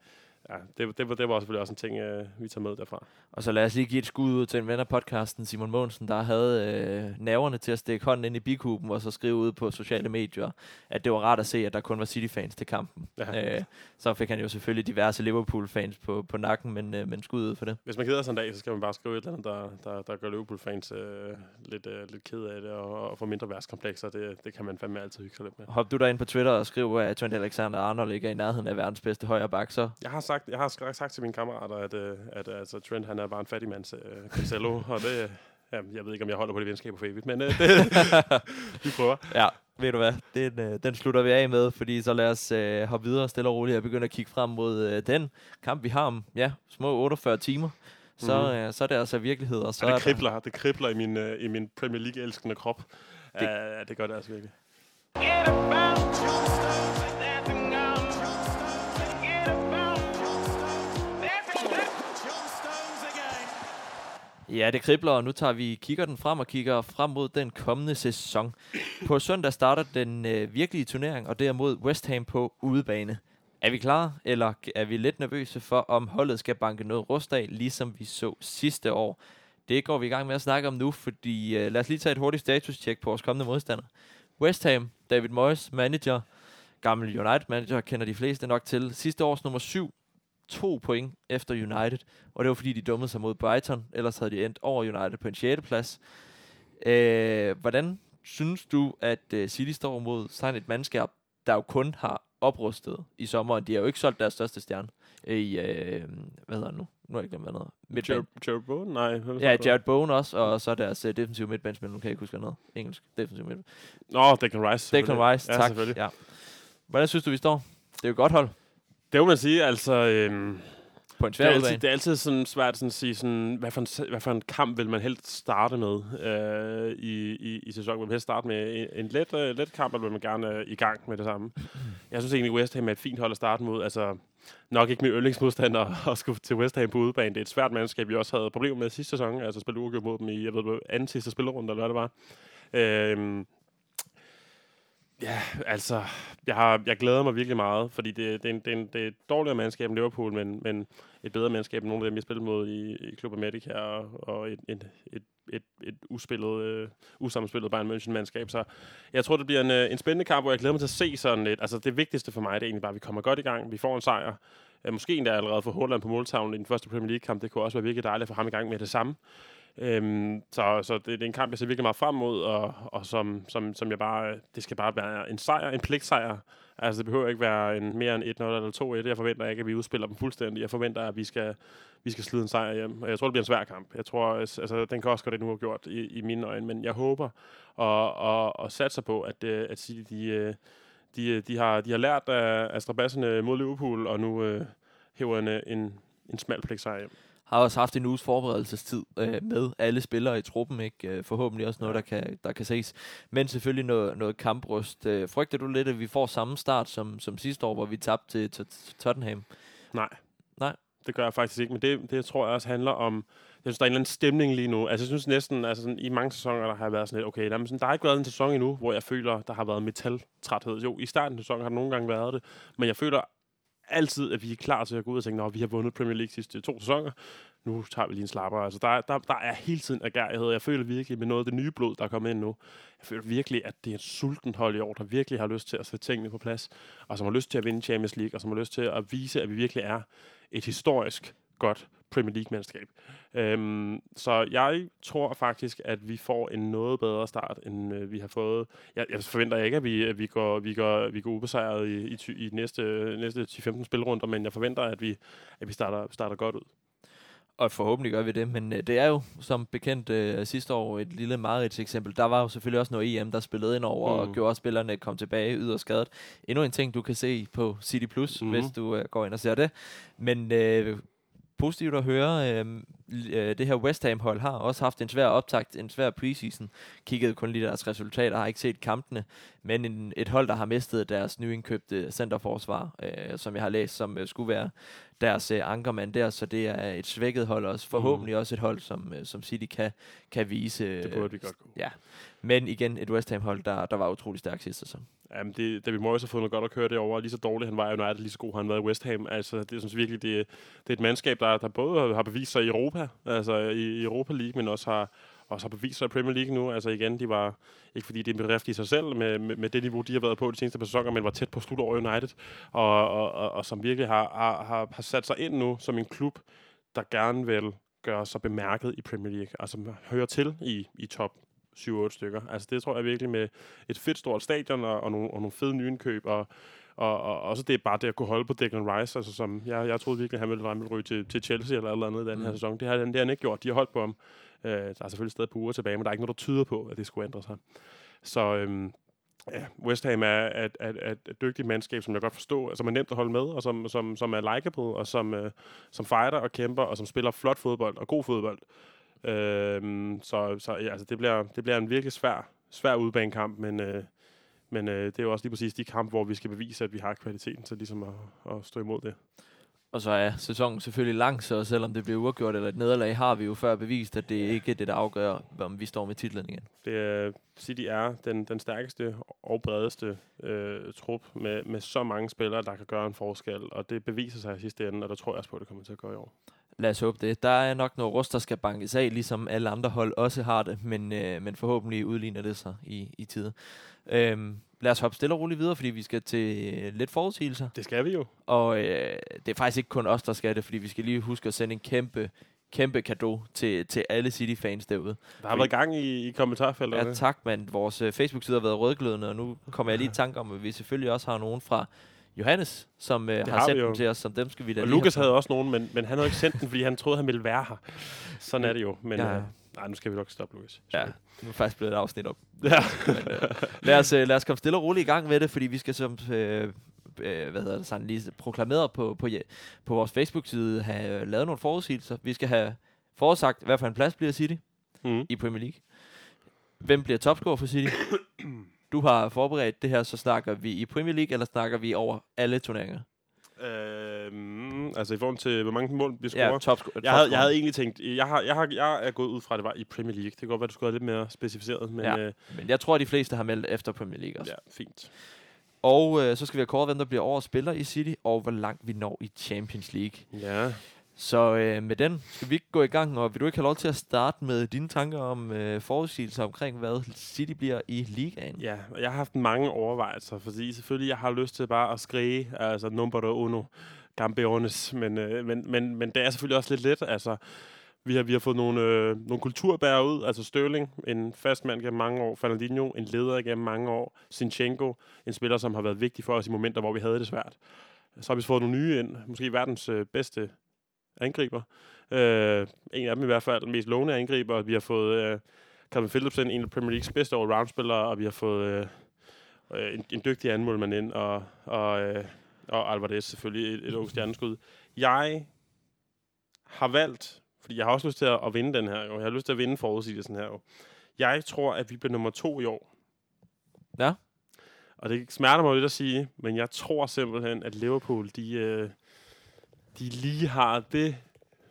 ja, det, det, var, det var selvfølgelig også en ting, øh, vi tager med derfra. Og så lad os lige give et skud ud til en ven af podcasten, Simon Mogensen, der havde øh, nerverne til at stikke hånden ind i bikuben og så skrive ud på sociale medier, at det var rart at se, at der kun var City-fans til kampen. Ja. Øh, så fik han jo selvfølgelig diverse Liverpool-fans på, på nakken, men, øh, men skud ud for det. Hvis man keder sig en dag, så skal man bare skrive et eller andet, der, der, der gør Liverpool-fans øh, lidt, øh, lidt ked af det, og, og få mindre værtskomplekser. Det, det kan man fandme altid hygge sig lidt med. Hop du der ind på Twitter og skriv, at Trent Alexander-Arnold ikke er i nærheden af verdens bedste højre bak, så Jeg har sagt, jeg har sagt til mine kammerater, at, øh, at altså, Trent han er bare en fattig mands øh, Cancelo, [laughs] og det, øh, jamen, jeg ved ikke, om jeg holder på det venskab for evigt, men øh, det, [laughs] vi prøver. Ja, ved du hvad, den, øh, den slutter vi af med, fordi så lad os øh, hoppe videre stille og roligt og begynde at kigge frem mod øh, den kamp, vi har om ja, små 48 timer. Så, Mhm. øh, så er det altså virkelighed, og så er det der, kribler, det kribler i min, øh, i min Premier League-elskende krop. Det- Det, uh, det gør det altså virkelig. Forget about Ja, det kribler, og nu tager vi kigger den frem og kigger frem mod den kommende sæson. På søndag starter den øh, virkelige turnering, og det er mod West Ham på udebane. Er vi klar, eller er vi lidt nervøse for, om holdet skal banke noget rust af, ligesom vi så sidste år? Det går vi i gang med at snakke om nu, fordi øh, lad os lige tage et hurtigt status-check på vores kommende modstander. West Ham, David Moyes, manager, gammel United-manager, kender de fleste nok til. Sidste års nummer 7, to point efter United, og det var fordi, de dummede sig mod Brighton, ellers havde de endt over United på en 6. plads. Øh, hvordan synes du, at uh, City står mod sådan et mandskab, der jo kun har oprustet i sommer, de har jo ikke solgt deres største stjerne i, øh, hvad hedder han nu? Nu har jeg glemt, hvad han hedder. Jared, Jared Bowen? Nej. Ja? Jared Bowen også, og så deres uh, defensive midtbanespiller, nu kan jeg ikke huske, hedder. Engelsk defensive midtbane. Nå, Declan Rice. Declan. Rice, ja, tak. Ja. Hvordan synes du, vi står? Det er jo et godt hold Det må man sige, altså... Øhm, på en det, svær er altid, det er altid sådan svært sådan at sige, sådan, hvad, for en, hvad for en kamp vil man helst starte med øh, i, i, i sæsonen? Vil man helst starte med en, en let, øh, let kamp, eller vil man gerne øh, i gang med det samme? Jeg synes egentlig, West Ham er et fint hold at starte mod. Altså, nok ikke min yndlingsmodstander at skulle til West Ham på udebane. Det er et svært mandskab, vi også havde problemer med sidste sæson. Altså spille uafgjort mod dem i, jeg ved anden sidste spillerunde, eller hvad det var. Øhm, Ja, altså, jeg, har, jeg glæder mig virkelig meget, fordi det, det, er, en, det, er, en, det er et dårligere mandskab end Liverpool, men, men et bedre mandskab end nogle af dem, jeg spillede mod i, i Club America, og, og et, et, et, et, et uspillet, øh, usammenspillet Bayern München-mandskab. Så jeg tror, det bliver en, øh, en spændende kamp, hvor jeg glæder mig til at se sådan lidt. Altså, det vigtigste for mig, det er egentlig bare, at vi kommer godt i gang, vi får en sejr. Uh, måske endda allerede for Holland på måltavlen i den første Premier League-kamp. Det kunne også være virkelig dejligt at få ham i gang med det samme. Øhm, så så det, det er en kamp, jeg ser virkelig meget frem mod, og, og som, som, som jeg bare, det skal bare være en sejr, en pligtsejr. Altså, det behøver ikke være en, mere end 1-0 eller 2-1. Jeg forventer ikke, at vi udspiller dem fuldstændig. Jeg forventer, at vi skal, vi skal slide en sejr hjem. Og jeg tror, det bliver en svær kamp. Jeg tror, altså, den kan også godt nu have gjort i, i mine øjne, men jeg håber og, og, og satser på, at, øh, at City, de, øh, de, øh, de, har, de har lært af, af strabasserne mod Liverpool, og nu øh, hæver en, en, en smal pligtsejr hjem har også haft en uges forberedelsestid øh, med alle spillere i truppen, ikke? Øh, forhåbentlig også noget, der kan, der kan ses. Men selvfølgelig noget, noget kampryst. Øh, frygter du lidt, at vi får samme start som, som sidste år, hvor vi tabte til, Tottenham? Nej. Nej. Det gør jeg faktisk ikke, men det, det tror jeg også handler om, jeg synes, der er en eller anden stemning lige nu. Altså, jeg synes næsten, altså sådan, i mange sæsoner, der har været sådan lidt, okay, der, sådan, der har ikke været en sæson endnu, hvor jeg føler, der har været metaltræthed. Jo, i starten af sæsonen har der nogle gange været det, men jeg føler altid, at vi er klar til at gå ud og tænke, at vi har vundet Premier League sidste to sæsoner nu tager vi lige en slapper. Altså, der, der, der er hele tiden agerighed. Jeg føler virkelig med noget af det nye blod, der er kommet ind nu. Jeg føler virkelig, at det er et sulten hold i år, der virkelig har lyst til at sætte tingene på plads, og som har lyst til at vinde Champions League, og som har lyst til at vise, at vi virkelig er et historisk godt Premier League-mandskab. Øhm, så jeg tror faktisk, at vi får en noget bedre start, end øh, vi har fået. Jeg, jeg forventer ikke, at vi, at vi går, vi går, vi går ubesejret i, i, i næste, næste 10-15 spilrunder, men jeg forventer, at vi, at vi starter, starter godt ud. Og forhåbentlig gør vi det, men øh, det er jo som bekendt øh, sidste år et lille meget eksempel. Der var jo selvfølgelig også noget EM, der spillede ind over mm. og gjorde, at spillerne kom tilbage yderst skadet. Endnu en ting, du kan se på City Plus, mm. hvis du øh, går ind og ser det. Men øh, positivt at høre. Øh, øh, det her West Ham-hold har også haft en svær optakt, en svær preseason. Kiggede kun lige deres resultater, har ikke set kampene. Men en, et hold, der har mistet deres nyindkøbte centerforsvar, øh, som jeg har læst, som øh, skulle være deres øh, ankermand der. Så det er et svækket hold også. Forhåbentlig mm. også et hold, som, øh, som City kan, kan vise. Øh, det burde vi godt kunne. Ja. Men igen, et West Ham-hold, der, der var utrolig stærkt sidste sæson. Jamen, det, David Moyes har fundet godt at køre det over. Lige så dårligt han var i United, lige så god han var i West Ham. Altså, det synes virkelig, det, det er et mandskab, der, der både har bevist sig i Europa, altså i, i Europa League, men også har, også har bevist sig i Premier League nu. Altså igen, de var, ikke fordi det er en bedrift i sig selv, med, med, med det niveau, de har været på de seneste par sæsoner, men var tæt på slut over United, og, og, og, og som virkelig har, har, har, har sat sig ind nu som en klub, der gerne vil gøre sig bemærket i Premier League, altså hører til i, i top 7-8 stykker. Altså det tror jeg virkelig med et fedt stort stadion og, og, nogle, og nogle fede nyindkøb og og, og også det er bare det at kunne holde på Declan Rice, altså som jeg, jeg troede virkelig, han ville, han ville ryge til, til Chelsea eller eller andet i den her mm. sæson. Det har, det har han ikke gjort. De har holdt på ham. Øh, der er selvfølgelig stadig på uger tilbage, men der er ikke noget, der tyder på, at det skulle ændre sig. Så øhm, ja, West Ham er et, et, et, et dygtigt mandskab, som jeg godt forstår, som er nemt at holde med, og som, som, som er likeable, og som, øh, som fighter og kæmper, og som spiller flot fodbold og god fodbold. Øhm, så så ja, altså, det, bliver, det bliver en virkelig svær, svær udbanekamp, men, øh, men øh, det er jo også lige præcis de kampe, hvor vi skal bevise, at vi har kvaliteten til ligesom at, at stå imod det. Og så er sæsonen selvfølgelig lang, så selvom det bliver uafgjort eller et nederlag, har vi jo før bevist, at det ikke er det, der afgør, om vi står med titlen igen. Det er, City er den, den stærkeste og bredeste øh, trup med, med så mange spillere, der kan gøre en forskel, og det beviser sig i sidste ende, og der tror jeg også på, at det kommer til at gå i år. Lad os håbe det. Der er nok noget rust, der skal bankes af, ligesom alle andre hold også har det, men, øh, men forhåbentlig udligner det sig i, i tid. Øhm, lad os hoppe stille og roligt videre, fordi vi skal til øh, lidt forudsigelser. Det skal vi jo. Og øh, det er faktisk ikke kun os, der skal det, fordi vi skal lige huske at sende en kæmpe, kæmpe gave til, til alle City-fans derude. Der har været gang i, i kommentarfeltet. Ja, tak, mand. Vores uh, Facebook-side har været rødglødende, og nu kommer jeg lige i tanke om, at vi selvfølgelig også har nogen fra Johannes, som uh, har, har sendt dem til os, som dem skal vi da Og Lukas havde også nogen, men, men han havde ikke sendt den, fordi han troede, han ville være her. Sådan er det jo. Men, ja. uh, nej, nu skal vi nok stoppe, Lukas. Ja, nu er faktisk blevet et afsnit op. [laughs] Ja. men, uh, lad, os, uh, lad os komme stille og roligt i gang med det, fordi vi skal som... Uh, hvad hedder det sådan, lige proklameret på, på, på vores Facebook-side, have lavet nogle forudsigelser. Vi skal have forudsagt, hvad for en plads bliver City mm. i Premier League. Hvem bliver topscorer for City? [clears throat] du har forberedt det her, så snakker vi i Premier League, eller snakker vi over alle turneringer? Øhm, altså i forhold til, hvor mange mål vi scorer. Ja, top, jeg, havde, jeg havde egentlig tænkt, jeg, har, jeg, har, jeg er gået ud fra, at det var i Premier League. Det kan godt være, du skulle have lidt mere specificeret, men Ja. ja, øh, Men jeg tror, at de fleste har meldt efter Premier League også. ja fint. Og øh, så skal vi have kåret, hvem der bliver årets spiller i City, og hvor langt vi når i Champions League. Ja, så øh, med den skal vi ikke gå i gang, og vil du ikke have lov til at starte med dine tanker om øh, forudsigelser omkring, hvad City bliver i ligaen? ja, og jeg har haft mange overvejelser, fordi selvfølgelig, jeg har lyst til bare at skrige, altså number uno, Campeones, men, øh, men, men, men det er selvfølgelig også lidt let, altså vi har, vi har fået nogle, øh, nogle kulturbærere ud, altså Sterling, en fast mand gennem mange år, Fernandinho, en leder gennem mange år, Sinchenko, en spiller, som har været vigtig for os i momenter, hvor vi havde det svært. Så har vi fået nogle nye ind, måske verdens øh, bedste angriber. Øh, en af dem i hvert fald, den mest lovende angriber. Vi har fået øh, Calvin Phillips ind, en af Premier Leagues bedste all-round-spillere, og vi har fået øh, øh, en, en dygtig anmålmand ind, og, og, øh, og Alvarez selvfølgelig et, et ungt stjerneskud. Jeg har valgt, fordi jeg har også lyst til at, at vinde den her, jo. jeg har lyst til at vinde forudsigelsen her. Jo. Jeg tror, at vi bliver nummer to i år. Ja. Og det smerter mig lidt at sige, men jeg tror simpelthen, at Liverpool, de, øh, de lige har det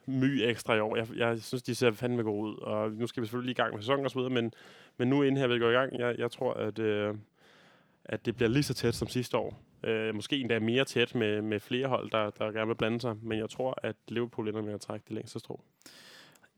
my ekstra i år. Jeg, jeg synes, de ser fandme gode ud, og nu skal vi selvfølgelig lige i gang med sæsonen og så videre, men, men nu inden her vi går i gang, jeg, jeg tror, at, øh, at det bliver lige så tæt som sidste år. Øh, måske endda mere tæt med, med flere hold, der, der gerne vil blande sig, men jeg tror, at Liverpool ender med at trække det længste strå.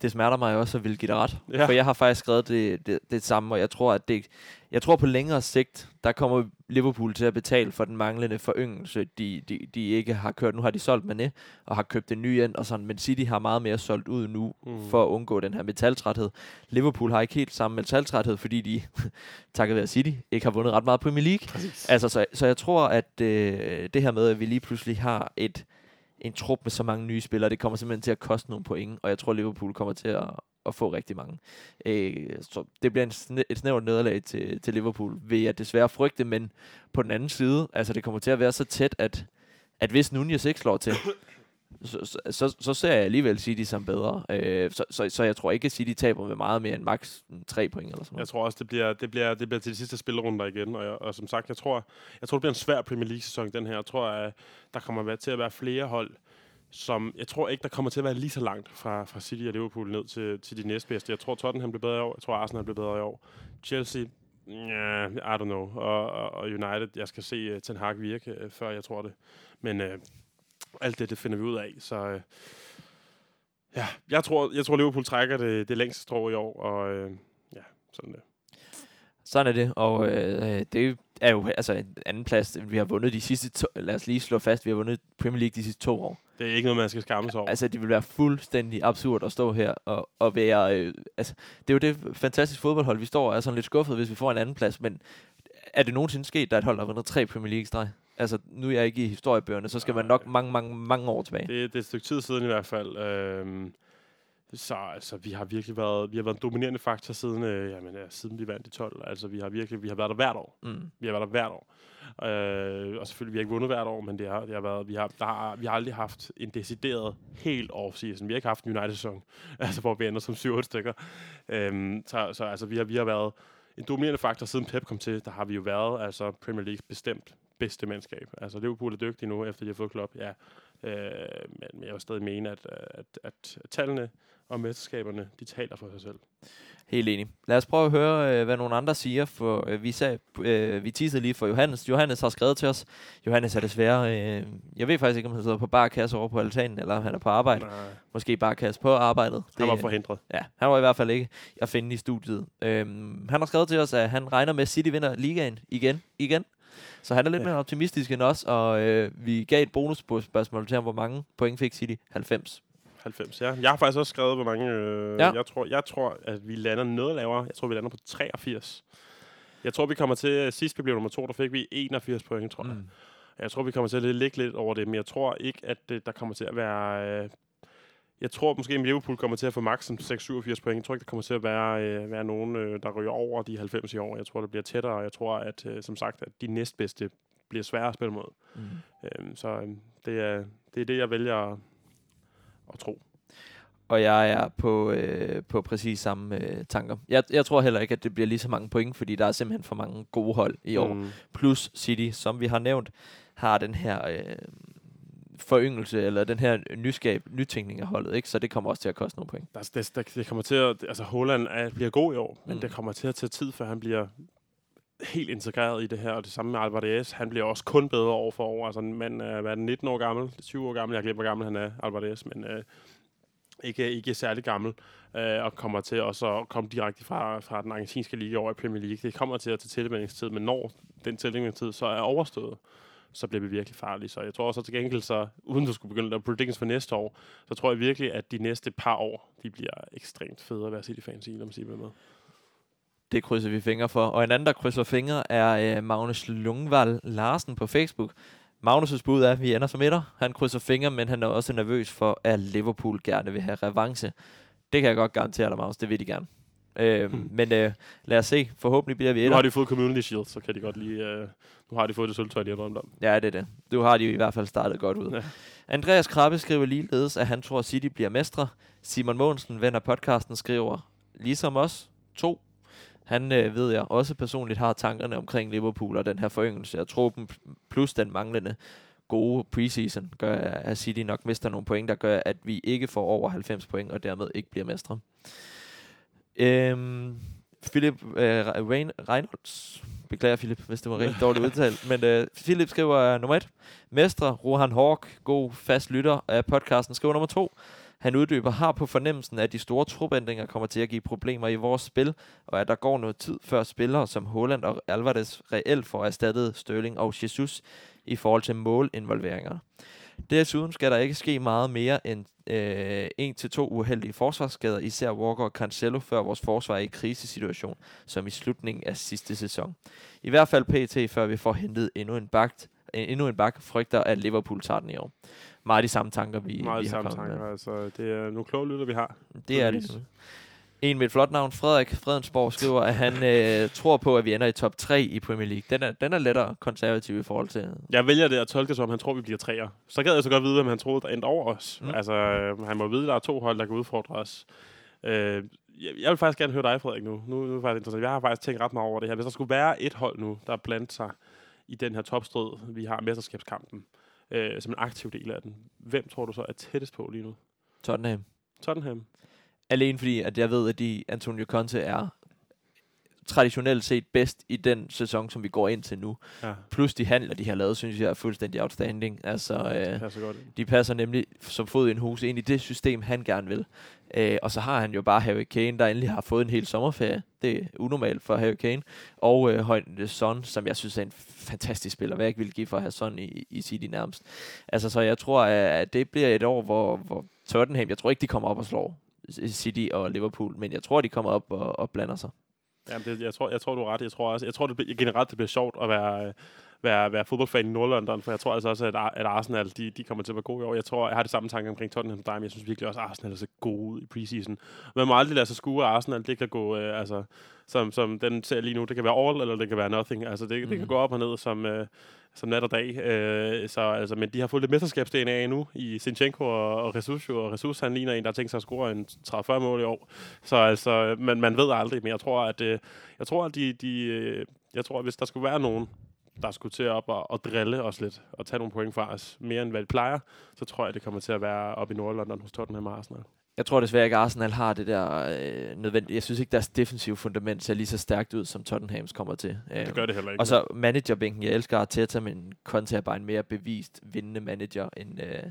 Det smerter mig også at ville give dig ret. Ja. For jeg har faktisk skrevet det, det, det samme, og jeg tror, at det, jeg tror på længere sigt, der kommer Liverpool til at betale for den manglende foryngelse, de, de, de ikke har kørt. Nu har de solgt Mané og har købt en ny ind, og sådan, men City har meget mere solgt ud nu, Mm. mm. for at undgå den her metaltræthed. Liverpool har ikke helt samme metaltræthed, fordi de, [laughs] takket være City, ikke har vundet ret meget Premier League. Præcis. Altså, så, så jeg tror, at øh, det her med, at vi lige pludselig har et en trup med så mange nye spillere, det kommer simpelthen til at koste nogle point, og jeg tror, Liverpool kommer til at, at få rigtig mange. Øh, så det bliver en sne, et snævert nederlag til, til Liverpool, vil jeg desværre frygte, men på den anden side, altså det kommer til at være så tæt, at, at hvis Nunez ikke slår til, så, så, så, ser jeg alligevel City som bedre. Øh, så, så, så jeg tror ikke, at City taber med meget mere end max 3 point eller sådan Jeg noget. tror også, det bliver, det bliver, det bliver til de sidste spillerunder igen. Og, jeg, og som sagt, jeg tror, jeg tror, det bliver en svær Premier League-sæson, den her. Jeg tror, at der kommer til at være flere hold, som... Jeg tror ikke, der kommer til at være lige så langt fra, fra City og Liverpool ned til, til de næstbedste. Jeg tror, Tottenham bliver bedre i år. Jeg tror, Arsenal bliver bedre i år. Chelsea... Yeah, I don't know. Og, og, og United, jeg skal se uh, Ten Hag virke, uh, før jeg tror det. Men uh, alt det, det finder vi ud af. Så uh, ja, jeg tror, jeg tror Liverpool trækker det, det længste strå i år. Og uh, ja, sådan det. Sådan er det, og øh, det er jo altså en anden plads. Vi har vundet de sidste to, lad os lige slå fast, vi har vundet Premier League de sidste to år. Det er ikke noget, man skal skamme sig over. Altså, det vil være fuldstændig absurd at stå her og, og være... Øh, altså, det er jo det fantastiske fodboldhold, vi står og er sådan lidt skuffet, hvis vi får en anden plads, men er det nogensinde sket, der er et hold, der har vundet tre Premier League streg? Altså, nu er jeg ikke i historiebøgerne, så skal man nok mange, mange, mange år tilbage. Det, det er et stykke tid siden i hvert fald. Øhm, så altså, vi har virkelig været, vi har været en dominerende faktor siden, øh, jamen, ja, siden vi vandt i 12. Altså, vi har virkelig, vi har været der hvert år. Mm. Vi har været der hvert år. Øh, og selvfølgelig, vi har ikke vundet hvert år, men det har, det har været, vi, har, der har, vi har aldrig haft en decideret helt off-season. Vi har ikke haft en United-sæson, [laughs] altså, hvor vi ender som 7-8 stykker. Øhm, så, så altså, vi har, vi har været en dominerende faktor, siden Pep kom til. Der har vi jo været altså, Premier League bestemt bedste mandskab. Altså, Liverpool er dygtige nu, efter de har fået klub, ja. Øh, men jeg vil stadig mene, at, at, at tallene og mesterskaberne, de taler for sig selv. Helt enig. Lad os prøve at høre, øh, hvad nogle andre siger, for øh, vi, sag, øh, vi teasede lige for Johannes. Johannes har skrevet til os. Johannes er desværre, øh, jeg ved faktisk ikke, om han sidder på barkasse over på altanen, eller han er på arbejde. Nej, Måske barkasse på arbejdet. han var Det- forhindret. Ja, han var i hvert fald ikke at finde i studiet. Øhm, han har skrevet til os, at han regner med, at City vinder ligaen igen. igen. Så han er lidt Ja. mere optimistisk end os, og øh, vi gav et bonusspørgsmål til ham, hvor mange point fik City? 90. 90, ja. Jeg har faktisk også skrevet, hvor mange... Øh, Ja. ja. jeg, tror, jeg tror, at vi lander noget lavere. Jeg tror, vi lander på 83. Jeg tror, vi kommer til... Sidst vi blev nummer to, der fik vi 81 point, tror jeg. Mm. Jeg tror, vi kommer til at ligge lidt over det, men jeg tror ikke, at det, der kommer til at være... Øh, jeg tror måske, at Liverpool kommer til at få maks 6-87 point. Jeg tror ikke, der kommer til at være, øh, være nogen, øh, der ryger over de 90 i år. Jeg tror, det bliver tættere, og jeg tror, at øh, som sagt, at de næstbedste bliver svære at spille mod. Mm. Øhm, så øh, det, er, det er det, jeg vælger at, at tro. Og jeg er på, øh, på præcis samme øh, tanker. Jeg, jeg tror heller ikke, at det bliver lige så mange point, fordi der er simpelthen for mange gode hold i år. Mm. Plus City, som vi har nævnt, har den her øh, foryngelse, eller den her nyskab, nytænkning af holdet, ikke? Så det kommer også til at koste nogle point. Der, det, der, det kommer til at... Altså, Holland er, bliver god i år, men Mm. det kommer til at tage tid, før han bliver helt integreret i det her, og det samme med Alvarez. Han bliver også kun bedre år for år. Altså, en mand er, hvad er den, 19 år gammel, 20 år gammel. Jeg glemmer, hvor gammel han er, Alvarez, men øh, ikke, ikke særlig gammel, øh, og kommer til også at komme direkte fra, fra den argentinske liga over i Premier League. Det kommer til at tage tilvændingstid, men når den tilvændingstid så er overstået, så bliver vi virkelig farlige. Så jeg tror også at til gengæld, så, uden du skulle begynde at predictions for næste år, så tror jeg virkelig, at de næste par år, de bliver ekstremt fede at være City-fans i, lad mig sige det med. Det krydser vi fingre for. Og en anden, der krydser fingre, er øh, Magnus Lungvald Larsen på Facebook. Magnus' bud er, at vi ender som etter. Han krydser fingre, men han er også nervøs for, at Liverpool gerne vil have revanche. Det kan jeg godt garantere dig, Magnus. Det vil de gerne. Øh, Hmm. Men øh, lad os se. Forhåbentlig bliver vi Nu etter. har de fået Community Shield, så kan de godt lige... Øh, nu har de fået det sølvtøj, de har drømt om. Ja, det er det. Du har de i hvert fald startet godt ud. Ja. Andreas Krabbe skriver ligeledes, at han tror, at City bliver mestre. Simon Mogensen, ven af podcasten, skriver, ligesom os, to. Han øh, ved jeg også personligt har tankerne omkring Liverpool og den her foryngelse af truppen, plus den manglende gode preseason, gør, at City nok mister nogle point, der gør, at vi ikke får over 90 point, og dermed ikke bliver mestre. Øhm, Philip øh, Rein- Reynolds, beklager Philip, hvis det var rigtig dårligt udtalt, [laughs] men øh, Philip skriver øh, nummer et, Mestre, Rohan Hawk, god fast lytter af podcasten, skriver nummer to. Han uddyber, har på fornemmelsen, at de store trupændringer kommer til at give problemer i vores spil, og at der går noget tid før spillere som Holland og Alvarez reelt får erstattet Sterling og Jesus i forhold til målinvolveringer. Desuden skal der ikke ske meget mere end øh, en til to uheldige forsvarsskader, især Walker og Cancelo, før vores forsvar er i krisesituation, som i slutningen af sidste sæson. I hvert fald pt. før vi får hentet endnu en bak, endnu en bak frygter, at Liverpool tager den i år. Meget de samme tanker, vi, Meget vi har samme kommet med. tanker. Altså, det er nogle kloge lytter, vi har. Det er det. En med et flot navn, Frederik Fredensborg, skriver, at han øh, tror på, at vi ender i top 3 i Premier League. Den er, den er lettere konservativ i forhold til... Jeg vælger det at tolke det som, han tror, vi bliver træer. Så gad jeg så godt vide, hvem han troede, der endte over os. Mm. Altså, øh, han må vide, at der er to hold, der kan udfordre os. Øh, jeg, jeg vil faktisk gerne høre dig, Frederik, nu. Nu, nu er det faktisk interessant. Jeg har faktisk tænkt ret meget over det her. Hvis der skulle være et hold nu, der blandt sig i den her topstrid, vi har mesterskabskampen, øh, som en aktiv del af den, hvem tror du så er tættest på lige nu? Tottenham. Tottenham. Alene fordi, at jeg ved, at de Antonio Conte er traditionelt set bedst i den sæson, som vi går ind til nu. Ja, Plus de handler, de har lavet, synes jeg er fuldstændig outstanding. Altså, øh, passer godt. de passer nemlig som fod i en hus ind i det system, han gerne vil. Øh, og så har han jo bare Harry Kane, der endelig har fået en hel sommerferie. Det er unormalt for Harry Kane. Og øh, Højne Son, som jeg synes er en fantastisk spiller. Hvad jeg ikke ville give for at have Son i, i City nærmest. Altså, så jeg tror, at det bliver et år, hvor, hvor Tottenham, jeg tror ikke, de kommer op og slår City og Liverpool, men jeg tror, de kommer op og, og blander sig. Jamen, det, jeg, tror, jeg tror, du er ret. Jeg tror, også, jeg tror det, bliver- generelt, det bliver sjovt at være, øh, være, være fodboldfan i Nordlondon, for jeg tror altså også, at, at Arsenal de, de kommer til at være gode i år. Jeg tror, jeg har det samme tanke omkring Tottenham Dime. dig, jeg synes virkelig også, at Arsenal er så gode ud i preseason. Man må aldrig lade sig skue, at Arsenal det kan gå, øh, altså, som, som den ser lige nu, det kan være all, eller det kan være nothing. Altså, det, mm. det kan Mhm. gå op og ned som, øh, som nat og dag. Øh, så, altså, men de har fået lidt mesterskabs-DNA nu i Sinchenko og, og Jesus, jo, og Jesus han ligner en, der har tænkt sig at score en 30-40 mål i år. Så altså, man, man ved aldrig, men jeg tror, at, øh, jeg tror, at de, de, øh, jeg tror, at hvis der skulle være nogen, der skulle til op og, og drille os lidt, og tage nogle point fra os, mere end hvad de plejer, så tror jeg, det kommer til at være op i Nordlondon hos Tottenham og Arsenal. Jeg tror desværre ikke, at Arsenal har det der øh, nødvendigt. Jeg synes ikke, deres defensive fundament ser lige så stærkt ud, som Tottenhams kommer til. Øh, Det gør det heller ikke. Og så managerbænken. Jeg elsker Arteta, men Conte er bare en mere bevist vindende manager end, øh,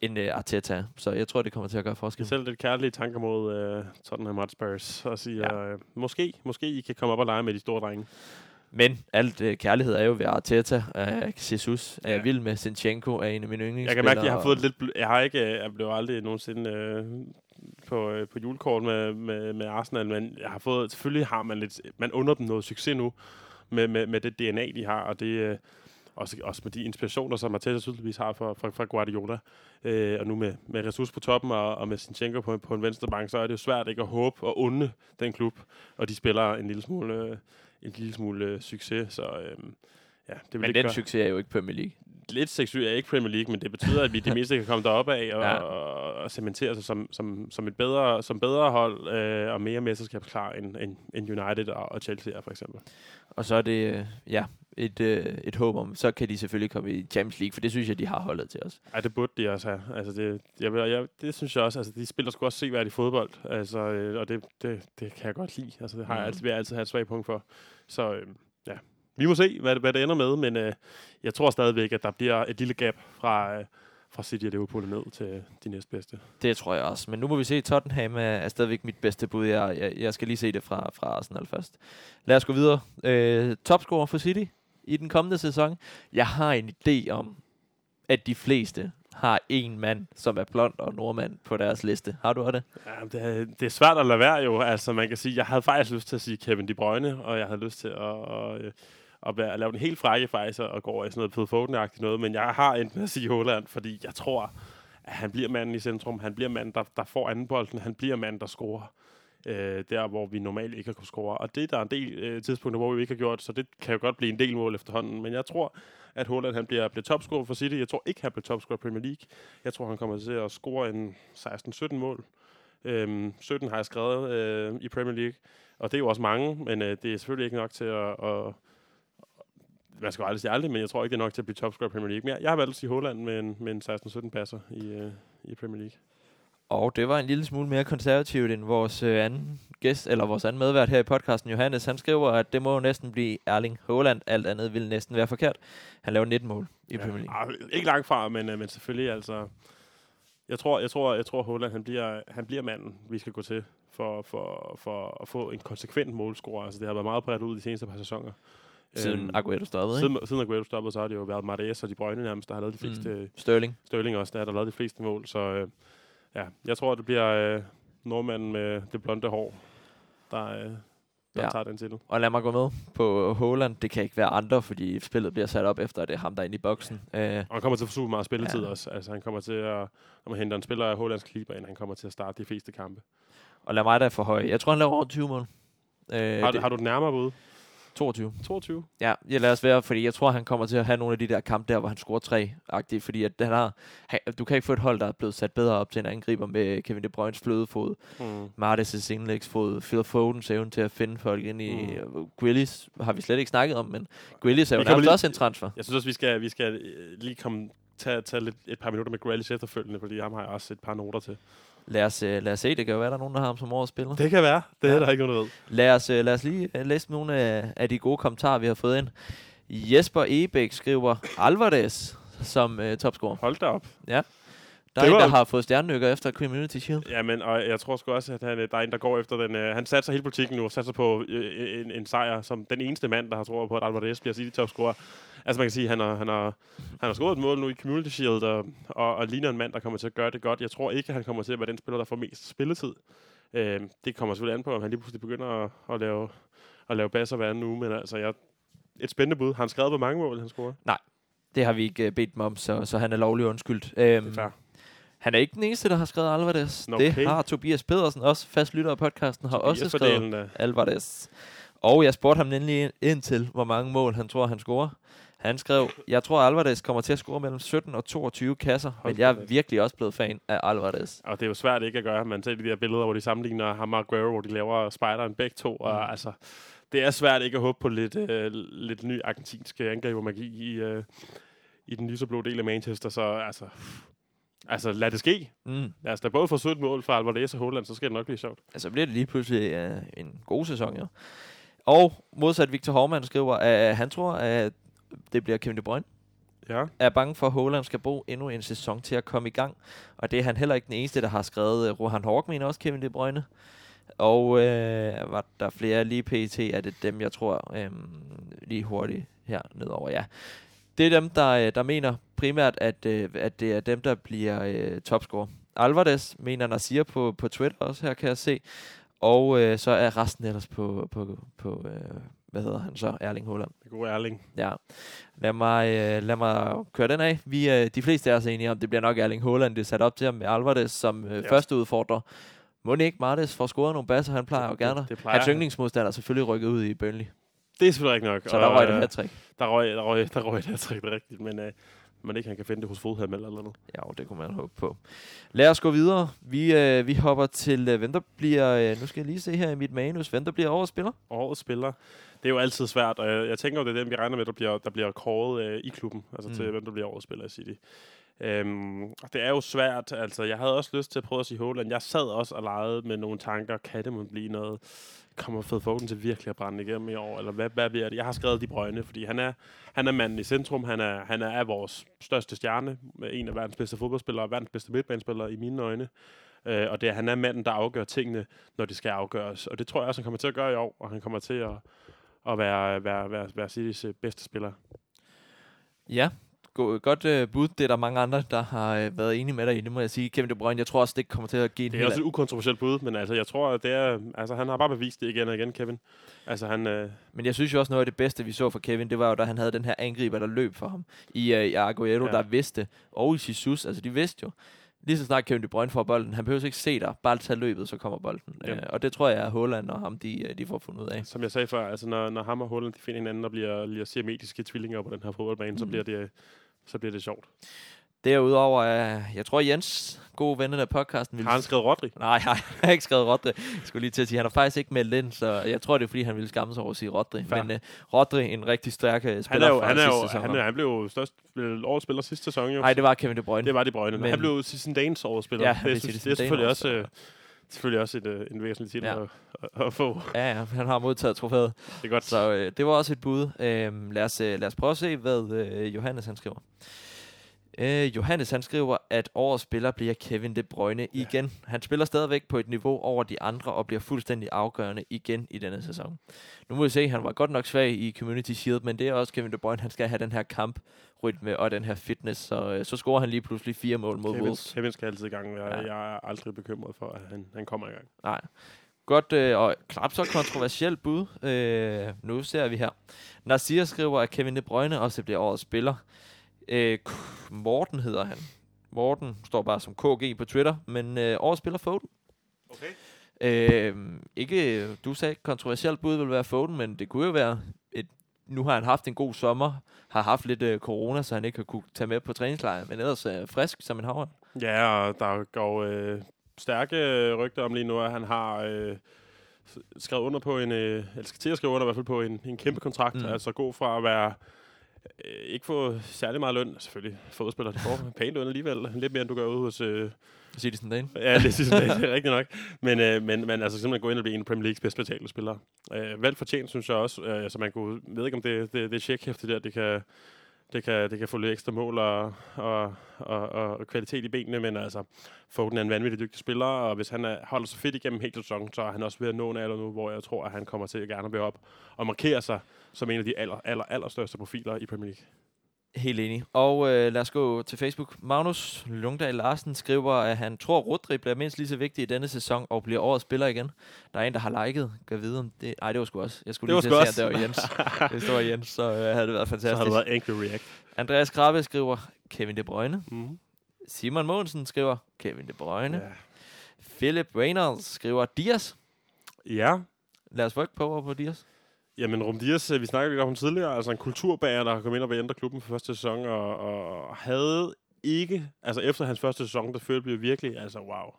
end øh, Arteta. Så jeg tror, det kommer til at gøre forskel. selv lidt kærlige tanker mod øh, Tottenham Hotspurs, og siger, Ja. øh, måske, måske I kan komme op og lege med de store drenge. Men alt øh, kærlighed er jo ved Arteta. Øh, Jesus er jeg Ja. vild med. Sinchenko er en af mine yndlingsspillere. Jeg kan mærke, at jeg har fået lidt... bl- Jeg har ikke... øh, Jeg blev aldrig nogensinde øh, på, øh, på julekort med, med, med Arsenal, men jeg har fået... Selvfølgelig har man lidt... Man under dem noget succes nu med, med, med det DNA, de har, og det... Øh, også, også med de inspirationer, som Arteta tydeligvis har fra, fra, fra Guardiola. Øh, og nu med, med ressourcer på toppen og, og med Sinchenko på, på en venstre bank, så er det jo svært ikke at håbe og onde den klub, og de spiller en lille smule, øh, en lille smule øh, succes. Så øh, ja, det vil Men den gøre- succes er jo ikke Premier League. lidt succes er ikke Premier League, men det betyder, at vi det mindste kan komme derop af og, Ja. og, og cementere sig som, som, som et bedre, som bedre hold øh, og mere mesterskabsklar end, end, end United og, og Chelsea er, for eksempel. Og så er det, øh, ja, et, øh, et håb om, så kan de selvfølgelig komme i Champions League, for det synes jeg, de har holdet til os. Ja, det burde de også have. Altså, det, jeg, jeg, det synes jeg også. Altså, de spiller sgu også seværdigt fodbold. Altså, øh, og det, det, det kan jeg godt lide. Altså, det har jeg Mhm. altid, jeg altid have et svagt punkt for. Så øh, vi må se, hvad, det- hvad det ender med. Men øh, jeg tror stadigvæk, at der bliver et lille gap fra, øh, fra City og Liverpool ned til de næstbedste. Det tror jeg også. Men nu må vi se, Tottenham er, stadigvæk mit bedste bud. Jeg, jeg, jeg skal lige se det fra, fra Arsenal først. Lad os gå videre. Øh, topscorer for City i den kommende sæson. Jeg har en idé om, at de fleste har en mand, som er blond og nordmand på deres liste. Har du det? Ja, det, er, det er svært at lade være jo. Altså, man kan sige, jeg havde faktisk lyst til at sige Kevin De Bruyne, og jeg havde lyst til at, at, at, og lave den helt frække faktisk og går i sådan noget Phil Foden-agtigt noget. Men jeg har endt med at sige Holland, fordi jeg tror, at han bliver manden i centrum. Han bliver manden, der, der får anden bolden. Han bliver manden, der scorer. Øh, der, hvor vi normalt ikke har kunnet score. Og det der er en del øh, tidspunkter, hvor vi ikke har gjort, så det kan jo godt blive en del mål efterhånden. Men jeg tror, at Holland han bliver, bliver topscorer for City. Jeg tror ikke, han bliver topscorer i Premier League. Jeg tror, han kommer til at score en 16-17 mål. Øhm, 17 har jeg skrevet øh, i Premier League, og det er jo også mange, men øh, det er selvfølgelig ikke nok til at... at man skal jo aldrig sige aldrig, men jeg tror ikke, det er nok til at blive topscorer i Premier League. Men jeg, jeg har valgt at sige Holland med en, med en 16-17 passer i, øh, i Premier League. Og det var en lille smule mere konservativt end vores øh, anden gæst, eller vores anden medvært her i podcasten, Johannes. Han skriver, at det må jo næsten blive Erling Haaland. Alt andet ville næsten være forkert. Han laver 19 mål i Premier League. Ah, ikke langt fra, men, øh, men selvfølgelig altså... Jeg tror, jeg tror, jeg tror Holland, han bliver, han bliver manden, vi skal gå til for, for, for at få en konsekvent målscorer. Altså, det har været meget bredt ud de seneste par sæsoner. Siden Øhm, Aguero stoppede, ikke? Siden, siden Aguero stoppede, så har det jo været Marais og De Bruyne nærmest, der har lavet de fleste... Mm. Sterling. Sterling også, der har der lavet de fleste mål. Så øh, ja, jeg tror, det bliver øh, nordmanden med det blonde hår, der, øh, der Ja. ja. tager den til. Og lad mig gå med på Haaland. Det kan ikke være andre, fordi spillet bliver sat op efter, at det er ham, der er inde i boksen. Øh, Og han kommer til at få super meget spilletid Ja. ja. også. Altså, han kommer til at, når man henter en spiller af Hollands kaliber ind, han kommer til at starte de fleste kampe. og lad mig da for høj. Jeg tror, han laver over 20 mål. Øh, Har, det- har du den nærmere bud? 22. 22? Ja, jeg lader os være, fordi jeg tror, han kommer til at have nogle af de der kampe der, hvor han scorer tre agtigt fordi at han har, du kan ikke få et hold, der er blevet sat bedre op til en angriber med Kevin De Bruynes flødefod, Mm. Martes' indlægsfod, Phil Fodens evne til at finde folk ind i, mm. Grealish har vi slet ikke snakket om, men Grealish er jo nærmest lige- også en transfer. Jeg synes også, vi skal, vi skal øh, lige komme, tage, tage lidt, et par minutter med Grealish efterfølgende, fordi ham har jeg også et par noter til. Lad os, uh, lad os se, det kan jo være, der er nogen, der har ham som årets spiller. Det kan være. Det Ja. er der ikke nogen, der ved. Lad os, uh, lad os lige uh, læse nogle af, af de gode kommentarer, vi har fået ind. Jesper Ebæk skriver Alvarez som uh, topscorer. Hold da op. Der er Det en, der har fået stjernenykker efter Community Shield. Jamen, og jeg tror sgu også, at han, øh, der er en, der går efter den. Øh, han satser hele politikken nu, og satser på øh, en, en sejr, som den eneste mand, der har troet på, at Alvarez bliver City topscorer. Altså man kan sige, at han har, han har, han har scoret et mål nu i Community Shield, og, og, og ligner en mand, der kommer til at gøre det godt. Jeg tror ikke, at han kommer til at være den spiller, der får mest spilletid. Øh, det kommer selvfølgelig an på, om han lige pludselig begynder at, at lave, at lave basser hver anden uge, men altså, jeg, et spændende bud. Har han skrevet, hvor mange mål han scorer? Det har vi ikke uh, bedt dem om, så, så han er lovlig undskyldt. Øhm, Det er fair. Han er ikke den eneste, der har skrevet Alvarez. Nå, Det okay. har Tobias Pedersen, også fast lytter af podcasten, har også skrevet øh, Alvarez. Og jeg spurgte ham nemlig ind til, hvor mange mål han tror, han scorer. Han skrev, jeg tror, Alvarez kommer til at score mellem 17 og 22 kasser, Hold men jeg er da virkelig også blevet fan af Alvarez. Og det er jo svært ikke at gøre. Man ser de der billeder, hvor de sammenligner ham og Aguero, hvor de laver spideren begge to. Og Mm. altså, det er svært ikke at håbe på lidt, øh, lidt ny argentinsk angribermagi i, øh, i den lyseblå del af Manchester. Så altså, altså lad det ske. Mm. Lad os da både få 17 mål fra Alvarez og Holland, så skal det nok blive sjovt. Altså bliver det lige pludselig uh, en god sæson, jo. Og modsat Victor Hormann skriver, at han tror, at det bliver Kevin De Bruyne. Ja. er bange for, at Haaland skal bruge endnu en sæson til at komme i gang. Og det er han heller ikke den eneste, der har skrevet. Uh, Rohan Hork mener også Kevin De Bruyne. Og øh, var der flere lige pt. er det dem, jeg tror, øh, lige hurtigt her nedover, ja. Det er dem, der, øh, der mener primært, at, øh, at det er dem, der bliver øh, topscorer. Alvarez mener Nasir på, på Twitter også, her kan jeg se. Og øh, så er resten ellers på, på, på øh, hvad hedder han så, Erling Haaland. Det gode Erling. Ja. Lad mig, øh, lad mig køre den af. Vi, øh, de fleste af os er enige om, det bliver nok Erling Haaland, det er sat op til ham med Alvarez som øh, Ja. første udfordrer. Må ikke Martes får scoret nogle basser, han plejer jo gerne. det- det plejer Hans han. yndlingsmodstander er selvfølgelig rykket ud i Burnley. Det er selvfølgelig ikke nok. Så der røg det øh, hat-trick. Der røg, der røg, der røg det, jeg det er rigtigt. Men, øh, man ikke han kan finde det hos Fodham eller noget. Ja, det kunne man håbe på. Lad os gå videre. Vi, øh, vi hopper til, øh, hvem der bliver, øh, nu skal jeg lige se her i mit manus, hvem der bliver årets spiller. Årets spiller. Det er jo altid svært, og jeg, jeg tænker jo, det er dem, vi regner med, der bliver, der bliver kåret øh, i klubben, altså mm. til hvem der bliver årets spiller i City. Øhm, det er jo svært, altså jeg havde også lyst til at prøve at sige Holland. Jeg sad også og legede med nogle tanker, kan det må blive noget, kommer Fed Foden til virkelig at brænde igennem i år, eller hvad, hvad bliver det? Jeg har skrevet de brøgne, fordi han er, han er manden i centrum, han er, han er vores største stjerne, en af verdens bedste fodboldspillere, og verdens bedste midtbanespillere i mine øjne. Øh, og det er, han er manden, der afgør tingene, når de skal afgøres. Og det tror jeg også, han kommer til at gøre i år, og han kommer til at, at være, være, være, være Citys øh, bedste spiller. Ja, go- godt øh, bud. Det er der mange andre, der har øh, været enige med dig i. Det må jeg sige. Kevin De Bruyne, jeg tror også, det kommer til at give Det er også et ukontroversielt bud, men altså, jeg tror, at det er, altså, han har bare bevist det igen og igen, Kevin. Altså, han, øh, Men jeg synes jo også, noget af det bedste, vi så fra Kevin, det var jo, da han havde den her angriber, der løb for ham. I, uh, i Aguero, Ja. der vidste, og i Jesus, altså de vidste jo. Lige så snart Kevin De Bruyne får bolden, han behøver ikke se dig, bare tage løbet, så kommer bolden. Ja. Uh, og det tror jeg, at Holland og ham, de, øh, de får fundet ud af. som jeg sagde før, altså, når, når ham og Holland de finder hinanden og bliver, bliver siametiske tvillinger på den her fodboldbane, mm. så, bliver det, så bliver det sjovt. Derudover, uh, jeg tror Jens, god ven af podcasten, ville... Har han skrevet Rodri? Nej, nej, jeg har ikke skrevet Rodri. Jeg skulle lige til at sige, han har faktisk ikke meldt ind, så jeg tror, det er, fordi han ville skamme sig over at sige Rodri. Fair. Men uh, Rodri, en rigtig stærk uh, Han spiller er jo, fra han, er sidste jo, sæson. han, er, han blev jo størst vel, årets spiller sidste sæson, jo. Nej, det var Kevin De Bruyne. det var de brøgne. Men han blev Citizen Danes årets spiller. Ja, det, det er, er det, er selvfølgelig også, øh, selvfølgelig også et, øh, en væsentlig titel Ja. at, at, at, få. Ja, ja, han har modtaget trofæet. Det er godt. Så øh, det var også et bud. Øh, lad, os, øh, lad os prøve at se, hvad øh, Johannes han skriver. Øh, Johannes han skriver, at årets spiller bliver Kevin De Bruyne Ja. igen. Han spiller stadigvæk på et niveau over de andre og bliver fuldstændig afgørende igen i denne sæson. Nu må vi se, han var godt nok svag i Community Shield, men det er også Kevin De Bruyne. Han skal have den her kamprytme og den her fitness, så, øh, så scorer han lige pludselig fire mål mod Kevin, Wolves. Kevin skal altid i gang. Jeg, Ja. jeg er aldrig bekymret for, at han, han kommer i gang. Nej. Godt, øh, og knap så kontroversielt bud. Øh, nu ser vi her. Nasir skriver, at Kevin De Bruyne også bliver årets spiller. Øh, Morten hedder han. Morten står bare som KG på Twitter, men øh, årets spiller Foden. Okay. Øh, ikke, du sagde kontroversielt bud vil være Foden, men det kunne jo være et, nu har han haft en god sommer, har haft lidt øh, corona, så han ikke har kunne tage med på træningslejr, men ellers er frisk som en havre. Ja, og der går øh, stærke rygter om lige nu, at han har øh, skrevet under på en, øh, eller skal til at skrive under i hvert fald på en, en kæmpe kontrakt. Mm. Altså gå fra at være øh, ikke få særlig meget løn, selvfølgelig fodboldspiller, de får [laughs] pænt løn alligevel, lidt mere end du gør ude hos... Øh, Citizen Dane. ja, det synes jeg, det er [laughs] rigtigt nok. Men, øh, men, men altså simpelthen gå ind og blive en Premier Leagues bedst betalte spillere. Øh, vel fortjent, synes jeg også. Øh, så man kunne, ved ikke, om det, det, det checkhæfte der, det kan, det kan, det kan få lidt ekstra mål og, og, og, og kvalitet i benene, men altså, Foden er en vanvittig dygtig spiller, og hvis han er, holder sig fedt igennem hele sæsonen, så er han også ved at nå en alder nu, hvor jeg tror, at han kommer til at gerne blive op og markere sig som en af de aller, aller, aller største profiler i Premier League. Helt enig. Og øh, lad os gå til Facebook. Magnus Lungdal Larsen skriver, at han tror, Rodri bliver mindst lige så vigtig i denne sæson og bliver årets spiller igen. Der er en, der har liket. Kan vide om det... Ej, det var sgu også. Jeg skulle Det lige til at se, at det var Jens. Hvis det var Jens, så øh, havde det været Så fantastisk. har det været Angry React. Andreas Krabbe skriver, Kevin De Bruyne. Mm. Simon Mogensen skriver, Kevin De Bruyne. Ja. Philip Reynolds skriver, Dias. ja, Lad os rykke på over på Dias. Jamen, Rum Dias, øh, vi snakkede lidt om ham tidligere, altså en kulturbager, der kom ind og ændre klubben for første sæson, og, og havde ikke, altså efter hans første sæson, der følte blev virkelig, altså wow,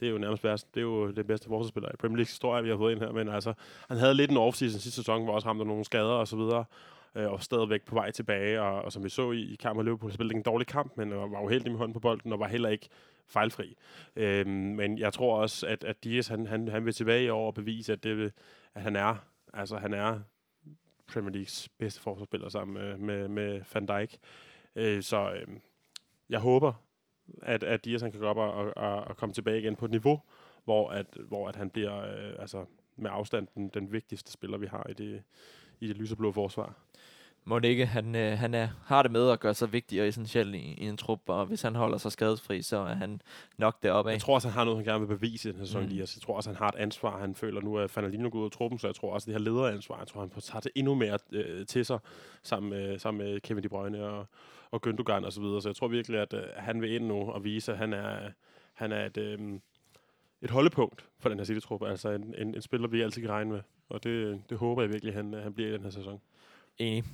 det er jo nærmest værst, det er jo det bedste forsvarsspiller i Premier League historie, vi har fået ind her, men altså, han havde lidt en off-season sidste sæson, hvor også ham der nogle skader og så videre, øh, og stadigvæk på vej tilbage, og, og som vi så i, i kampen med Liverpool, spillede en dårlig kamp, men øh, var uheldig med hånden på bolden, og var heller ikke fejlfri. Øhm, men jeg tror også, at, at Dias, han, han, han vil tilbage i år og bevise, at, det, vil- at han er, altså han er Premier Leagues bedste forsvarsspiller sammen med, med, med Van Dijk. Øh, så øh, jeg håber, at, at Dias han kan gå op og, og, og, komme tilbage igen på et niveau, hvor, at, hvor at han bliver øh, altså, med afstand den, den vigtigste spiller, vi har i det, i det lyseblå forsvar. Må det ikke, han, øh, han er, har det med at gøre sig vigtig og essentiel i, i en trup, og hvis han holder sig skadesfri, så er han nok deroppe af. Jeg tror også, han har noget, han gerne vil bevise i den her sæson, Mm. mm. Jeg tror også, han har et ansvar. Han føler nu, at Fernandino går ud af truppen, så jeg tror også, det her lederansvar, jeg tror, han tager det endnu mere øh, til sig, sammen med, sammen med Kevin De Bruyne og, og Gündogan og så videre. Så jeg tror virkelig, at øh, han vil ind nu og vise, at han er, han er et, øh, et holdepunkt for den her City-truppe. Altså en, en, en spiller, vi altid kan regne med. Og det, det håber jeg virkelig, han, han bliver i den her sæson. Enig.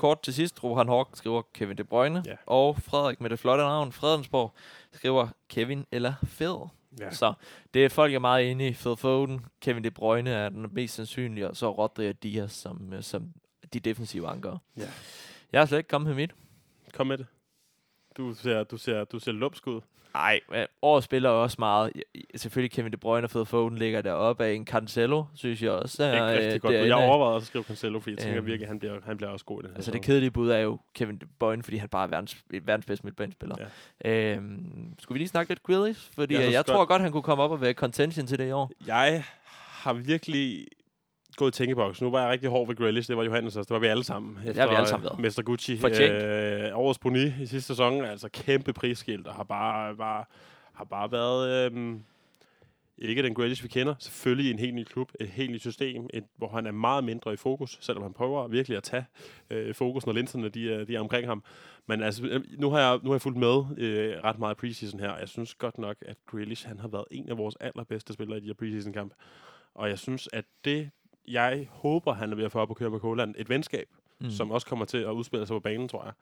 Kort til sidst, Rohan Hawk skriver Kevin De Bruyne, Ja. og Frederik med det flotte navn, Fredensborg, skriver Kevin eller Phil. Ja. Så det er folk er meget inde i. Phil Foden, Kevin De Bruyne er den mest sandsynlige, og så Rodri og Diaz som, øh, som de defensive anker. Ja. Jeg har slet ikke kommet med mit. Kom med det. Du ser, du ser, du ser lumsk ud. Nej, året spiller også meget. Selvfølgelig Kevin De Bruyne og Phil Foden ligger deroppe af en Cancelo, synes jeg også. Ikke er, øh, rigtig godt. Jeg overvejede også at skrive Cancelo, fordi jeg tænker Øhm. virkelig, at han bliver, han bliver også god i den her Altså det kedelige bud er jo Kevin De Bruyne, fordi han bare er verdens, verdens bedste midtbanespiller. Ja. Øhm, skulle vi lige snakke lidt Grealish? Fordi Jeg jeg, jeg tror godt- godt, han kunne komme op og være contention til det i år. Jeg har virkelig gået i tænkeboks. Nu var jeg rigtig hård ved Grealish. Det var Johannes også. Det var vi alle sammen. har vi alle sammen været. Mester Gucci. Fortjent. Øh, årets Boni i sidste sæson. Altså kæmpe prisskilt. Og har bare, bare, har bare været... Øh, ikke den Grealish, vi kender. Selvfølgelig i en helt ny klub, et helt nyt system, et, hvor han er meget mindre i fokus, selvom han prøver virkelig at tage øh, fokus, når linserne de er, de er omkring ham. Men altså, øh, nu har jeg, nu har jeg fulgt med øh, ret meget preseason her, og jeg synes godt nok, at Grealish han har været en af vores allerbedste spillere i de her preseason-kamp. Og jeg synes, at det, jeg håber, han er ved at få op og køre med Koland, et venskab, mm. som også kommer til at udspille sig på banen, tror jeg.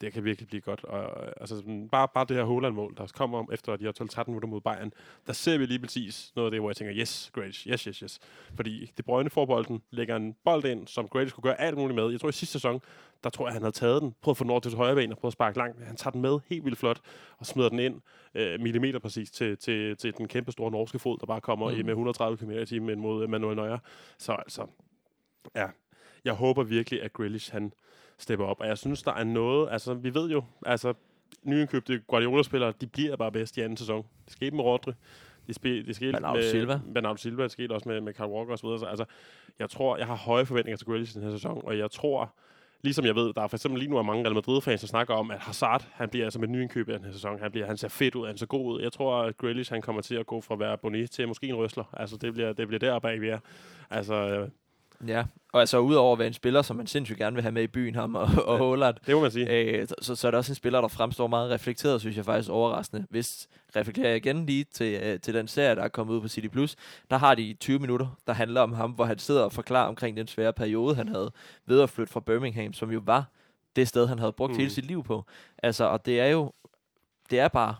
Det kan virkelig blive godt. Og, øh, altså, sådan, bare, bare det her Holland-mål, der kommer om efter de her 12-13 minutter mod Bayern, der ser vi lige præcis noget af det, hvor jeg tænker, yes, Grealish, yes, yes, yes. Fordi De Bruyne får bolden, lægger en bold ind, som Grealish kunne gøre alt muligt med. Jeg tror i sidste sæson, der tror jeg, han havde taget den, prøvet at få den over til højre ben og prøvet at sparke langt. Han tager den med helt vildt flot og smider den ind øh, millimeter præcis til, til, til den kæmpe store norske fod, der bare kommer mm. Med 130 km i timen mod Manuel Neuer. Så altså, ja, jeg håber virkelig, at Grealish han stepper op. Og jeg synes, der er noget, altså vi ved jo, altså nyindkøbte Guardiola-spillere, de bliver bare bedst i anden sæson. Det skete med Rodri. Det, spe, det skete Bernardo med Silva. Bernardo Silva. Det skete også med, med Kyle Walker og så altså, jeg tror, jeg har høje forventninger til Grealish i den her sæson, og jeg tror, ligesom jeg ved, der er for eksempel lige nu er mange Real Madrid-fans, der snakker om, at Hazard, han bliver altså med nyindkøb i den her sæson. Han, bliver, han ser fedt ud, han ser god ud. Jeg tror, at Grealish, han kommer til at gå fra at være Boni til måske en røsler. Altså, det bliver, det bliver deroppe vi er. Altså, Ja, og altså udover at være en spiller, som man sindssygt gerne vil have med i byen, ham og, og Holland, det må man sige. øh, så, så er det også en spiller, der fremstår meget reflekteret, synes jeg faktisk overraskende. Hvis reflekterer jeg igen lige til, øh, til den serie, der er kommet ud på City Plus, der har de 20 minutter, der handler om ham, hvor han sidder og forklarer omkring den svære periode, han havde ved at flytte fra Birmingham, som jo var det sted, han havde brugt mm. hele sit liv på. Altså, og det er jo, det er bare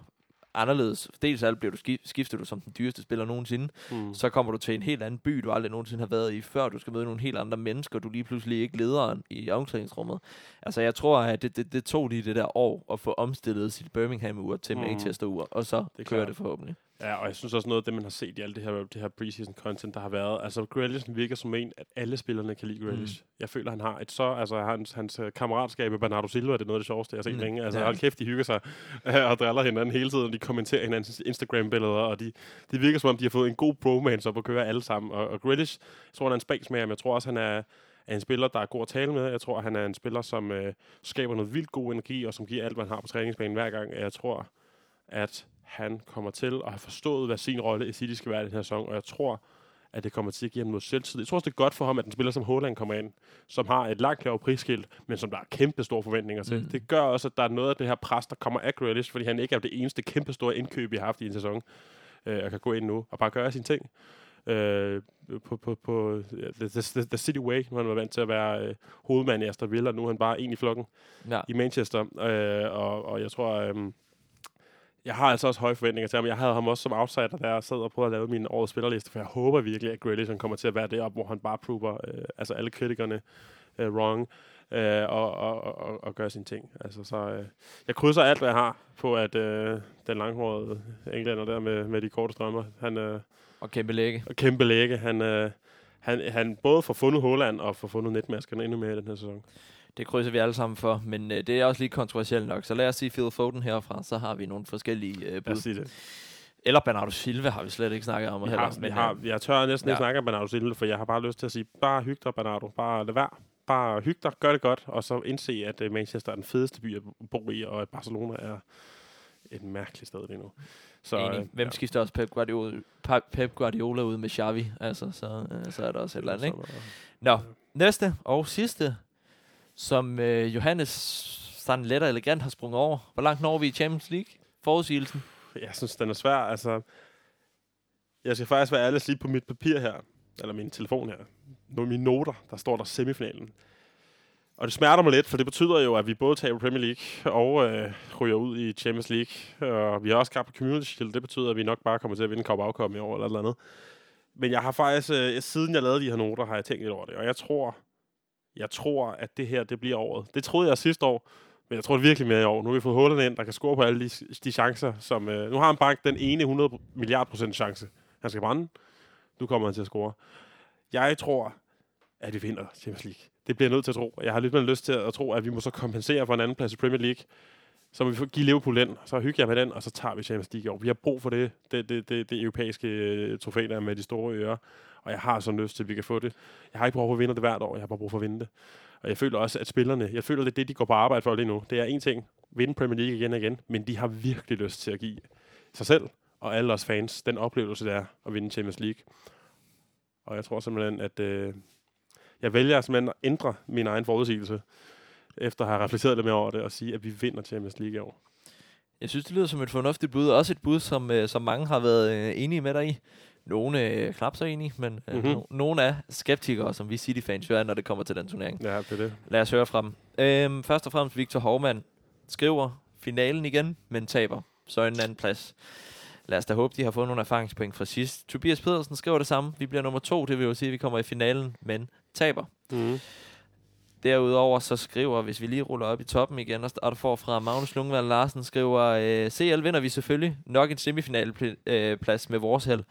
anderledes. Dels alt bliver du skif- skifter du som den dyreste spiller nogensinde, Mm. så kommer du til en helt anden by, du aldrig nogensinde har været i før. Du skal møde nogle helt andre mennesker. Du er lige pludselig ikke lederen i omklædningsrummet. Altså, jeg tror, at det, det, det tog lige det der år at få omstillet sit Birmingham-ur til Mm. Manchester-ur, og så Det er det kører det forhåbentlig. Ja, og jeg synes også noget af det, man har set i alt det her, det her preseason content, der har været. Altså, Grealish virker som en, at alle spillerne kan lide Grealish. Mm. Jeg føler, han har et så... Altså, hans, hans øh, kammeratskab med Bernardo Silva, det er noget af det sjoveste, jeg har set mm. Længe. Altså, ja. hold kæft, de hygger sig øh, og driller hinanden hele tiden. De kommenterer hinandens Instagram-billeder, og de, det virker som om, de har fået en god bromance op at køre alle sammen. Og, og Grealish, jeg tror, han er en spæksmager, men jeg tror også, han er, er en spiller, der er god at tale med. Jeg tror, han er en spiller, som øh, skaber noget vildt god energi, og som giver alt, hvad han har på træningsbanen hver gang. Jeg tror, at han kommer til at have forstået, hvad sin rolle i City skal være i den her sæson, og jeg tror, at det kommer til at give ham noget selvtid. Jeg tror også, det er godt for ham, at en spiller som Haaland kommer ind, som har et langt lavere prisskilt, men som der er kæmpe store forventninger til. Mm. Mm. Det gør også, at der er noget af det her pres, der kommer af Grealish, fordi han ikke er det eneste kæmpe store indkøb, vi har haft i en sæson, øh, og kan gå ind nu og bare gøre sine ting. Øh, på, på, på the, the, the, City Way, hvor han var vant til at være øh, hovedmand i Aston Villa, nu er han bare en i flokken Ja. i Manchester, øh, og, og jeg tror, øh, jeg har altså også høje forventninger til ham. Jeg havde ham også som outsider, da jeg sad og prøvede at lave min årets spillerliste, for jeg håber virkelig, at Grealish han kommer til at være deroppe, hvor han bare prover øh, altså alle kritikerne øh, wrong, øh, og, og, og, og gør sine ting. Altså, så, øh, jeg krydser alt, hvad jeg har på, at øh, den langhårede englænder der med, med de korte strømmer, han øh, Og kæmpe lægge. og kæmpe læge, han, øh, han, han både får fundet Holland og får fundet netmaskerne endnu mere i den her sæson. Det krydser vi alle sammen for, men øh, det er også lige kontroversielt nok. Så lad os sige Phil Foden herfra, så har vi nogle forskellige øh, Lad bud. os sige det. Eller Bernardo Silva har vi slet ikke snakket om Vi heller. har, vi men, har, øh, jeg tør næsten ja. ikke ja. snakke om Bernardo Silva, for jeg har bare lyst til at sige, bare hyg dig, Bernardo. Bare lad være. Bare hyg dig, gør det godt, og så indse, at øh, Manchester er den fedeste by at bo i, og at Barcelona er et mærkeligt sted lige nu. Så, Enig. øh, Hvem skifter også Pep Guardiola, Pep Guardiola ud med Xavi? Altså, så, øh, så er der også et eller andet, ikke? Nå, næste og sidste, som øh, Johannes sådan let og elegant har sprunget over. Hvor langt når vi i Champions League? Forudsigelsen? jeg synes, den er svær. Altså, jeg skal faktisk være ærlig lige på mit papir her, eller min telefon her, nogle mine noter, der står der semifinalen. Og det smerter mig lidt, for det betyder jo, at vi både taber Premier League og øh, ryger ud i Champions League. Og vi har også skabt Community Shield. Det betyder, at vi nok bare kommer til at vinde Cup Afkom i år eller noget andet. Men jeg har faktisk, øh, siden jeg lavede de her noter, har jeg tænkt lidt over det. Og jeg tror, jeg tror, at det her det bliver året. Det troede jeg sidste år, men jeg tror det virkelig mere i år. Nu har vi fået Holland ind, der kan score på alle de, de chancer. Som, øh, nu har han bank den ene 100 milliard procent chance. Han skal brænde. Nu kommer han til at score. Jeg tror, at vi vinder Champions League. Det bliver jeg nødt til at tro. Jeg har lidt mere lyst til at tro, at vi må så kompensere for en anden plads i Premier League. Så må vi give Liverpool den, så hygger jeg med den, og så tager vi Champions League over. Vi har brug for det, det, det, det, det europæiske øh, trofæ der med de store ører. Og jeg har så lyst til, at vi kan få det. Jeg har ikke brug for at vinde det hvert år, jeg har bare brug for at vinde det. Og jeg føler også, at spillerne, jeg føler, det er det, de går på arbejde for lige nu. Det er en ting, vinde Premier League igen og igen, men de har virkelig lyst til at give sig selv og alle os fans den oplevelse, der er at vinde Champions League. Og jeg tror simpelthen, at øh, jeg vælger simpelthen at ændre min egen forudsigelse, efter at have reflekteret lidt mere over det, og sige, at vi vinder Champions League i år. Jeg synes, det lyder som et fornuftigt bud. Også et bud, som, øh, som mange har været øh, enige med dig i. Nogle øh, knap så enige, men øh, Mhm. mm-hmm. no- nogle er skeptikere, som vi City-fans jo er, når det kommer til den turnering. Ja, det er det. Lad os høre fra dem. Øhm, først og fremmest Victor Hovman skriver finalen igen, men taber. Så en anden plads. Lad os da håbe, de har fået nogle erfaringspoint fra sidst. Tobias Pedersen skriver det samme. Vi bliver nummer to, det vil jo sige, at vi kommer i finalen, men taber. Mm. Derudover så skriver, hvis vi lige ruller op i toppen igen, og starter forfra, Magnus Lungvald Larsen skriver, øh, CL vinder vi selvfølgelig nok en semifinalplads med vores held.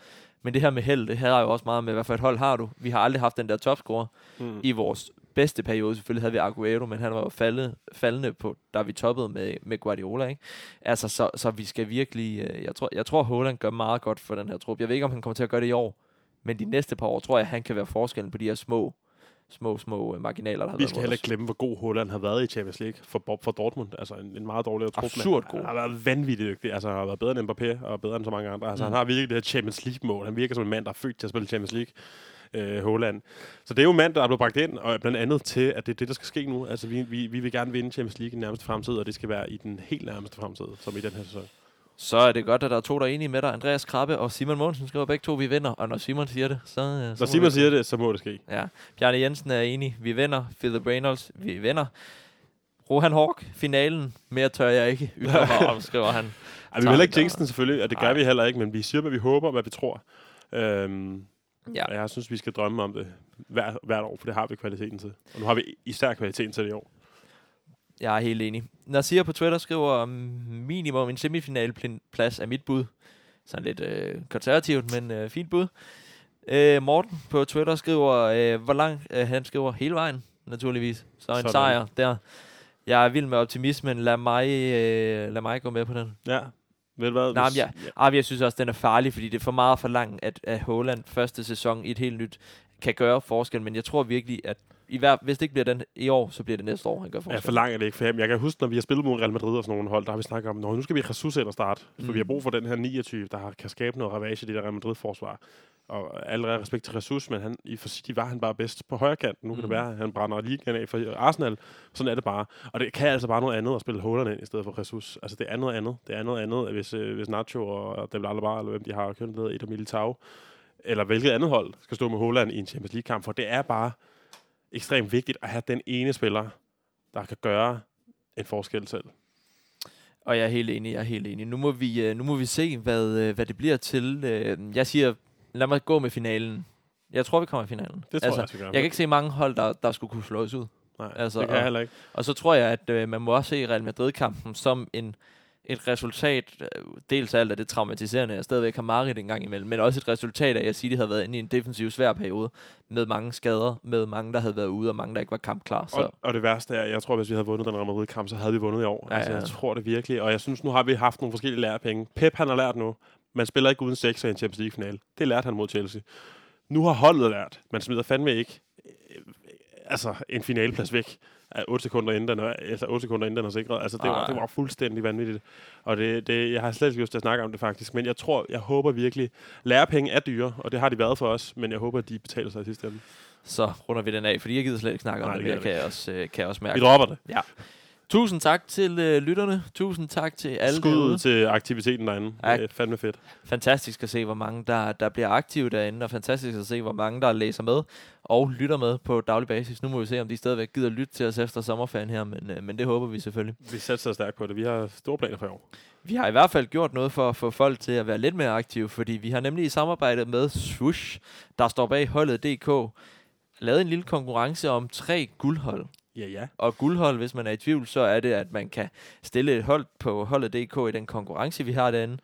Men det her med held, det har jo også meget med, hvad for et hold har du. Vi har aldrig haft den der topscorer Mm. i vores bedste periode. Selvfølgelig havde vi Aguero, men han var jo faldet, faldende på, da vi toppede med, med Guardiola. Ikke? Altså, så, så vi skal virkelig... Øh, jeg tror, jeg tror, Holland gør meget godt for den her trup. Jeg ved ikke, om han kommer til at gøre det i år, men de næste par år tror jeg, han kan være forskellen på de her små, små, små øh, marginaler, der har Vi skal heller ikke glemme, hvor god Holland har været i Champions League for, Bob- for Dortmund. Altså en, en meget dårligere trup. Absurd god. Han har været vanvittigt dygtig. Altså han har været bedre end Mbappé og bedre end så mange andre. Altså Mm. mm. han har virkelig det her Champions League-mål. Han virker som en mand, der er født til at spille Champions League. Øh, Holland. Så det er jo en mand, der er blevet bragt ind, og blandt andet til, at det er det, der skal ske nu. Altså, vi, vi, vi vil gerne vinde Champions League i den nærmeste fremtid, og det skal være i den helt nærmeste fremtid, som i den her sæson. Så er det godt, at der er to, der er enige med dig. Andreas Krabbe og Simon Mogensen skriver begge to, vi vinder. Og når Simon siger det, så... så Når Simon siger det, så må det ske. Ja. Bjarne Jensen er enig. Vi vinder. Philip Reynolds, vi vinder. Rohan Hawk, finalen. Mere tør jeg ikke ytre mig om, skriver han. [laughs] Ej, vi vil ikke jinx den selvfølgelig, og det gør Nej. vi heller ikke, men vi siger, hvad vi håber, hvad vi tror. Øhm, Ja. og jeg synes, vi skal drømme om det hver, hvert år, for det har vi kvaliteten til. Og nu har vi især kvaliteten til det i år. Jeg er helt enig. Nasir på Twitter skriver, "Mm, minimum en semifinalplads er mit bud. Sådan lidt øh, konservativt, men øh, fint bud. Øh, Morten på Twitter skriver, øh, hvor langt øh, han skriver hele vejen, naturligvis. Så en Sådan. sejr der. Jeg er vild med optimismen. Lad mig, øh, lad mig gå med på den. Ja, du hvad? Nej, Hvis- men ja. Ah, jeg synes også, den er farlig, fordi det er for meget for langt, at, at Holland første sæson i et helt nyt kan gøre forskel. Men jeg tror virkelig, at i hver, hvis det ikke bliver den i år, så bliver det næste år, han gør Ja, forskel. for langt er det ikke for ham. Jeg kan huske, når vi har spillet mod Real Madrid og sådan nogle hold, der har vi snakket om, nu skal vi have Jesus ind og starte. For Mm. vi har brug for den her 29, der kan skabe noget ravage i det der Real Madrid-forsvar. Og allerede respekt til Jesus, men han, i for City var han bare bedst på højre kant. Nu kan Mm. det være, at han brænder ligaen af for Arsenal. Sådan er det bare. Og det kan altså bare noget andet at spille Holland ind i stedet for Jesus. Altså det er noget andet. Det er noget andet, hvis, øh, hvis Nacho og David Alaba, eller hvem de har kørt ned, et og Militao, eller hvilket andet hold skal stå med Holland i en Champions League-kamp. For det er bare ekstremt vigtigt at have den ene spiller, der kan gøre en forskel selv. Og jeg er helt enig, jeg er helt enig. Nu må vi, øh, nu må vi se, hvad, øh, hvad det bliver til. Øh, Jeg siger, lad mig gå med finalen. Jeg tror, vi kommer i finalen. Det tror altså, jeg, jeg jeg kan ikke se mange hold, der, der skulle kunne slå os ud. Nej, altså, det kan jeg og- heller ikke. Og så tror jeg, at øh, man må også se Real Madrid-kampen som en, et resultat, øh, dels af alt af det traumatiserende, jeg stadigvæk har Marit en gang imellem, men også et resultat af, at jeg siger, de havde været inde i en defensiv svær periode, med mange skader, med mange, der havde været ude, og mange, der ikke var kampklar. Så Og, og det værste er, jeg tror, hvis vi havde vundet den Real Madrid-kamp, så havde vi vundet i år. Ja, altså, ja. jeg tror det virkelig. Og jeg synes, nu har vi haft nogle forskellige lærepenge. Pep, han har lært nu. Man spiller ikke uden 6 i en Champions League-finale. Det lærte han mod Chelsea. Nu har holdet lært. Man smider fandme ikke øh, altså, en finaleplads væk 8 sekunder inden den er, altså 8 sekunder inden den er sikret. Altså, det, var, Nej. det var fuldstændig vanvittigt. Og det, det, jeg har slet ikke lyst til at snakke om det faktisk. Men jeg tror, jeg håber virkelig, lærepenge er dyre, og det har de været for os, men jeg håber, at de betaler sig i sidste ende. så runder vi den af, fordi jeg gider slet ikke snakke om Nej, det, det gider kan jeg, også, øh, kan jeg også mærke. Vi dropper det. Ja. Tusind tak til øh, lytterne. Tusind tak til alle Skud derude. til aktiviteten derinde. Ja. Det er fandme fedt. Fantastisk at se, hvor mange der, der bliver aktive derinde, og fantastisk at se, hvor mange der læser med og lytter med på daglig basis. Nu må vi se, om de stadigvæk gider lytte til os efter sommerferien her, men, øh, men det håber vi selvfølgelig. Vi satser stærkt på det. Vi har store planer for i år. Vi har i hvert fald gjort noget for at få folk til at være lidt mere aktive, fordi vi har nemlig i samarbejde med Swoosh, der står bag holdet.dk, lavet en lille konkurrence om tre guldhold. Ja, ja. Og guldhold, hvis man er i tvivl, så er det, at man kan stille et hold på holdet.dk i den konkurrence, vi har derinde,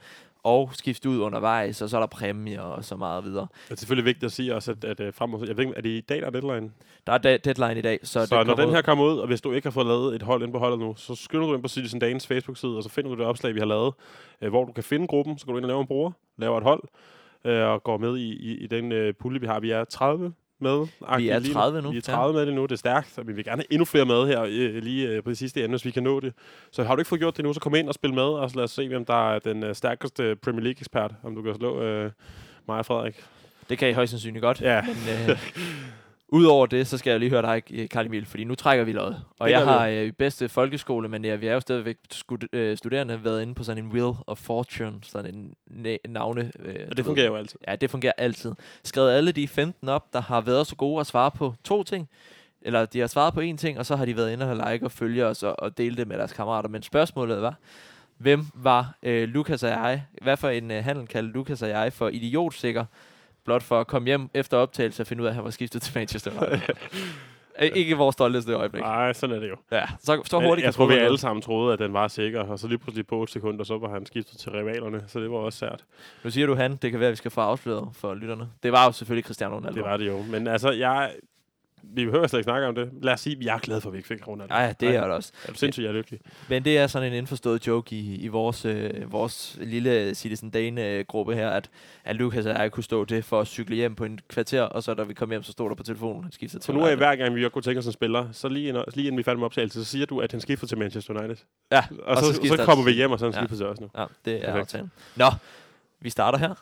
og skifte ud undervejs, og så er der præmier og så meget videre. Det er selvfølgelig vigtigt at sige også, at, at, at frem mod, jeg ved ikke, er det i dag, der er deadline? Der er da- deadline i dag, så, Så, når den ud- her kommer ud, og hvis du ikke har fået lavet et hold ind på holdet nu, så skynder du ind på Citizen Danes Facebook-side, og så finder du det opslag, vi har lavet, øh, hvor du kan finde gruppen, så går du ind og laver en bruger, laver et hold, øh, og går med i, i, i den øh, pulje, vi har. Vi er 30 med. Vi er lige 30 nu, Vi er ja. 30 med det nu, det er stærkt, og vi vil gerne have endnu flere med her øh, lige øh, på det sidste ende, hvis vi kan nå det. Så har du ikke fået gjort det nu, så kom ind og spil med, og så lad os se, hvem der er den øh, stærkeste Premier League-ekspert, om du kan slå øh, mig og Frederik. Det kan I højst sandsynligt godt. Ja. Men øh, [laughs] udover det, så skal jeg lige høre dig, Karl Emil, fordi nu trækker vi lod. Og jeg har øh, i bedste folkeskole, men ja, vi er jo stadigvæk skud, øh, studerende, været inde på sådan en Wheel of Fortune, sådan en næ- navne. Øh, Og det fungerer jo altid. Ja, det fungerer altid. Skrevet alle de 15 op, der har været så gode at svare på to ting. Eller de har svaret på én ting, og så har de været inde og like og følge os og, og dele det med deres kammerater. Men spørgsmålet var, hvem var øh, Lukas og jeg? Hvad for en øh, handel kaldte Lukas og jeg for idiotsikker? Blot for at komme hjem efter optagelse og finde ud af, at han var skiftet til Manchester United. [laughs] Ikke vores stolteste øjeblik. Nej, sådan er det jo. Ja, så, så hurtigt jeg kan tror, vi alle sammen troede, at den var sikker, og så lige pludselig på 8 sekunder, så var han skiftet til rivalerne, så det var også sært. Nu siger du han, det kan være, at vi skal få afsløret for lytterne. Det var jo selvfølgelig Cristiano Ronaldo. Det var det jo. Men altså, jeg... Vi behøver slet ikke snakke om det. Lad os sige, at jeg er glad for, at vi ikke fik Ronaldo. Ja, det er det også. Jeg er sindssygt, jeg er lykkelig. Men det er sådan en indforstået joke i, i vores, øh, vores lille Citizen Dane-gruppe her, at, at Lukas og jeg kunne stå det for at cykle hjem på en kvarter, og så da vi kom hjem, så stod der på telefonen, han skiftede Så til nu er hver gang, vi kunne tænke os en spiller, så lige, inden, lige inden vi fandt med optagelse, så siger du, at han skifter til Manchester United. Ja, Og, så, så, så han kommer vi hjem, og så han Ja. skifter til os nu. Ja, det er Perfekt. aftalen. Nå, vi starter her.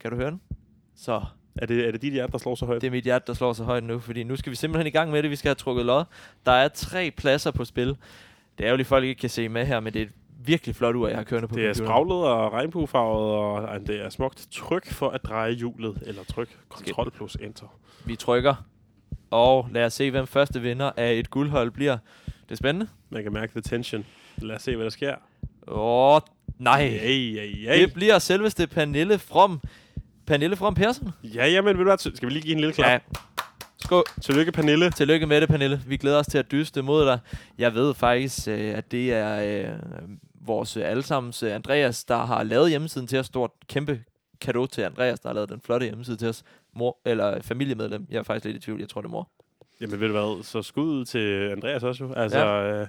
Kan du høre den? Så Er det, er det dit hjerte, der slår så højt? det er mit hjerte, der slår så højt nu, fordi nu skal vi simpelthen i gang med det. Vi skal have trukket lod. Der er tre pladser på spil. Det er jo lige, folk ikke kan se med her, men det er et virkelig flot ur, jeg har kørende på Det er spraglet og regnbuefarvet, og ej, det er smukt. Tryk for at dreje hjulet, eller tryk Ctrl plus Enter. Vi trykker, og lad os se, hvem første vinder af et guldhold bliver. Det er spændende. Man kan mærke the tension. Lad os se, hvad der sker. Åh, nej. Hey, hey, hey. Det bliver selveste Pernille From. Pernille From Persson. Ja, jamen, ved du hvad? Skal vi lige give en lille klap? Ja. Skål. Tillykke, Pernille. Tillykke med det, Pernille. Vi glæder os til at dyste mod dig. Jeg ved faktisk, øh, at det er øh, vores allesammens øh, Andreas, der har lavet hjemmesiden til os. Stort kæmpe kado til Andreas, der har lavet den flotte hjemmeside til os. Mor, eller familiemedlem. Jeg er faktisk lidt i tvivl. Jeg tror, det er mor. Jamen, ved du hvad? Så skud til Andreas også jo. Altså, ja. øh,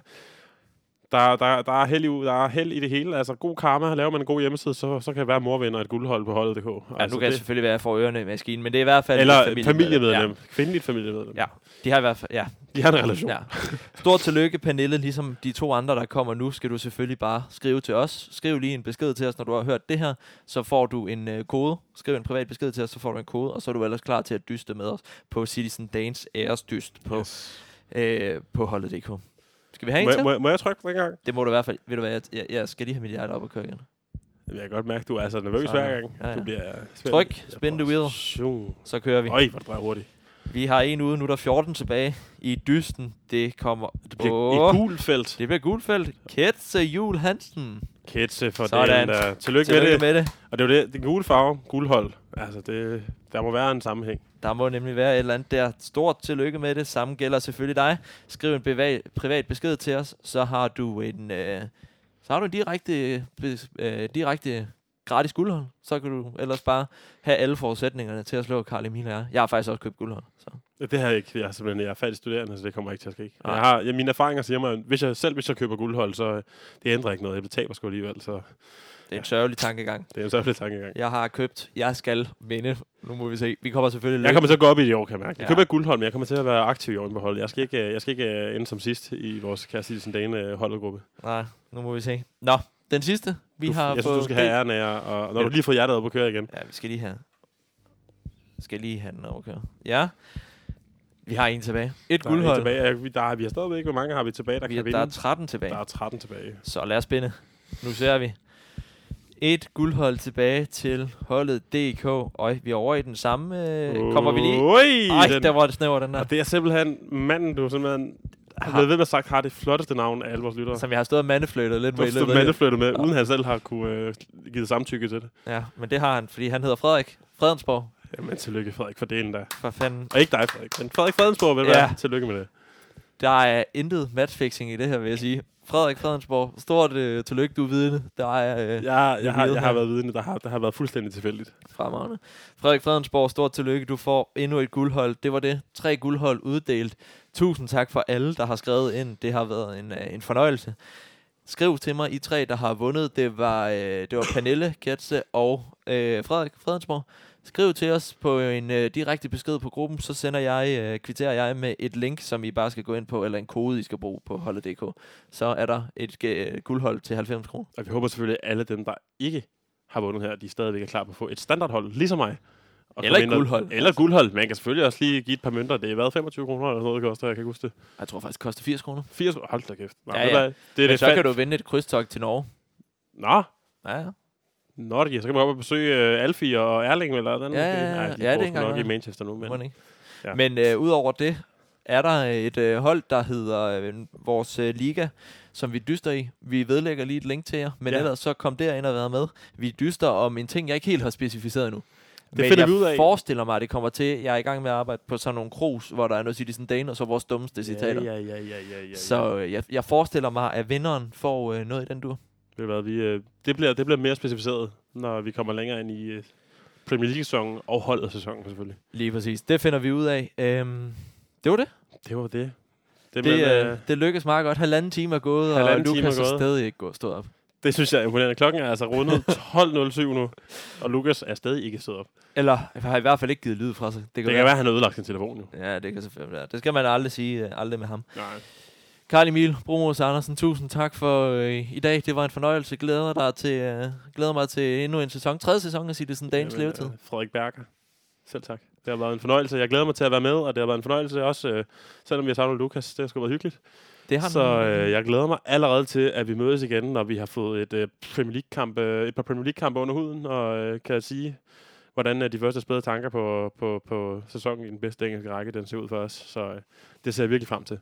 der, der, der, er held i, der er held i det hele. Altså, god karma. Laver man en god hjemmeside, så, så kan det være, at mor vinder et guldhold på holdet.dk. Ja, altså, nu kan det selvfølgelig være for ørerne i maskinen, men det er i hvert fald Eller familiemedlem. familiemedlem. Ja. Kvindeligt familiemedlem. ja, de har i hvert fald, ja, De har en relation. Ja. Stort tillykke, Pernille. Ligesom de to andre, der kommer nu, skal du selvfølgelig bare skrive til os. Skriv lige en besked til os, når du har hørt det her. Så får du en øh, kode. Skriv en privat besked til os, så får du en kode. Og så er du ellers klar til at dyste med os på Citizen Danes æresdyst på, Yes. øh, på holdet.dk. Skal vi have en Må, til? jeg- må, må jeg trykke den gang? Det må du i hvert fald. Ved du hvad, jeg, jeg, jeg skal lige have mit hjerte op og køre igen. Jeg kan godt mærke, du er så nervøs Så- hver gang. ja, ja. Du bliver spændt. Tryk, spin the wheel. Så kører vi. Øj, hvor det hurtigt. Vi har en ude, nu er der 14 tilbage i dysten. Det kommer... Det bliver Åh, et gult felt. Det bliver gulfelt. Ketse Jul Hansen. Ketse for Sådan. den der. Tillykke, Tillykke med det. med det. Og det er jo det, det gule farve, guldhold. Altså, det, der må være en sammenhæng. Der må nemlig være et eller andet der. Stort tillykke med det. Samme gælder selvfølgelig dig. Skriv en privat, privat besked til os, så har du en, øh, så har du en direkte, bes, øh, direkte gratis guldhold. Så kan du ellers bare have alle forudsætningerne til at slå Karl Emil og jeg. Jeg har faktisk også købt guldhold. Så. Det har jeg ikke. Jeg er simpelthen jeg er fattig studerende, så det kommer ikke til at ske. Jeg har, ja, mine erfaringer siger mig, at hvis jeg, selv hvis jeg køber guldhold, så øh, det ændrer ikke noget. Jeg betaler sgu alligevel, så Det er en sørgelig tankegang. det er en sørgelig tankegang. Jeg har købt. Jeg skal vinde. Nu må vi se. Vi kommer selvfølgelig Jeg kommer til at gå op i det i år, kan jeg mærke. Jeg Ja. køber ikke guldhold, men jeg kommer til at være aktiv i år på holdet. Jeg skal ikke, øh, jeg skal ikke øh, ende som sidst i vores kære Citizen Dane holdgruppe. Nej, nu må vi se. Nå, den sidste. Vi du, har jeg synes, du skal have æren af, jer, og når Ja. du lige fået hjertet op at køre igen. Ja, vi skal lige have... Skal lige have den over at køre. Ja. Vi har en tilbage. Et Der er guldhold. Tilbage. Ja, vi, der, er- vi har stadigvæk, hvor mange har vi tilbage, der Vi, kan der er vinde? 13 tilbage. Der er 13 tilbage. Så lad os spænde. Nu ser vi. Et guldhold tilbage til holdet DK. Og vi er over i den samme. Øh, kommer vi lige? Ui, Ej, den, der var det snæver, den der. Og det er simpelthen manden, du simpelthen har blevet ved med sagt, har det flotteste navn af alle vores lyttere. Som jeg har stået og mandefløjtet lidt med. stået det. mandeflyttet med, uden han selv har kunne øh, give samtykke til det. Ja, men det har han, fordi han hedder Frederik Fredensborg. Jamen, tillykke Frederik for delen der. For fanden. Og ikke dig, Frederik, men Frederik Fredensborg, vil Ja. være. Tillykke med det. Der er intet matchfixing i det her, vil jeg sige. Frederik Fredensborg, stort øh, tillykke, du er vidne. Der er øh, Jeg, jeg, har, jeg har været vidne, der har, der har været fuldstændig tilfældigt. fremragende. Frederik Fredensborg, stort tillykke. Du får endnu et guldhold. Det var det. Tre guldhold uddelt. Tusind tak for alle, der har skrevet ind. Det har været en, øh, en fornøjelse. Skriv til mig, I tre, der har vundet. Det var, øh, det var Pernille, Kjetse og øh, Frederik Fredensborg. Skriv til os på en øh, direkte besked på gruppen, så sender jeg, øh, kvitterer jeg med et link, som I bare skal gå ind på, eller en kode, I skal bruge på holdet.dk. Så er der et øh, guldhold til 90 kroner. Og vi håber selvfølgelig, at alle dem, der ikke har vundet her, de stadigvæk er klar på at få et standardhold, ligesom mig. Og Eller et guldhold. Eller et guldhold. Man kan selvfølgelig også lige give et par mønter. Det er været 25 kroner eller noget, det koster. Jeg kan huske det. Jeg tror faktisk, det koster 80 kroner. 80 Hold da kæft. Nå, Ja, ja. hvad? Det er Men det så fat- kan du vinde et krydstogt til Norge. Nå, Ja, ja. Nå. Så kan man op og besøge uh, Alfie og Erling, eller den. Ja, ja, ja. Nej, de Ja, det er nok i. Manchester nu, men... Ikke? Ja. Men øh, udover det, er der et øh, hold, der hedder øh, vores øh, liga, som vi dyster i. Vi vedlægger lige et link til jer, men Ja. ellers så kom derind og være med. Vi dyster om en ting, jeg ikke helt har specificeret endnu. Det men finder jeg vi ud af. forestiller mig, at det kommer til. Jeg er i gang med at arbejde på sådan nogle krus, hvor der er noget Citizen Dane, og så vores dummeste citater. Ja, ja, ja, ja, ja, ja. Så øh, jeg, jeg forestiller mig, at vinderen får øh, noget i den dur. Ved hvad, vi, øh, det, bliver, det bliver mere specificeret, når vi kommer længere ind i øh, Premier League-sæsonen og holdet sæsonen selvfølgelig. Lige præcis. Det finder vi ud af. Øhm, det var det. Det var det. Det, Det, men, øh, øh, det lykkedes meget godt. Halvanden time er gået, og Lukas er stadig ikke gået stået op. det synes jeg er imponerende. Klokken er altså rundet [laughs] 12.07 nu, og Lukas er stadig ikke stået op. Eller har i hvert fald ikke givet lyd fra sig. Det kan, Det kan være, at han har ødelagt sin telefon nu. Ja, det kan selvfølgelig være. Det skal man aldrig sige, aldrig med ham. Nej. Karl Emil, Brumos Andersen, tusind tak for øh, i dag. Det var en fornøjelse. Glæder, dig til, øh, glæder mig til endnu en sæson. Tredje sæson af Citizen Danes Jamen, levetid. øh, Frederik Berger. Selv tak. Det har været en fornøjelse. Jeg glæder mig til at være med, og det har været en fornøjelse også, øh, selvom vi har savnet Lukas. Det har sgu været hyggeligt. Det har Så øh, jeg glæder mig allerede til, at vi mødes igen, når vi har fået et, øh, Premier League kamp, øh, et par Premier League-kampe under huden, og øh, kan sige, hvordan øh, de første spæde tanker på, på, på sæsonen i den bedste engelske række, den ser ud for os. Så øh, det ser jeg virkelig frem til.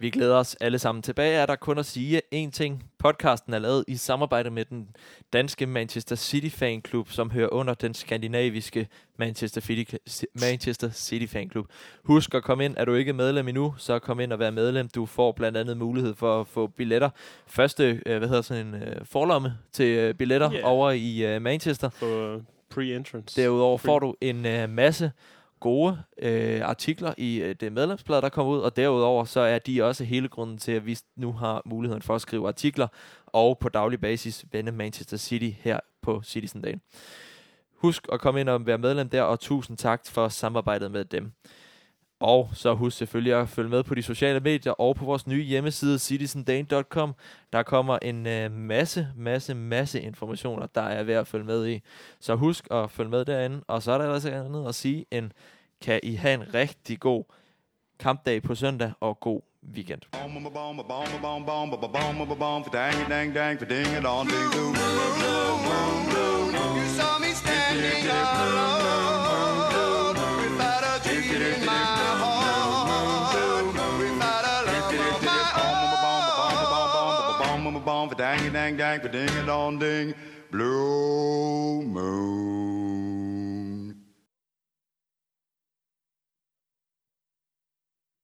Vi glæder os alle sammen. Tilbage er der kun at sige én ting. Podcasten er lavet i samarbejde med den danske Manchester City fanklub, som hører under den skandinaviske Manchester City, Manchester City fanklub. Husk at komme ind. Er du ikke medlem endnu, så kom ind og vær medlem. Du får blandt andet mulighed for at få billetter. Første, øh, hvad hedder sådan en øh, forlomme til øh, billetter Yeah. over i Manchester. Øh, pre-entrance. Derudover får du en masse gode øh, artikler i øh, det medlemsblad, der kommer ud, og derudover så er de også hele grunden til, at vi nu har muligheden for at skrive artikler og på daglig basis vende Manchester City her på Citizen Day. Husk at komme ind og være medlem der, og tusind tak for samarbejdet med dem. Og så husk selvfølgelig at følge med på de sociale medier og på vores nye hjemmeside citizendane.com. Der kommer en øh, masse, masse, masse informationer, der er værd at følge med i. Så husk at følge med derinde. Og så er der ellers andet at sige end, kan I have en rigtig god kampdag på søndag og god weekend. You saw me standing alone. bomb, dang dang dang, ding a dong ding, blue moon.